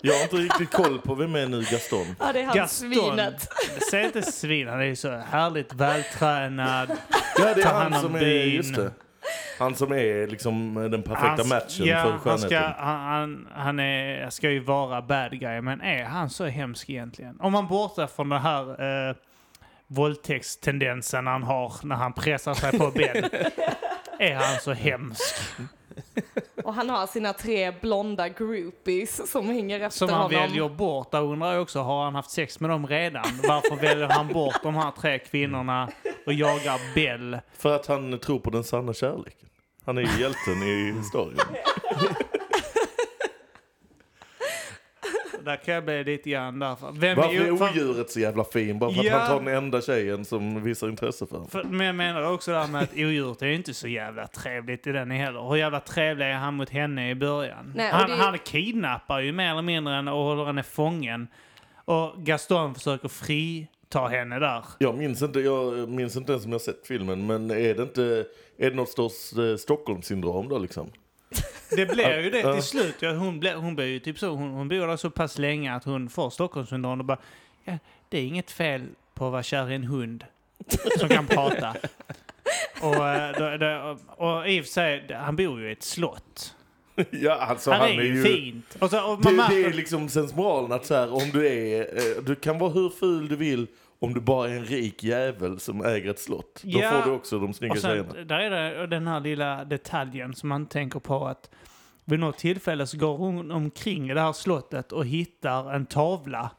Jag har inte riktigt koll på vem är nu Gaston. Ja, det är han Gaston. svinet. Säg inte svin, han är ju så härligt vältränad. Ja, det är han om som är... Just det. Han som är liksom den perfekta Han- matchen ja, för han skönheten. ska, han, han, han är, ska ju vara bad guy, men är han så hemsk egentligen? Om man bortser från den här eh, våldtäktstendensen han har när han pressar sig på Ben. *laughs* är han så hemsk? Och han har sina tre blonda groupies som hänger efter Som han honom. väljer bort. Där undrar jag också, har han haft sex med dem redan? Varför väljer han bort de här tre kvinnorna och jagar Bell? För att han tror på den sanna kärleken. Han är ju hjälten i historien. Där kan jag bli lite grann därför. Vem Varför ju- är för- odjuret så jävla fin? Bara för att Ja. han tar den enda tjejen som visar intresse för honom. För, men jag menar också det här med att odjuret är inte så jävla trevligt i den heller. Hur jävla trevlig är han mot henne i början? Nej, han, det- han kidnappar ju mer eller mindre än och håller henne fången. Och Gaston försöker frita henne där. Jag minns inte, jag minns inte ens om jag sett filmen, men är det inte, är det något sorts eh, Stockholmssyndrom då liksom? Det blir ju det till slut. Ja, hon, blir, hon blir ju typ så, hon, hon bor där så pass länge att hon får Stockholmssyndrom och bara, ja, det är inget fel på att vara kär i en hund som kan prata. Och, eh, då, då, och i och för sig, han bor ju i ett slott. ja, alltså han, han, är ju fint. Och så, och Det, det märker, är liksom sensmoralen att så här, om du är, eh, du kan vara hur ful du vill om du bara är en rik jävel som äger ett slott. Då Ja. får du också de snygga och tjejerna. sen, där är det den här lilla detaljen som man tänker på att vid något tillfälle så går hon omkring i det här slottet och hittar en tavla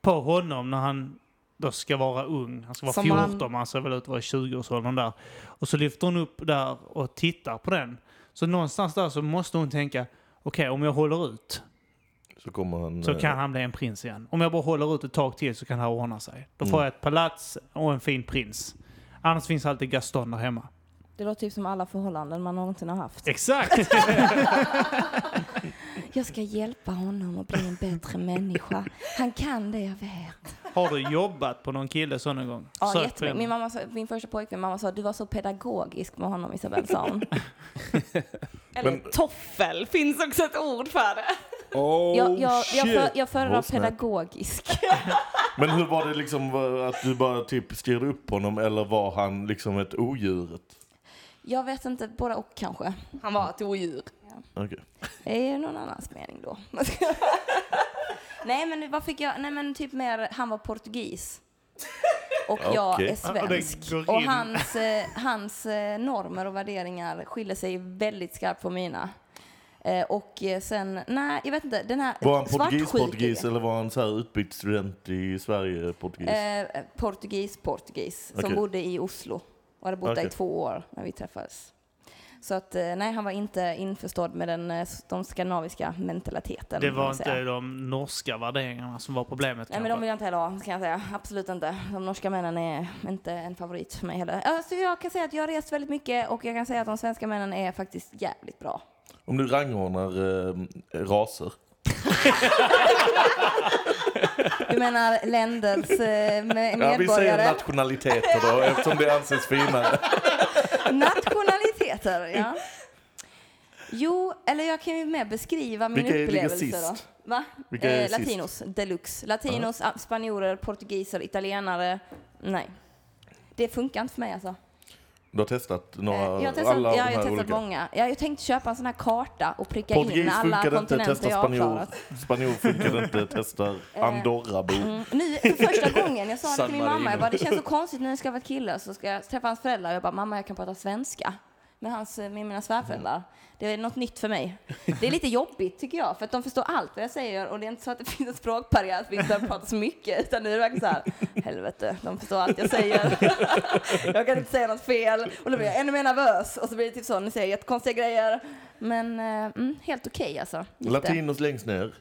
på honom när han då ska vara ung. Han ska vara Som 14, han- ser väl ut att vara i 20-årsåldern där. Och så lyfter hon upp där och tittar på den. Så någonstans där så måste hon tänka, okej om jag håller ut Så kommer han... så eh, kan han bli en prins igen. Om jag bara håller ut ett tag till så kan det här ordna sig. Då får Mm. jag ett palats och en fin prins. Annars finns alltid Gaston där hemma. Det låter typ som alla förhållanden man någonsin har haft. Exakt! *laughs* Jag ska hjälpa honom att bli en bättre människa. Han kan det, jag vet. Har du jobbat på någon kille så någon gång? Ja, jättemycket. Min, mamma sa, min första pojkvän, mamma sa du var så pedagogisk med honom Isabel, sa hon. *laughs* Eller Men- toffel, finns också ett ord för det. Oh, jag, jag, jag, för, jag föredrar Oh, pedagogisk. *laughs* Men hur var det liksom att du bara typ styrde upp honom eller var han liksom ett odjuret? Jag vet inte, båda och kanske. Han var ett odjur. Okej. Det är någon annans mening då. *laughs* Nej men vad fick jag, nej men typ mer, han var portugis. Och jag Okej. är Ja, svensk. går Och hans, eh, hans eh, normer och värderingar skiljer sig väldigt skarpt från mina. Eh, och eh, sen, nej jag vet inte, den här Var han portugis portugis eller var han så här utbytt student i Sverige portugis? Eh, portugis, portugis. Som Okej. bodde i Oslo. Och hade bott där i två år när vi träffades. Så att, eh, nej, han var inte införstådd med den, de skandinaviska mentaliteten. Det var inte de norska värderingarna som var problemet Nej men de vill jag inte heller ha, kan jag säga. Absolut inte. De norska männen är inte en favorit för mig heller. Alltså, jag kan säga att jag har rest väldigt mycket och jag kan säga att de svenska männen är faktiskt jävligt bra. Om du rangordnar eh, raser. Du menar länders eh, med- Ja, vi säger medborgare? nationaliteter då eftersom det anses finare. Nationaliteter, ja. Jo, eller jag kan ju mer beskriva min Vilka ligger upplevelse då. sist? Va? Vilka Eh, sist? latinos, deluxe. Latinos, ah, spanjorer, portugiser, italienare. Nej. Det funkar inte för mig alltså. Du har testat några, Eh, jag har testat, alla ja, jag har testat olika? många. Ja, jag tänkte köpa en sån här karta och pricka in Portugis alla funkar inte, kontinenter testa jag har spanjor. klarat. Spanjor funkar *laughs* inte, testar Andorra-bo. Mm. Nu, för första gången, jag sa det till min mamma, jag bara, det känns så *laughs* konstigt nu när jag ska vara kille så ska jag träffa hans föräldrar och jag bara, mamma jag kan prata svenska med, hans, med mina svärföräldrar. Det är något nytt för mig. Det är lite jobbigt tycker jag, för att de förstår allt vad jag säger och det är inte så att det finns en språkbarriär att vi inte pratar så mycket, utan nu är det verkligen så här, helvete, de förstår allt jag säger. *laughs* jag kan inte säga något fel och då blir jag ännu mer nervös och så blir det typ så, nu säger jag jättekonstiga grejer. Men eh, mm, helt okej alltså. gick. Latinos längst ner.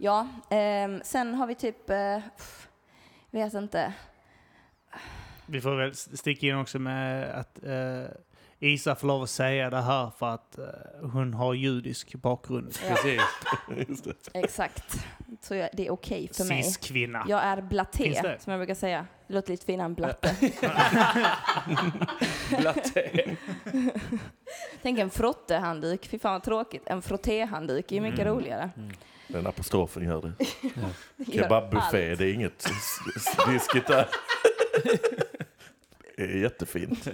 Ja, ehm, sen har vi typ, eh, vet inte. Vi får väl sticka in också med att eh, Isa får lov att säga det här för att eh, hon har judisk bakgrund. Ja, Precis. *laughs* Just det. exakt. Så jag, det är okej för mig. Cis-kvinna. Jag är blaté, det? som jag brukar säga. Det låter lite finare än *laughs* blatte. Latte. *laughs* Tänk en frottehandduk. Fy fan vad tråkigt. En frottéhandduk är ju mycket roligare. Den apostrofen gör det. Det gör Kebabbuffé, det är inget diskigt där. Det är jättefint.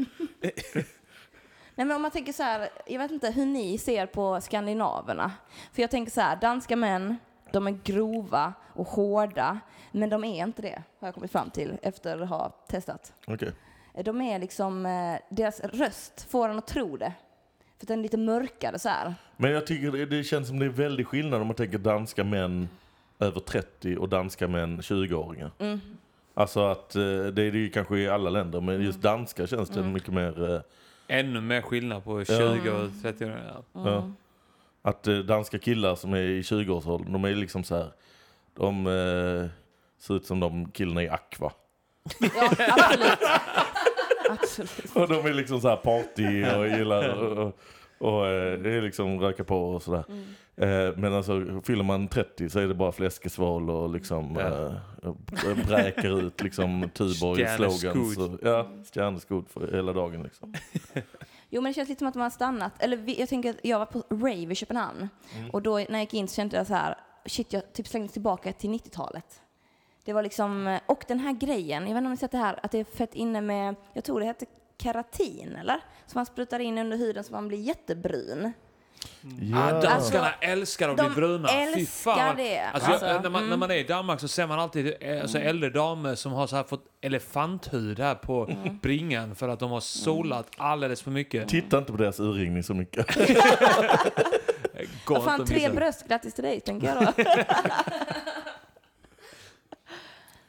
Nej, men om man tänker så här, jag vet inte hur ni ser på skandinaverna. För jag tänker så här, danska män, de är grova och hårda, men de är inte det, har jag kommit fram till efter att ha testat. Okej. De är liksom, eh, deras röst får en att tro det. För den är lite mörkare så här. Men jag tycker det, känns som det är väldigt skillnad om man tänker danska män över 30 och danska män 20-åringar. Mm. Alltså att eh, det är det ju kanske i alla länder, men just danska känns det Mm. mycket mer... Ännu mer skillnad på 20 och 30 år. Ja. Mm. Ja. Att eh, danska killar som är i 20-årsåldern, de är liksom så här. De eh, ser ut som de killarna i Aqua. *laughs* Ja, absolut. absolut. *laughs* Och de är liksom så här party och gillar *laughs* och, och, och eh, det är liksom röka på och sådär. Mm. Eh, men alltså fyller man 30 så är det bara fläskesval och liksom Ja. eh, bräker ut liksom Tuborg-slogans. Stjärneskog. och- Ja, stjärneskog för hela dagen liksom. *laughs* Jo men det känns lite som att de har stannat, eller vi, jag tänker att jag var på rave i Köpenhamn och då när jag gick in så kände jag så här, shit jag typ slängdes tillbaka till 90-talet. Det var liksom, och den här grejen, jag vet inte om ni sett det här, att det är fett inne med, jag tror det heter keratin eller? Som man sprutar in under huden så man blir jättebrun. Ah, Ja. danskarna Alltså, älskar att de bli bruna. Fy älskar fan. det. Alltså, Alltså, jag, när, man, när mm. man är i Danmark så ser man alltid eh, alltså, äldre damer som har så här fått elefanthud här på Mm. bringan för att de har solat alldeles för mycket. Titta inte på deras urringning så mycket. *laughs* Vad fan, tre bröst, grattis till dig tänker jag då. *laughs*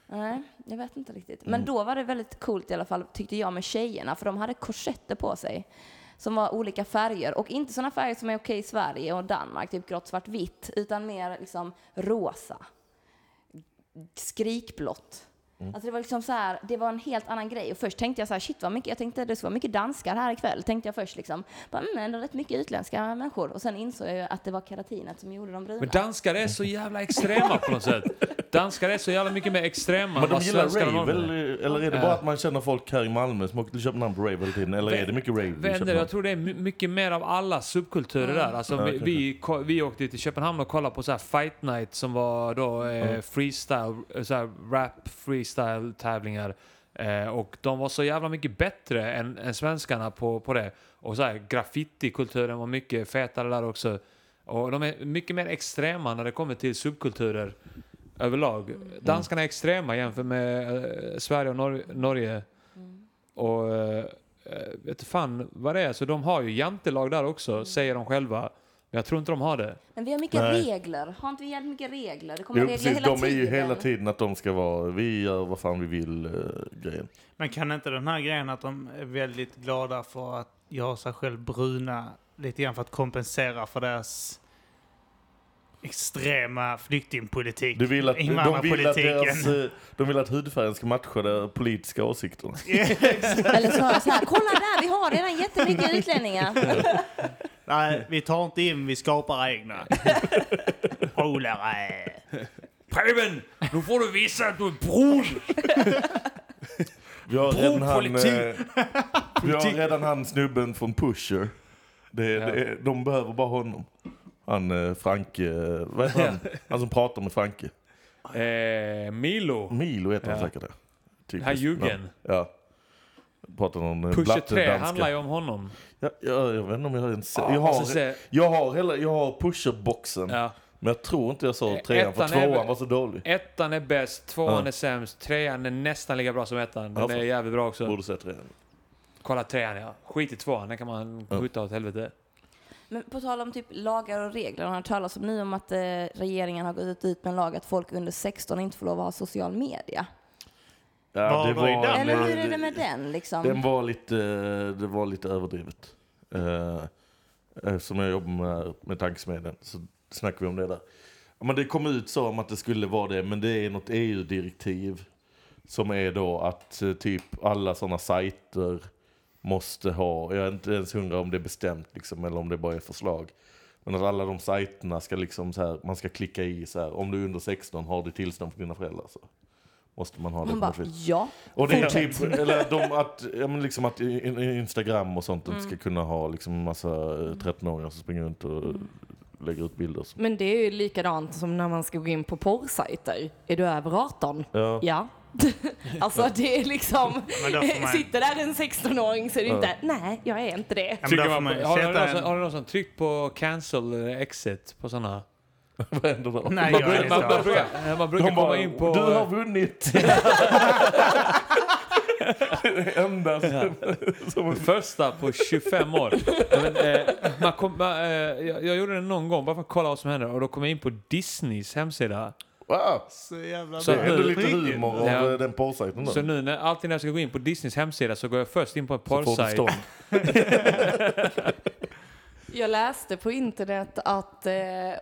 Nej, jag vet inte riktigt. Men då var det väldigt coolt i alla fall, tyckte jag, med tjejerna, för de hade korsetter på sig som var olika färger och inte sådana färger som är okej i Sverige och Danmark, typ grått, svart, vitt, utan mer liksom rosa, skrikblått. Alltså det var liksom så här, det var en helt annan grej. Och först tänkte jag så här, shit vad mycket, jag tänkte det skulle vara mycket danskar här ikväll, tänkte jag först liksom. Bara, mm, ändå rätt mycket utländska människor. Och sen insåg jag ju att det var keratinet som gjorde dem bruna. Men danskar är så jävla extrema på något sätt. Danskar är så jävla mycket mer extrema Men de gillar rave, eller, eller är det bara att man känner folk här i Malmö som åker till Köpenhamn på rave hela tiden? Eller är det mycket rave i Köpenhamn? jag tror det är my- mycket mer av alla subkulturer där. Alltså, Ja, vi, vi, vi åkte till Köpenhamn och kollade på så här Fight Night som var då eh, Mm. freestyle, eh, så här rap freestyle tävlingar. Eh, och de var så jävla mycket bättre än, än svenskarna på, på det. Och så här graffitikulturen var mycket fetare där också. Och de är mycket mer extrema när det kommer till subkulturer överlag. Danskarna är extrema jämfört med eh, Sverige och Nor- Norge. Och eh, eh, vet fan vad det är. Så de har ju jantelag där också, säger de själva. Men jag tror inte de har det. Men vi har mycket Nej. regler. Har inte vi jävligt mycket regler? Det kommer Jo, regler precis. hela De är ju tiden. hela tiden att de ska vara, vi gör vad fan vi vill, uh, grejen. Men kan inte den här grejen att de är väldigt glada för att göra sig själv bruna lite grann för att kompensera för deras extrema flyktingpolitik? Du vill att, de, vill att deras, eh, de vill att hudfärgen ska matcha de politiska åsikterna. *laughs* Eller snarare så här, kolla där, vi har redan jättemycket utlänningar. Nej, vi tar inte in, vi skapar egna. *laughs* Polare. Preben! Nu får du visa att du är brun! Vi har redan han, eh, vi har redan han snubben från Pusher. Det, Ja. det, de behöver bara honom. Han eh, Franke, eh, vad heter han? Han som pratar med Franke. Eh, Milo. Milo heter han Ja. säkert det. Typiskt Han juggen. Ja. Pratar någon eh, Pusher blatte 3 danska. handlar ju om honom. Ja, ja, jag vet inte om jag har en Ja, jag, har, alltså, se- jag har hela, jag har Pusher-boxen. ja. Men jag tror inte jag såg Eh, trean för ettan är tvåan väl- var så dålig. Ettan är bäst, tvåan Ja. är sämst, trean är nästan lika bra som ettan. Den Ja, är jävligt bra också. Borde sett trean. Kolla trean ja. Skit i tvåan, den kan man Ja. skjuta åt helvete. Men på tal om typ lagar och regler, har ni hört talas om nu om att eh, regeringen har gått ut med en lag att folk under 16 inte får lov att ha social media? Ja, Var det var var, den? Eller hur är det- med den liksom? Den var lite, det var lite överdrivet. Uh, som jag jobbar med, med tankesmedjan så snackar vi om det där. Men det kom ut så om att det skulle vara det, men det är något EU-direktiv som är då att eh, typ alla sådana sajter måste ha, jag är inte ens hundra om det är bestämt liksom, eller om det bara är förslag. Men att alla de sajterna ska liksom så här, man ska klicka i så här, om du är under 16 har du tillstånd från dina föräldrar så måste man ha det Man på ja. Och det är typ, eller de, att, ja, men liksom att Instagram och sånt Mm. inte ska kunna ha liksom massa eh, 13-åringar som springer runt och lägger ut bilder. Så. Men det är ju likadant som när man ska gå in på porrsajter. Är du över 18? Ja. Ja. *laughs* alltså det är liksom, man- sitter där en 16-åring så är det Ja. inte, nej jag är inte det. Ja, man har, du någon, har du någon som tryckt på cancel eller exit på sådana? Vad händer då? Nej, Man, jag är brukar- man, inte man, brukar, man brukar De bara, komma in på... du har vunnit! det det enda som... som Första på 25 år. Men, eh, man kom, man, eh, jag, jag gjorde det någon gång bara för att kolla vad som hände och då kom jag in på Disneys hemsida. wow! Så jävla Så Det är ändå nu- lite humor av Ja. eh, den porrsajten då. Så nu när, alltid när jag ska gå in på Disneys hemsida så går jag först in på en Så får du porrsajt. *laughs* Jag läste på internet att eh,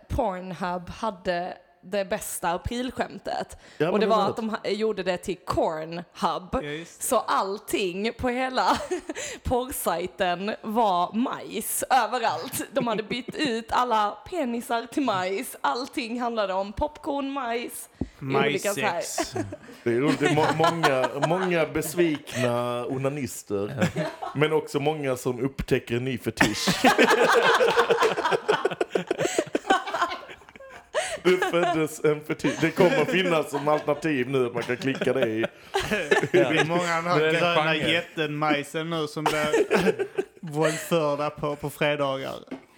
Pornhub hade det bästa aprilskämtet. Ja, och det var att de gjorde det till Cornhub. Ja, just det. Så allting på hela *laughs* porrsajten var majs överallt. De hade bytt ut alla penisar till majs. Allting handlade om popcorn, majs. Majsex. Det är roligt. Det är må många, många besvikna onanister. men också många som upptäcker en ny fetisch. *laughs* Det föddes en fetisch. Det kommer finnas som alternativ nu att man kan klicka det i. Det är många av den här gröna jätten-majsen nu som blir våldförda på, på fredagar.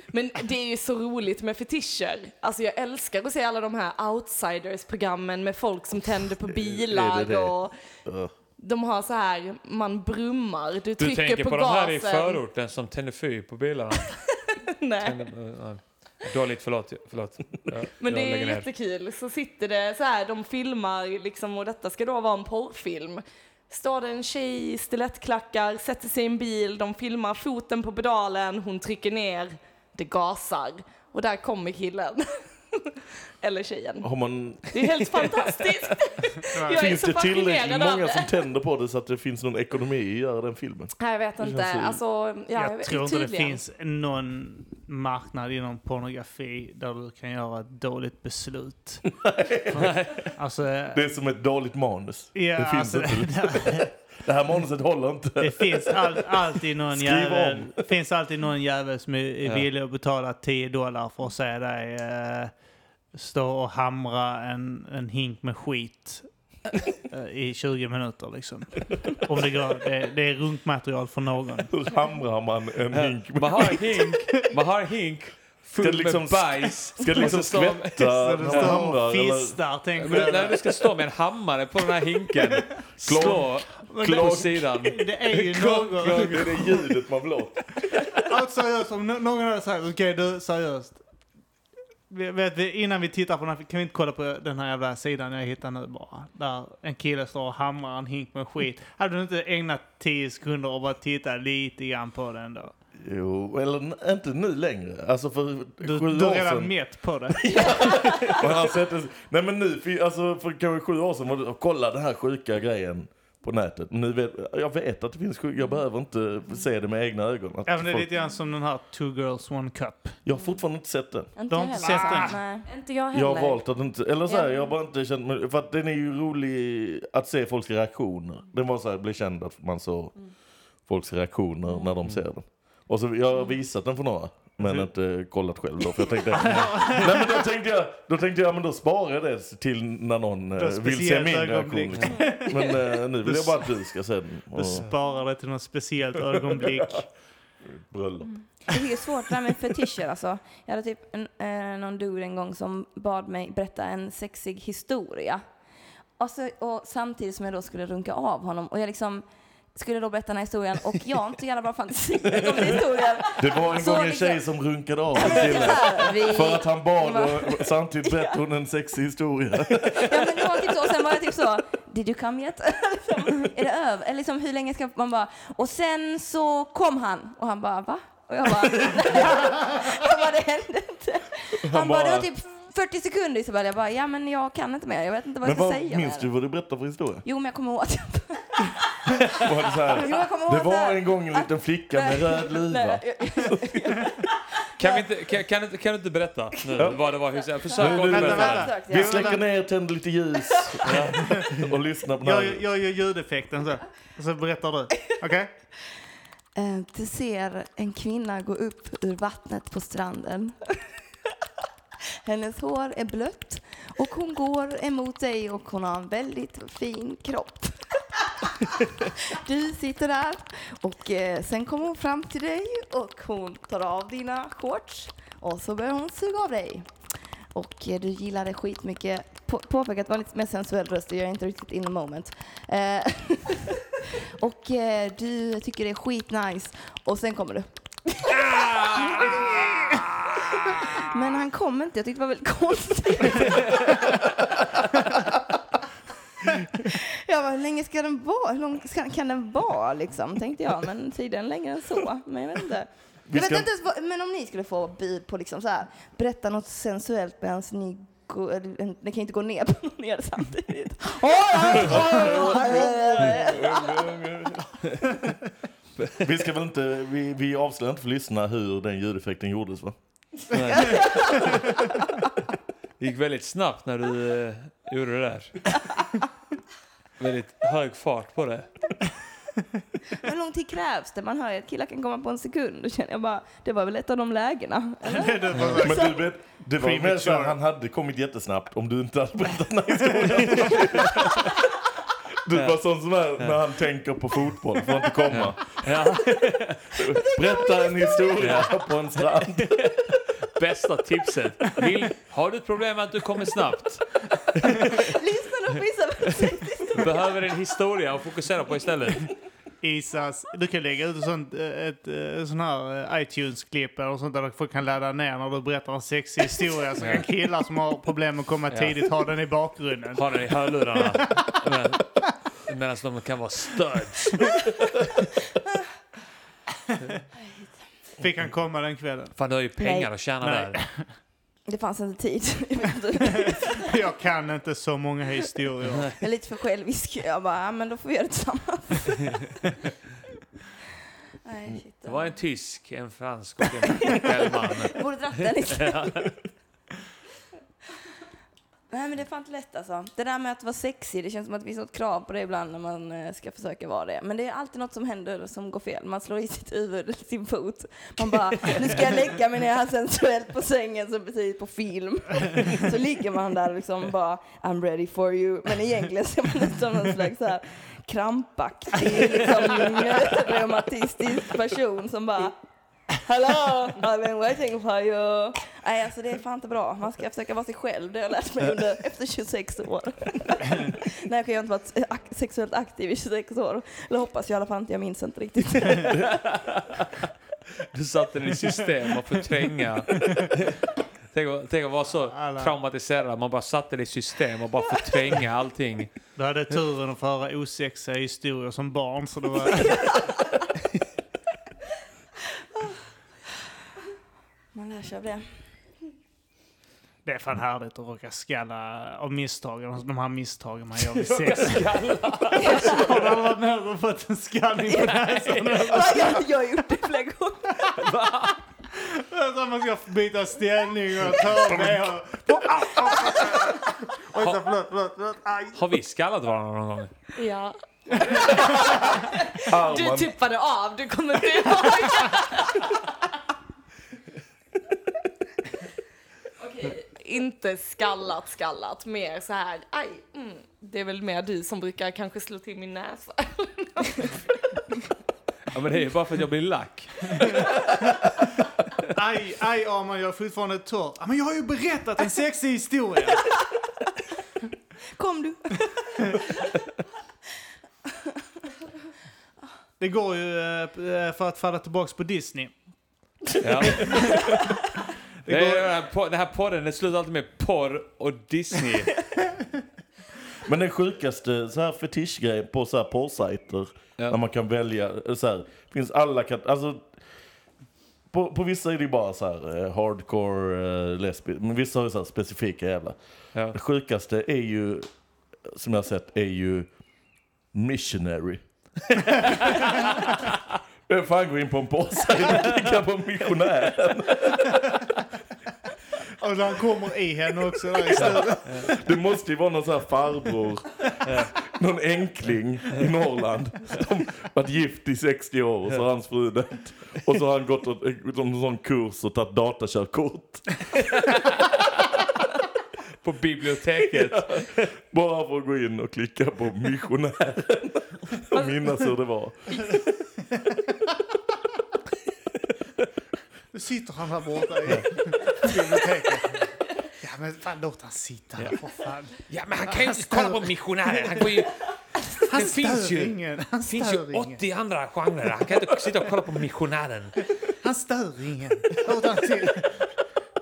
Men det är ju så roligt med fetischer. Alltså jag älskar att se alla de här outsiders-programmen med folk som tänder på bilar det det? och Uh. de har så här, man brummar, du Du trycker tänker på, på, de gasen. här i förorten som tänder fyr på bilarna? *laughs* Nej. Tänder- ja. Dåligt, förlåt. förlåt. *laughs* Jag, Men det är jättekul. Så sitter det så här, de filmar liksom och detta ska då vara en porrfilm. Står det en tjej i stilettklackar, sätter sig i en bil, de filmar foten på pedalen, hon trycker ner, det gasar. Och där kommer killen. *laughs* *laughs* Eller tjejen. Har man, Det är helt fantastiskt. *laughs* Jag är finns så det tillräckligt många som tänder på det så att det finns någon ekonomi i att göra den filmen? Nej, jag vet inte. Alltså, ja, jag vet- tror inte det finns någon marknad inom pornografi där du kan göra ett dåligt beslut. *laughs* alltså, Det är som ett dåligt manus. ja, det finns alltså, inte. Det här manuset håller inte. Det finns all, alltid någon Skriv jävel, om. finns alltid någon jävel som är, Ja. villig att betala 10 dollar för att se dig eh, stå och hamra en, en hink med skit eh, i 20 minuter liksom. Om det går. Det, det är runkmaterial för någon. Hur hamrar man en hink? Man har en hink, man har en hink full det liksom med bajs. Ska det liksom skvätta *laughs* när står hamrar? fistar, tänk Men, nej, själv. du ska stå med en hammare på den här hinken. *laughs* Slå på Klonk. sidan. Det är ju *laughs* klonk. Det är det ljudet man vill ha. Alltså seriöst, om någon hade sagt okej du seriöst. Vet vi, innan vi tittar på den här, kan vi inte kolla på den här jävla sidan jag hittar nu bara? Där en kille står och hamrar en hink med skit. Hade du inte ägnat 10 sekunder och bara titta lite grann på den då? Jo, eller inte nu längre. Alltså för Du, sju du år redan sedan. mätt på det. *laughs* Nej men nu, alltså för kanske sju år sedan var det, kolla den här sjuka grejen på nätet. Nu vet, jag vet att det finns sjuka, jag behöver inte se det med egna ögon. Att Ja, men det är folk- lite grann som den här Two Girls One Cup. Jag har fortfarande inte sett den. Inte Du har jag inte heller. sett den? Nej. Inte jag Jag heller. har valt att inte, eller så här, Ja. jag har bara inte känt mig, för att den är ju rolig att se folks reaktioner. Den var så här, blev känd att man såg folks reaktioner när de ser den. Och så, jag har visat den för några. Men Mm. inte kollat själv då, för jag tänkte... *laughs* nej men då tänkte jag, då tänkte jag, men då sparar jag det till när någon eh, vill se min reaktion. Liksom. Men eh, nu vill jag bara att du ska se den. Du sparar det till något speciellt ögonblick. bröllop. Det är svårt det där med fetischer alltså. Jag hade typ en, eh, någon dude en gång som bad mig berätta en sexig historia. Och, så, och samtidigt som jag då skulle runka av honom och jag liksom skulle då berätta den här historien och jag har inte så jävla bra fantasi om historien. Det var en Så gång en liksom- tjej som runkade av en kille. För att han bad och samtidigt berättade hon en sexig historia. Ja men det var typ så, och sen var det typ så, did you come yet? *laughs* liksom, är det över? Eller liksom hur länge ska man bara, och sen så kom han och han bara va? Och jag bara, *laughs* *laughs* jag bara det hände inte. Han, bara, det var typ 40 sekunder Isabella. Jag bara, ja men jag kan inte mer. Jag vet inte vad Men jag ska vad, säga minns du vad du berättade för historia? Jo, men jag kommer ihåg att *laughs* Var det, så här, Jo, jag kommer ihåg det var en gång en liten flicka med röd luva. Kan, vi inte, kan, kan, inte, kan du inte berätta nu Ja. vad det var? Hur, försök Nu- nu- berätta. Vi släcker ner, tänder lite ljus och lyssnar på Jag, jag gör ljudeffekten så. Så berättar du. Okej? Eh, Du ser en kvinna gå upp ur vattnet på stranden. Hennes hår är blött och hon går emot dig och hon har en väldigt fin kropp. *laughs* Du sitter där och eh, sen kommer hon fram till dig och hon tar av dina shorts och så börjar hon suga av dig. Och eh, du gillar det skitmycket. På, påpeka att det var lite mer sensuell röst och jag är inte riktigt in the moment. Eh, *laughs* och du tycker det är skitnice och sen kommer du. Ah! Men han kom inte, jag tyckte det var väldigt konstigt. jag bara, hur länge ska den vara? Hur lång ska, kan den vara liksom? Tänkte jag, men tydligen längre än så. Men jag vet inte. Jag vet inte ens vad, men om ni skulle få bud på liksom så här, berätta något sensuellt medan ni går, ni kan inte gå ner på någon er samtidigt. Vi ska väl inte, vi, vi avslöjar inte för lyssnarna hur den ljudeffekten gjordes va? Det gick väldigt snabbt när du eh, gjorde det där. Väldigt hög fart på det. Hur lång tid krävs det? Man hör ju att killar kan komma på en sekund. Då känner jag bara, det var väl ett av de lägena. Eller? Det var- Men du vet, det var mer så här, han hade kommit jättesnabbt om du inte hade berättat den här historien. Du var sån som är när han tänker på fotboll, får inte komma. Ja. Berätta en historia på en strand. Bästa tipset. Vill, har du ett problem med att du kommer snabbt? Lyssna på. Du behöver en historia att fokusera på istället. Isas, du kan lägga ut ett sånt, eh, ett, ett sån här eh, iTunes-klipp eller sånt där folk kan ladda ner när du berättar en sexig historia. Så kan killar som har problem med att komma tidigt ha den i bakgrunden. Ha den i hörlurarna. Men- Medan de kan vara studs. *laughs* Fick han komma den kvällen? Fan, du har ju pengar Nej. att tjäna Nej. där. *laughs* Det fanns inte tid. *laughs* *laughs* Jag kan inte så många historier. Jag är lite för självisk. Jag bara, ja, men då får vi göra det tillsammans. Nej, shit. Det var en tysk, en fransk och en. Jag borde dratt den lite. Nej men det är fan inte lätt alltså. Det där med att vara sexig, det känns som att det finns något krav på det ibland när man eh, ska försöka vara det. Men det är alltid något som händer som går fel. Man slår i sitt huvud, *laughs* sin fot. Man bara, nu ska jag lägga mig ner här sensuellt på sängen som precis på film. *laughs* Så ligger man där och liksom bara, I'm ready for you. Men egentligen ser man ut som någon slags så här krampaktig, liksom, *laughs* reumatistisk person som bara Hello, *laughs* I've been waiting for you. Nej, alltså det är fan inte bra. Man ska försöka vara sig själv. Det har jag lärt mig under, *laughs* efter 26 år. *laughs* Nej, jag har inte varit sexuellt aktiv i 26 år. Eller hoppas jag i alla fall inte, jag minns inte riktigt. Du satte den i system och förtränga. Tänk, att- tänk att vara så Alla. traumatiserad. Man bara satte det i system och bara förtränga allting. Du hade turen att få höra osexiga historier som barn. Så det var... Man lär sig av det. Det är fan härligt att råka skalla av misstagen. De här misstagen man gör *laughs* vid sex. *laughs* Har du varit med och fått en skallning på näsan? Ja, jag, jag har gjort det flera gånger. *laughs* Så man ska byta ställning och ta med och... Så förlåt, förlåt, förlåt. Aj. Har vi skallat varandra någon gång? Ja. Du tippade av, du kommer inte ihåg. Inte skallat skallat, mer så här, aj, mm. Det är väl mer du som brukar kanske slå till min näsa. *laughs* Ja, men det är ju bara för att jag blir lack. *laughs* Aj, aj Arman, jag är fortfarande torr. Ja, Men jag har ju berättat en sexig historia. *laughs* Kom du. Det går ju eh, för att falla tillbaks på Disney. Ja. Det Det går, är, den här den här podden det slutar alltid med porr och Disney. *laughs* Men den sjukaste så här fetischgrejen på så här porrsajter, Ja. där man kan välja, så här, finns alla alltså på, på vissa är det bara så här eh, hardcore uh, lesbisk, men vissa har ju så här specifika jävla. Ja. Det sjukaste är ju, som jag har sett, är ju missionary. *laughs* Jag fan gå in på en påse och klicka på missionären. *laughs* Och han kommer i henne också där i slutet. Det måste ju vara någon sån här farbror, någon enkling i Norrland som varit gift i 60 år och så har hans fru dött. Och så har han gått en sån kurs och tagit datakörkort. På biblioteket. Bara för att gå in och klicka på missionären och minnas hur det var. Nu sitter han där borta i biblioteket. Ja men fan låt han sitta där för fan. Ja, men han kan ju inte kolla på missionären. Han går ju... Han Det finns ju- ingen. Han finns ju ingen. 80 andra genrer. Han kan inte sitta och kolla på missionären. Han stör ingen. Låt han till.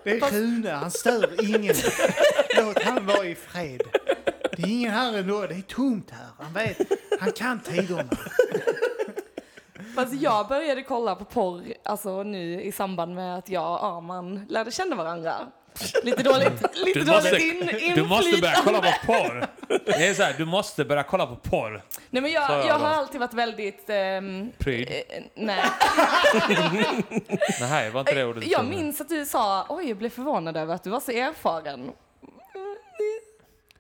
Det är Rune, han stör ingen. Låt han vara i fred. Det är ingen här ändå, det är tomt här. Han vet, han kan tiderna. Fast jag började kolla på porr alltså nu i samband med att jag och Arman lärde känna varandra. Lite dåligt, lite Du dåligt måste, in, du måste börja kolla inflytande. på porr. Det är så här, du måste börja kolla på porr. Nej men jag, jag jag har alltid varit väldigt... ehm, Pryd. eh, nej. *laughs* Nej, var inte det ordet Jag minns att du sa, oj jag blev förvånad över att du var så erfaren.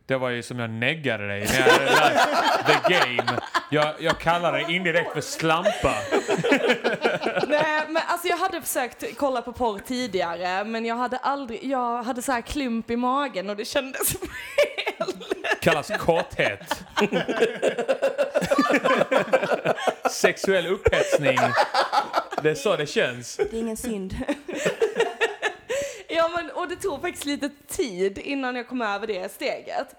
Det var ju som jag neggade dig när jag läste the game. Jag, jag kallar det indirekt för slampa. Nej, men alltså jag hade försökt kolla på porr tidigare, men jag hade aldrig, jag hade så här klump i magen och det kändes *laughs* fel. Kallas kåthet. Sexuell upphetsning. Det är så det känns. Det är ingen synd. Ja, men och det tog faktiskt lite tid innan jag kom över det steget.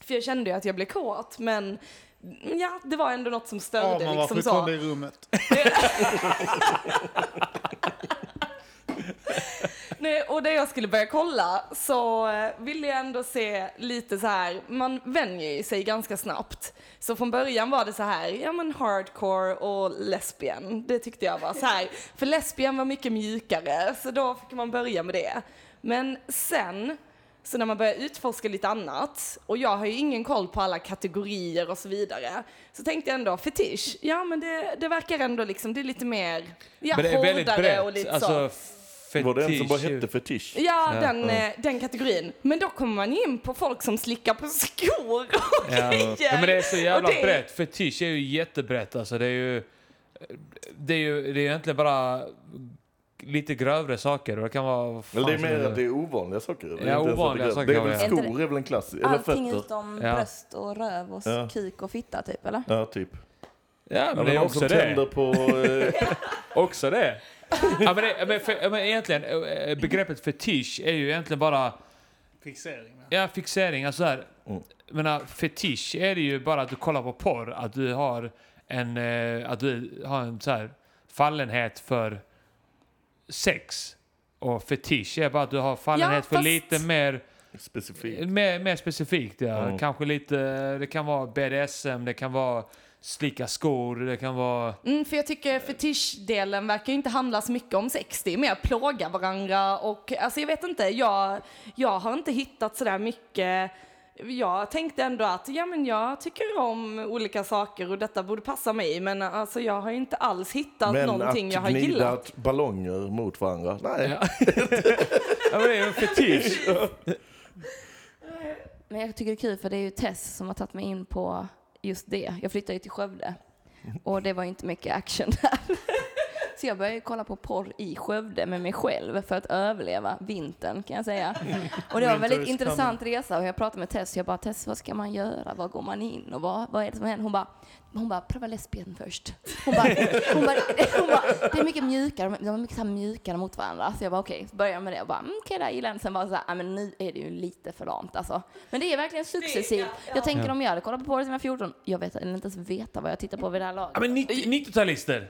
För jag kände ju att jag blev kåt, men ja, det var ändå något som störde Arman var liksom fortfarande i rummet. *laughs* Nej, och när jag skulle börja kolla så eh, ville jag ändå se lite så här, man vänjer sig ganska snabbt. Så från början var det så här, ja men hardcore och lesbian, det tyckte jag var så här. För lesbian var mycket mjukare, så då fick man börja med det. Men sen, så när man börjar utforska lite annat, och jag har ju ingen koll på alla kategorier och så vidare, så tänkte jag ändå fetisch, ja men det, det verkar ändå liksom, det är lite mer, ja Men det är väldigt hårdare och lite så. Alltså, Var det en som bara hette fetisch? Ja, Ja, den, eh, den kategorin. Men då kommer man in på folk som slickar på skor och Ja. grejer. Ja, men det är så jävla Och det- brett. Fetisch är ju jättebrett. Alltså, det är ju... Det är ju det är egentligen bara lite grövre saker. Det kan vara... Eller det är mer att det är ovanliga saker. Det är Ja, ovanliga att det är- saker Det är väl skor är väl en klass, eller Allting fötter. utom Ja. bröst och röv och Ja. kuk och fitta typ, eller? Ja, typ. Ja, men Eller det är också det. på... Eh, *laughs* Också det. Ja, men, det men, för, ja, men egentligen, eh, begreppet fetisch är ju egentligen bara Fixering. va? ja, fixering. Alltså här, Mm. menar, fetisch är det ju bara att du kollar på porr, att du har en, eh, att du har en så här fallenhet för sex. Och fetisch är bara att du har fallenhet Ja, för fast- lite mer, specifikt. mer, mer specifikt. Ja. Mm. Kanske lite, det kan vara BDSM, det kan vara slicka skor, det kan vara... Mm, för jag tycker fetischdelen verkar ju inte handla så mycket om sex. Det är mer plåga varandra och alltså jag vet inte, jag, jag har inte hittat sådär mycket jag tänkte ändå att ja, men jag tycker om olika saker och detta borde passa mig men alltså jag har inte alls hittat Men någonting jag att har gillat. ballonger mot varandra, nej. Ja. ja, men det är en fetisch. *laughs* Men jag tycker det är kul för det är ju Tess som har tagit mig in på just det. Jag flyttade ju till Skövde och det var inte mycket action där. *laughs* Så jag började kolla på porr i Skövde med mig själv för att överleva vintern kan jag säga. Och det var en väldigt intressant resa och jag pratade med Tess. Jag bara Tess, vad ska man göra? Var går man in? Och vad, vad är det som händer? Hon bara, hon bara, pröva lesbien först. Hon bara, hon bara, hon bara, det är mycket mjukare, de är mycket så mjukare mot varandra. Så jag bara okej, så började jag med det och bara mm, okej, det här gillar jag. Sen var det så här, "Ah, men nu är det ju lite för lamt alltså. Men det är verkligen successivt. Jag tänker om jag hade kollat på porr sedan jag var 14, jag vet eller inte ens veta vad jag tittar på vid det här laget. Ja, men 90 90-talister.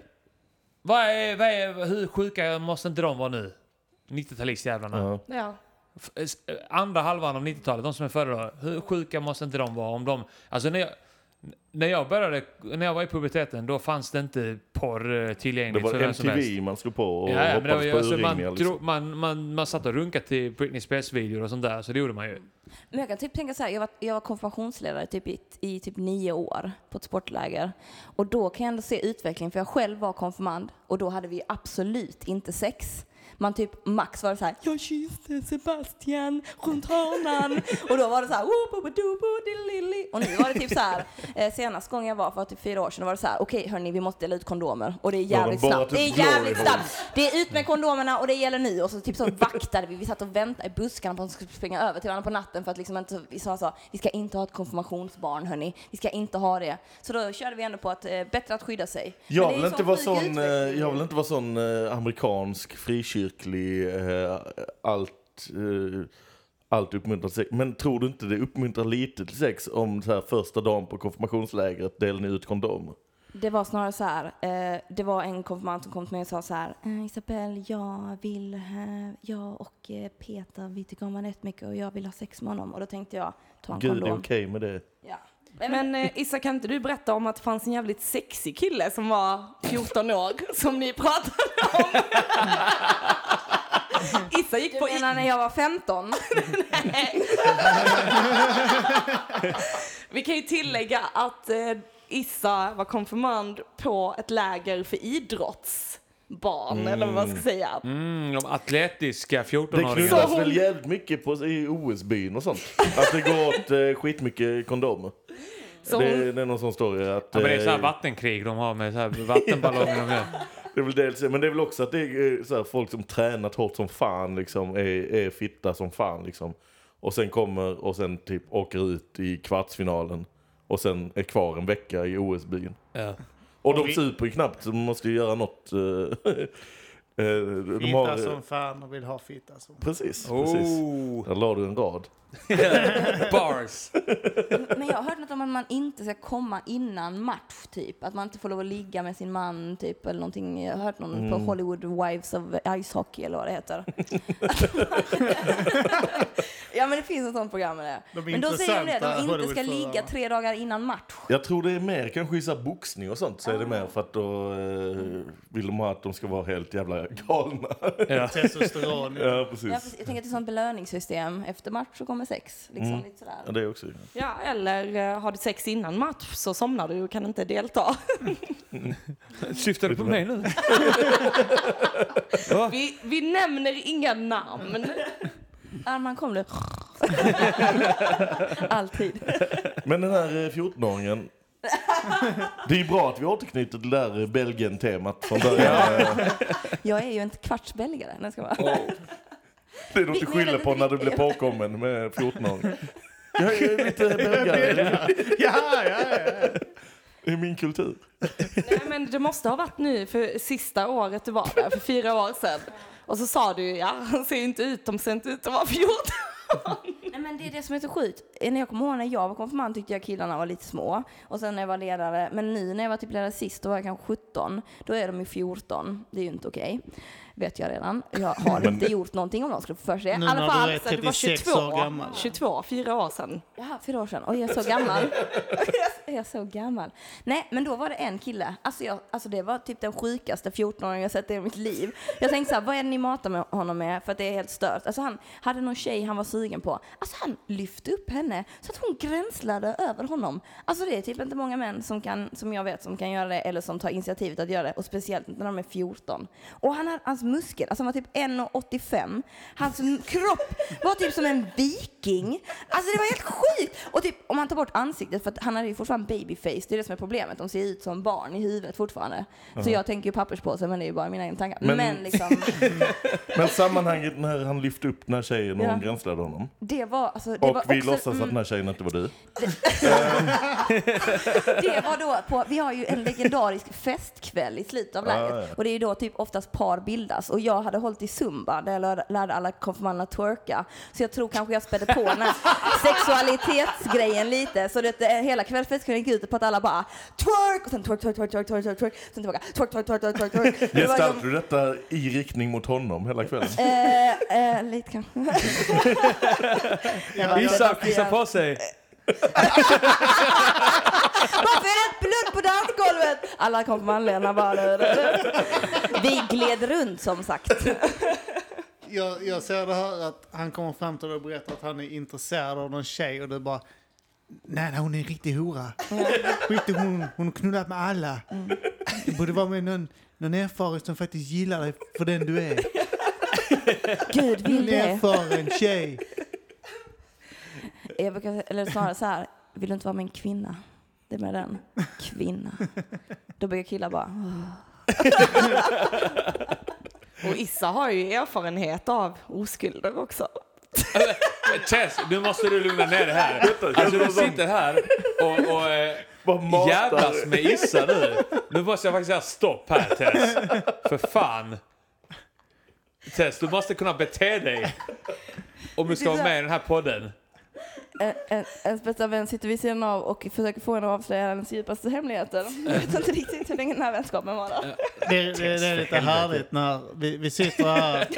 Vad är, vad är, hur sjuka måste inte de vara nu? 90-talistjävlarna. Ja. Ja. F- s- Andra halvan av 90-talet, de som är före då. Hur sjuka måste inte de vara om de... Alltså när jag, När jag började, när jag var i puberteten, då fanns det inte porr eh, Det tillgängligt var för vem som helst. MTV man slog på och Ja, ja, men det var, hoppades ju- på alltså, man, Liksom. man, man, man satt och runkade till Britney Spears-videor och sånt där, så det gjorde man ju. Men jag kan typ tänka så här, jag var, jag var konfirmationsledare typ i, i typ nio år på ett sportläger. Och då kan jag ändå se utvecklingen, för jag själv var konfirmand och då hade vi absolut inte sex. Man typ, max var det så här, jag kysste Sebastian runt hörnan. *laughs* Och då var det så här, och nu var det typ så här, eh, senast gången jag var för typ fyra år sedan, var det så här, okej hörni, vi måste dela ut kondomer. Och det är jävligt bara snabbt. typ Det är jävligt snabbt. Det är ut med kondomerna och det gäller nu. Och så typ så vaktade vi. Vi satt och väntade i buskarna på att de skulle springa över till varandra på natten för att liksom inte, vi sa så, vi ska inte ha ett konfirmationsbarn hörni. Vi ska inte ha det. Så då körde vi ändå på att eh, bättre att skydda sig. Jag vill, inte sån vara sån, eh, jag vill inte vara sån eh, amerikansk frikyrklig, eh, allt, eh, allt uppmuntrar sex. Men tror du inte det uppmuntrar lite till sex om så här första dagen på konfirmationslägret delar ni ut kondomer? Det var snarare så här, eh, det var en konfirmand som kom till mig och sa så här, eh, Isabelle, jag vill, eh, jag och eh, Peter, vi tycker om varandra mycket och jag vill ha sex med honom. Och då tänkte jag, ta en Gud, är kondom. okej med det? Ja. Men eh, Issa, kan inte du berätta om att det fanns en jävligt sexig kille som var 14 år som ni pratade om? *laughs* *laughs* Issa gick Du på... menar när jag var 15? *laughs* Vi kan ju tillägga att eh, Issa var konfirmand på ett läger för idrottsbarn, eller vad man ska säga. Mm, de atletiska Det 14-åringarna. knullas Så hon- väl jävligt mycket på, i OS-byn och sånt? Att det går åt eh, skitmycket kondomer. Så det, hon- det är någon sån story att... Ja, men det är så här eh, vattenkrig de har med så här vattenballonger det. Är väl dels, men det är väl också att det är eh, så här, folk som tränat hårt som fan liksom, är, är fitta som fan liksom. Och sen kommer och sen typ åker ut i kvartsfinalen och sen är kvar en vecka i OS-byn. Ja. Och Och de vi- super ju knappt så de måste ju göra något. *laughs* eh, de Fitta har, som fan och vill ha fitta som Precis, precis. Oh, Där la du en rad. *laughs* bars. Men jag har hört något om att man inte ska komma innan match, typ. Att man inte får lov att ligga med sin man, typ, eller någonting. Jag har hört någon Mm. på Hollywood Wives of Ice Hockey, eller vad det heter. *laughs* *laughs* ja, men det finns ett sånt program med det. De Men då säger de det, att de inte ska ligga tre dagar innan match. Jag tror det är mer kanske i boxning och sånt så är det mer för att då eh, vill de ha att de ska vara helt jävla galna. Ja. *laughs* Testosteron. ja, Ja, precis. precis. jag tänker att det är ett sånt belöningssystem. Efter match så kommer sex. Liksom, Mm. lite sådär. Ja, det är också. Ja, eller eh, har du sex innan match så somnar du och kan inte delta. *laughs* Syftar du på mig nu? *laughs* Vi, vi nämner inga namn. Arman kom du. *laughs* Alltid. Men den här eh, 14-åringen. Det är ju bra att vi återknyter till det där eh, Belgien-temat från början. Eh, *laughs* Jag är ju en kvarts belgare. Nej, ska vara. Det är något du skyller på när du blir påkommen med 14-åring. Jag är lite *laughs* belgare. Ja, ja, ja. Är min kultur. Nej, men det måste ha varit nu för sista året du var där, för fyra år sedan. Och så sa du, ja, han ser ju inte ut, de ser inte ut att vara 14. *laughs* Nej, men det är det som är så sjukt. När jag kommer ihåg när jag var konfirmand tyckte jag killarna var lite små. Och sen när jag var ledare, men nu när jag var typ ledare sist, då var jag kanske 17. Då är de ju 14. Det är ju inte okej. Vet jag redan. Jag *laughs* har inte gjort någonting om de skulle få för sig. I alla fall. du du var 36 22, år gammal. 22, fyra år sedan. Jaha, fyra år sedan. Oj, jag är så gammal. jag är så gammal. Nej, men då var det en kille. Alltså, jag, alltså det var typ den sjukaste 14-åringen jag sett i mitt liv. Jag tänkte så här, vad är det ni matar med honom med? För att det är helt stört. Alltså han hade någon tjej han var sugen på. Alltså han lyfte upp henne så att hon gränslade över honom. Alltså det är typ inte många män som kan, som jag vet, som kan göra det eller som tar initiativet att göra det. Och speciellt när de är 14. Och han hade, hans muskel, alltså han var typ 1,85. Hans kropp var typ som en viking. Alltså det var helt sjukt! Och typ om man tar bort ansiktet, för att han hade ju fortfarande babyface, det är det som är problemet. De ser ut som barn i huvudet fortfarande. Så jag tänker ju papperspåse, men det är ju bara mina egna tankar. Men- Men, liksom, *laughs* Men sammanhanget när han lyfte upp den här tjejen och Ja. hon gränslade honom. det var, alltså, det Och var vi också, låtsas att den här tjejen inte var du. *laughs* Det var då på, vi har ju en legendarisk festkväll i slutet av lägret. Ah, ja. Och det är ju då typ oftast par bildas. Och jag hade hållit i zumba där jag lärde, alla konfirmanderna twerka. Så jag tror kanske jag spädde på den här sexualitetsgrejen lite. Så det, eh, hela kvällsfestkvällen gick ut på att alla bara twerk! Och sen twerk, twerk, twerk, twerk, twerk, twerk, twerk. Sen tillbaka twerk, twerk, twerk, twerk, twerk, ju- du detta i riktning mot honom hela kvällen? Eh, eh, lite kanske. Vissa kissar på sig. Varför är det blod på dansgolvet? Alla kom på manliga bara. Vi gled runt som sagt. Jag, jag ser det här att han kommer fram till dig och berättar att han är intresserad av någon tjej och du bara Nej, nej, hon är en riktig hora. Riktig, hon, hon har knullat med alla. Det borde vara med någon, någon erfaren som faktiskt gillar dig för den du är. Gud vill En det. erfaren tjej. Jag brukar, eller snarare så här, vill du inte vara min kvinna? Det är med den. Kvinna. Då brukar killar bara. Och Issa har ju erfarenhet av oskulder också. Tess, nu måste du lugna ner dig här. Alltså du sitter här och, och eh, jävlas med Issa nu. Nu måste jag faktiskt säga stopp här Tess. För fan. Tess, du måste kunna bete dig. Om du ska vara med i den här podden. En- en- Ens bästa vän sitter vid sidan av och försöker få en att avslöja hennes djupaste hemligheter. *laughs* Jag vet inte riktigt hur länge den här vänskapen varar. Det, det, det är lite härligt när vi, vi sitter här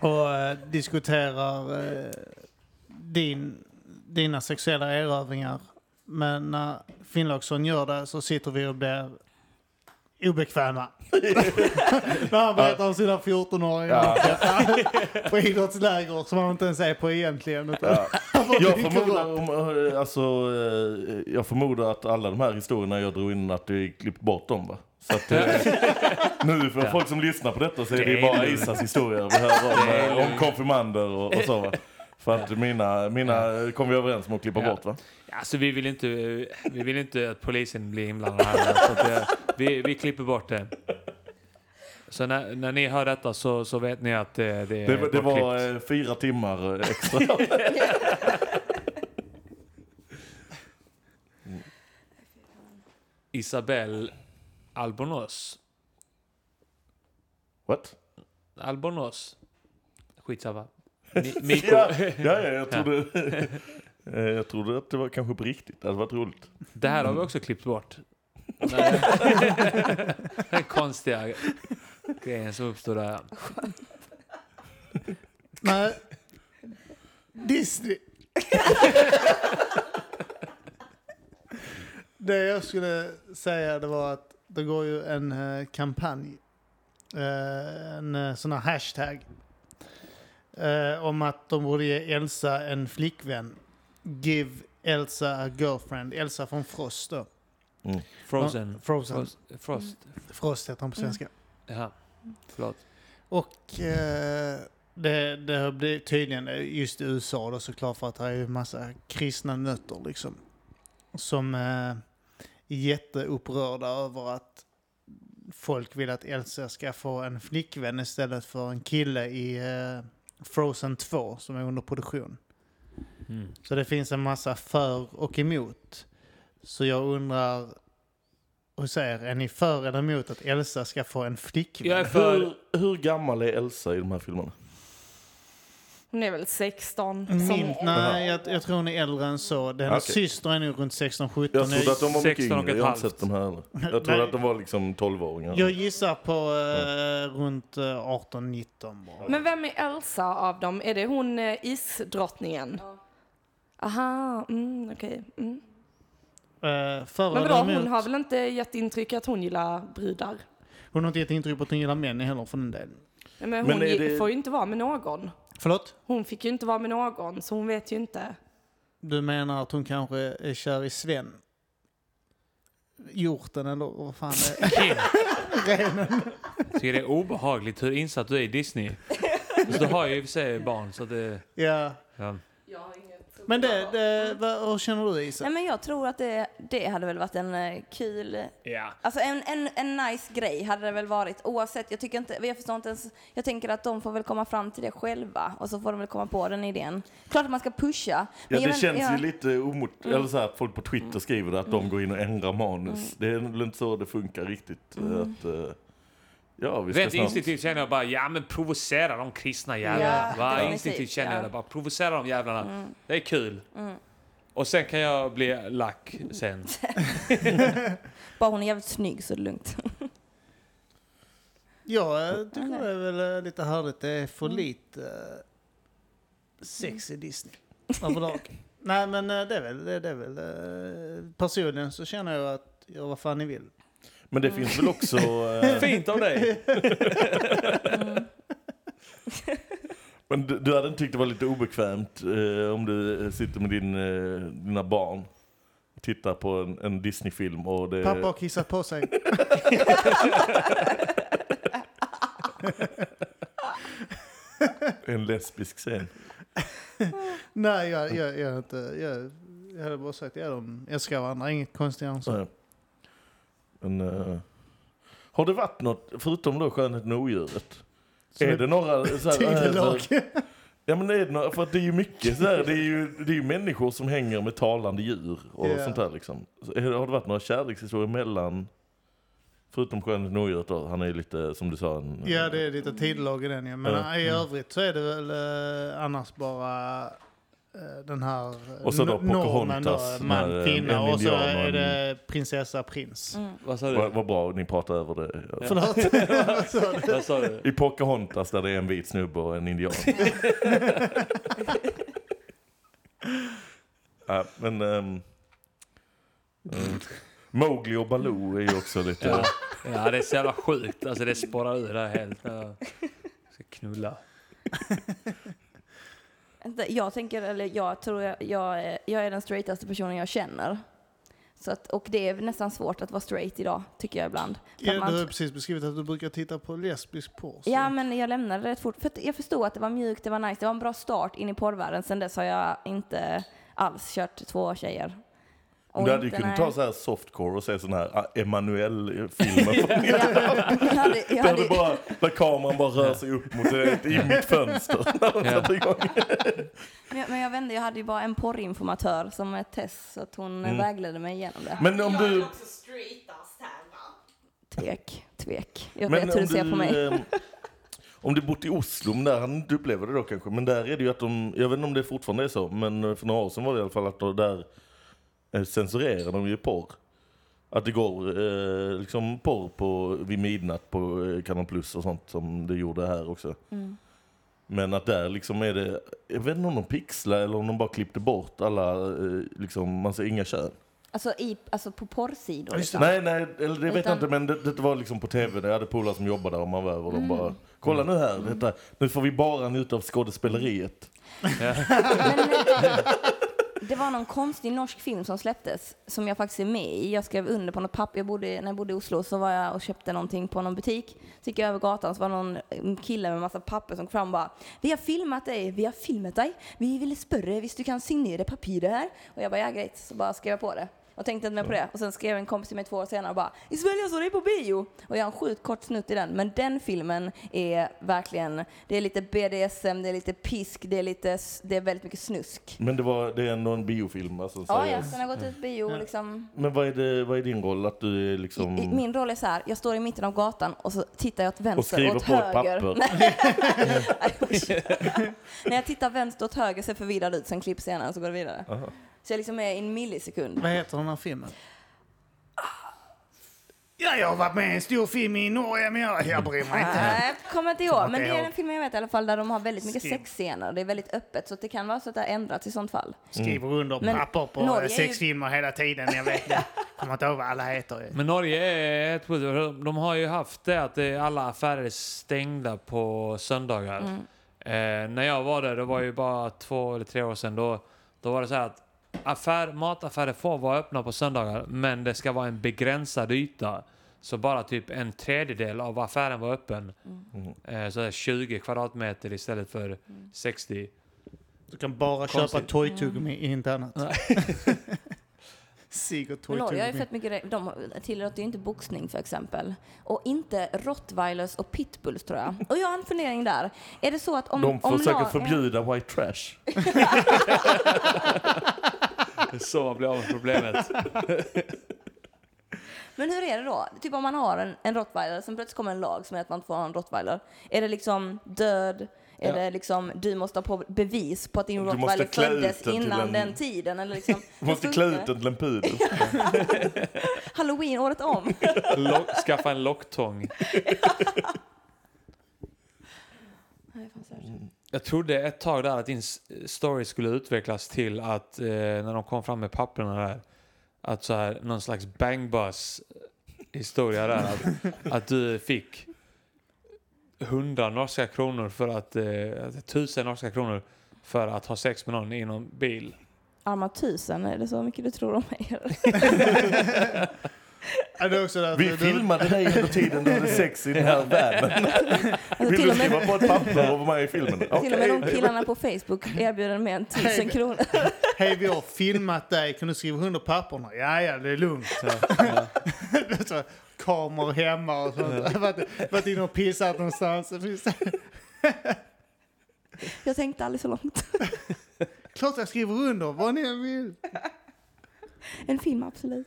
*laughs* och eh, diskuterar eh, din, dina sexuella erövringar. Men när Finnlaugsson gör det så sitter vi och blir obekväma. *laughs* när han berättar om sina 14-åringar *laughs* på idrottsläger som han inte ens är på egentligen. Ja. *laughs* Jag förmodar, om, eh, alltså, eh, jag förmodar att alla de här historierna jag drog in att du klippt bort dem va? Så att, eh, nu för folk som lyssnar på detta så är det bara Isas historier vi hör om, om konfirmander och, och så va? För att mina, mina kom vi överens om att klippa Ja. bort va? Alltså vi vill inte, vi vill inte att polisen blir inblandad här. Så det, vi, vi klipper bort det. Så när, när ni hör detta så, så vet ni att det, det, Det, var- det var bortklippt. eh, fyra timmar eh, extra. *laughs* Isabel Albornoz. What? Albornoz. Skitsamma. Mi- *laughs* Mikko. Ja, ja, ja, jag trodde... *laughs* eh, Jag trodde att det var kanske på riktigt. Det hade varit roligt. Det här har vi också klippt bort. *laughs* Den konstiga grejen som uppstod där. Nej. Disney. det jag skulle säga det var att det går ju en eh, kampanj, eh, en sån här hashtag, eh, om att de borde ge Elsa en flickvän. Give Elsa a girlfriend. Elsa från Frost då. Frozen. Frozen. Frost. Frost. Frost heter hon på svenska. Jaha. Förlåt. Och eh, det, det har blivit tydligen eh, just i USA då såklart för att det är ju massa kristna nötter liksom. Som eh, är jätteupprörda över att folk vill att Elsa ska få en flickvän istället för en kille i eh, Frozen 2 som är under produktion. Mm. Så det finns en massa för och emot. Så jag undrar hos er, är ni för eller emot att Elsa ska få en flickvän? Jag är för... Hur, hur gammal är Elsa i de här filmerna? Hon är väl 16. som- Min, nej, jag, jag tror hon är äldre än så. Den Okej. syster är nog runt 16-17. Jag trodde att de var mycket 16 och yngre. ett Jag har inte halvt. sett de här. *laughs* Jag trodde att de var liksom 12-åringar. Jag gissar på eh, runt eh, 18-19 bara. Men vem är Elsa av dem? Är det hon eh, isdrottningen? Aha, mm, okej. Mm. Eh, Men vadå, hon har väl inte gett intryck att hon gillar brudar? hon har inte gett intryck på att hon gillar män heller för den delen. Men Men hon gi- det- får ju inte vara med någon. Förlåt? Hon fick ju inte vara med någon, så hon vet ju inte. Du menar att hon kanske är kär i Sven? Hjorten eller vad fan det är? *laughs* Renen. tycker det är obehagligt hur insatt du är i Disney. *laughs* Så du har ju i och för sig barn så det... Ja. Ja. Men det, det vad, hur känner du Isa? Nej, men jag tror att det, det hade väl varit en eh, kul, ja. alltså en, en, en nice grej hade det väl varit oavsett. Jag tycker inte, jag förstår inte ens, jag tänker att de får väl komma fram till det själva och så får de väl komma på den idén. Klart att man ska pusha. Ja, det känns ju lite omot... Eller så här, att folk på Twitter skriver det, att de går in och ändrar manus. Det är väl inte så det funkar riktigt. Att, eh, ja, vi ska Rent snart... instinktivt känner jag bara, ja men provocera de kristna jävlarna. Ja, Va? Instinktivt känner jag det bara, provocera de jävlarna. Mm. Det är kul. Och sen kan jag bli lack sen. *laughs* Bara hon är jävligt snygg så är det lugnt. Ja, jag tycker det är *laughs* väl eh, lite härligt. Det är för Mm. lite eh, sex i Disney överlag. *laughs* Nej men eh, det är väl, det är väl personligen så känner jag att gör vad fan ni vill. Men det finns väl också... eh, Fint av dig! *laughs* Men du, du hade inte tyckt det var lite obekvämt eh, om du eh, sitter med din, eh, dina barn och tittar på en, en Disney-film och det Pappa har kissat på sig. en lesbisk scen. Nej, jag, jag, jag, är inte, jag, jag hade bara sagt att ja, de älskar varandra, inget konstigare än så. Men, eh, har det varit något, förutom då Skönheten och odjuret? Som är det några så här, Tidelag. *laughs* Ja men det är, några- för det är ju mycket så här, det är ju, det är ju människor som hänger med talande djur och Ja. sånt där liksom. Så, det- har det varit några kärlekshistorier mellan, förutom Skönheten och odjuret då, han är ju lite som du sa en... Ja, det är lite tidelag i den ja. Men Ja. i övrigt så är det väl eh, annars bara den här eh, Och så då no- normen då, Pocahontas, man, eh, kvinna och så är det prinsessa, prins. Mm. Vad sa du? Vad vad bra ni pratar över det. *laughs* Förlåt, vad sa du? Vad sa du? I Pocahontas där det är en vit snubbe och en indian. *laughs* ja, men... Um, Mowgli och Baloo är ju också lite... Ja. ja, det är så jävla sjukt. Alltså det spårar ur där helt. Jag ska knulla. Jag tänker, eller jag tror jag, jag, är, jag är den straightaste personen jag känner. Så att, och det är nästan svårt att vara straight idag, tycker jag ibland. Ja, man- du har precis beskrivit att du brukar titta på lesbisk porr. Ja, men jag lämnade det rätt fort. För att jag förstod att det var mjukt, det var nice, det var en bra start in i porrvärlden. Sen dess har jag inte alls kört två tjejer. Du hade ju inte- kunnat ta så här softcore och se sån här ah, Emanuel-filmer. från- *laughs* Ja, jag hade, jag hade, bara, där kameran bara rör sig upp mot ett, i mitt fönster. *laughs* när de Ja. sätter igång. men jag, men jag vände, jag hade ju bara en porrinformatör som ett test, så att hon Mm. vägledde mig igenom det. Men om du... också straightast här va? Tvek, tvek. Jag Men vet hur om du ser på mig. ehm, Om du bott i Oslo, men där hann du inte uppleva det då kanske, men där är det ju att de, jag vet inte om det fortfarande är så, men för några år sedan var det i alla fall att de där eh, censurerar de ju porr. Att det går eh, liksom porr på, vid midnatt på eh, Kanal Plus och sånt som det gjorde här också. Mm. Men att där liksom är det, jag vet inte om de pixlar eller om de bara klippte bort alla, eh, liksom, man ser inga kön. Alltså, i, alltså på porrsidor. Liksom. Nej, nej, eller det vet Utan- jag inte, men det, det var liksom på tv, jag hade polare som jobbade där och man var över och Mm. de bara Kolla nu här, detta, nu får vi bara njuta av skådespeleriet. *laughs* Men, eh, det var någon konstig norsk film som släpptes som jag faktiskt är med i. Jag skrev under på något papper. Jag bodde, när jag bodde i Oslo så var jag och köpte någonting på någon butik. Så gick jag över gatan så var det någon kille med massa papper som kom fram och bara Vi har filmat dig, vi har filmat dig. Vi vill spörre visst du kan signera papper här. Och jag bara ja grejt, så bara skrev jag på det. Och tänkte inte mer på det. Och sen skrev en kompis till mig två år senare och bara I Sverige så är det på bio! Och jag har en sjukt kort snutt i den. Men den filmen är verkligen, det är lite BDSM, det är lite pisk, det är, lite, det är väldigt mycket snusk. Men det, var, det är ändå en biofilm, alltså Ja, ja, den har gått ut bio liksom. Men vad är, det, vad är din roll? Att du är liksom... I, i, min roll är så här, jag står i mitten av gatan och så tittar jag åt vänster Och skriver åt på ett höger. papper. *laughs* *laughs* Nej, jag tittar vänster åt höger ser förvirrad ut, sen klipp senare så går det vidare. Aha. Så jag liksom är i en millisekund. Vad heter den här filmen? Ja, jag har varit med i en stor film i Norge, men jag, jag bryr mig inte. Nej, kommer inte ihåg. Men det är den filmen jag vet i alla fall där de har väldigt mycket sexscener. Det är väldigt öppet så det kan vara så att det har ändrats i sånt fall. Skriver under Men papper på Norge är ju- sexfilmer hela tiden. Jag vet inte. Kommer inte ihåg vad alla heter. Men Norge är ett. De har ju haft det att det alla affärer är stängda på söndagar. Mm. Eh, när jag var där, det var ju bara två eller tre år sedan, då, då var det så här att affär, mataffärer får vara öppna på söndagar, men det ska vara en begränsad yta. Så bara typ en tredjedel av affären var öppen. Mm. Eh, så här 20 kvadratmeter istället för 60. Du kan bara Konstigt. köpa toy-tuggummi, inte annat. *laughs* Sig och Men Norge har ju toy-tuggummi. fett mycket De tillåter ju inte boxning för exempel. Och inte rottweilers och pitbulls tror jag. Och jag har en fundering där. Är det så att om... De om försöker lag- förbjuda white trash. *laughs* *laughs* *laughs* Det är så man blir av med problemet. *laughs* Men hur är det då? Typ om man har en, en rottweiler, sen plötsligt kommer en lag som är att man inte får ha en rottweiler. Är det liksom död? Är Ja. det liksom, du måste ha på bevis på att din rottweiler föddes innan en- den tiden? Eller liksom, *laughs* Du måste klä ut den till en pudel. Halloween året om. Lock, skaffa en locktång. Nej, fan, så här. Jag trodde ett tag där att din story skulle utvecklas till att eh, när de kom fram med papperna där, att så här, någon slags bang bus historia där. Att, *laughs* att du fick 100 norska kronor för att, eh, tusen norska kronor för att ha sex med någon i någon bil. Arma tusen, är det så mycket du tror om mig? *laughs* *laughs* Därför Vi du- filmade dig under tiden du hade sex i den här världen. Alltså, Vill du skriva med, på ett papper och vara med i filmen? till och med de killarna på Facebook erbjuder mer än tusen kronor. Hej, vi har filmat dig. Kan du skriva under papperna? Ja, ja, det är lugnt. Ja. *laughs* så, kameror hemma och sånt. Varit, varit inne och pissat någonstans. Jag tänkte aldrig så långt. Klart jag skriver under, vad ni än vill. En film, absolut.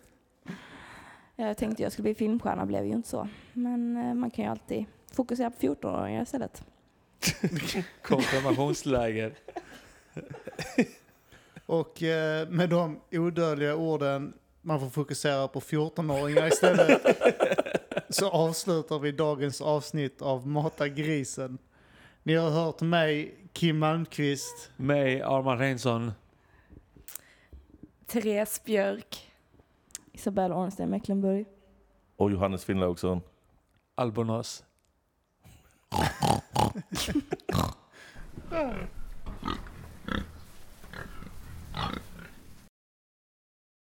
Jag tänkte jag skulle bli filmstjärna, blev ju inte så. Men eh, man kan ju alltid fokusera på 14-åringar istället. *laughs* Konfirmationsläger. *laughs* Och eh, med de odödliga orden, man får fokusera på 14-åringar istället. *laughs* så avslutar vi dagens avsnitt av Mata grisen. Ni har hört mig, Kim Malmqvist. Mig, Arman Reinsson. Therese Björk. Isabella Ornstein Mecklenburg. Och Johannes Finnlaugsson. Albonos. *laughs* Ah.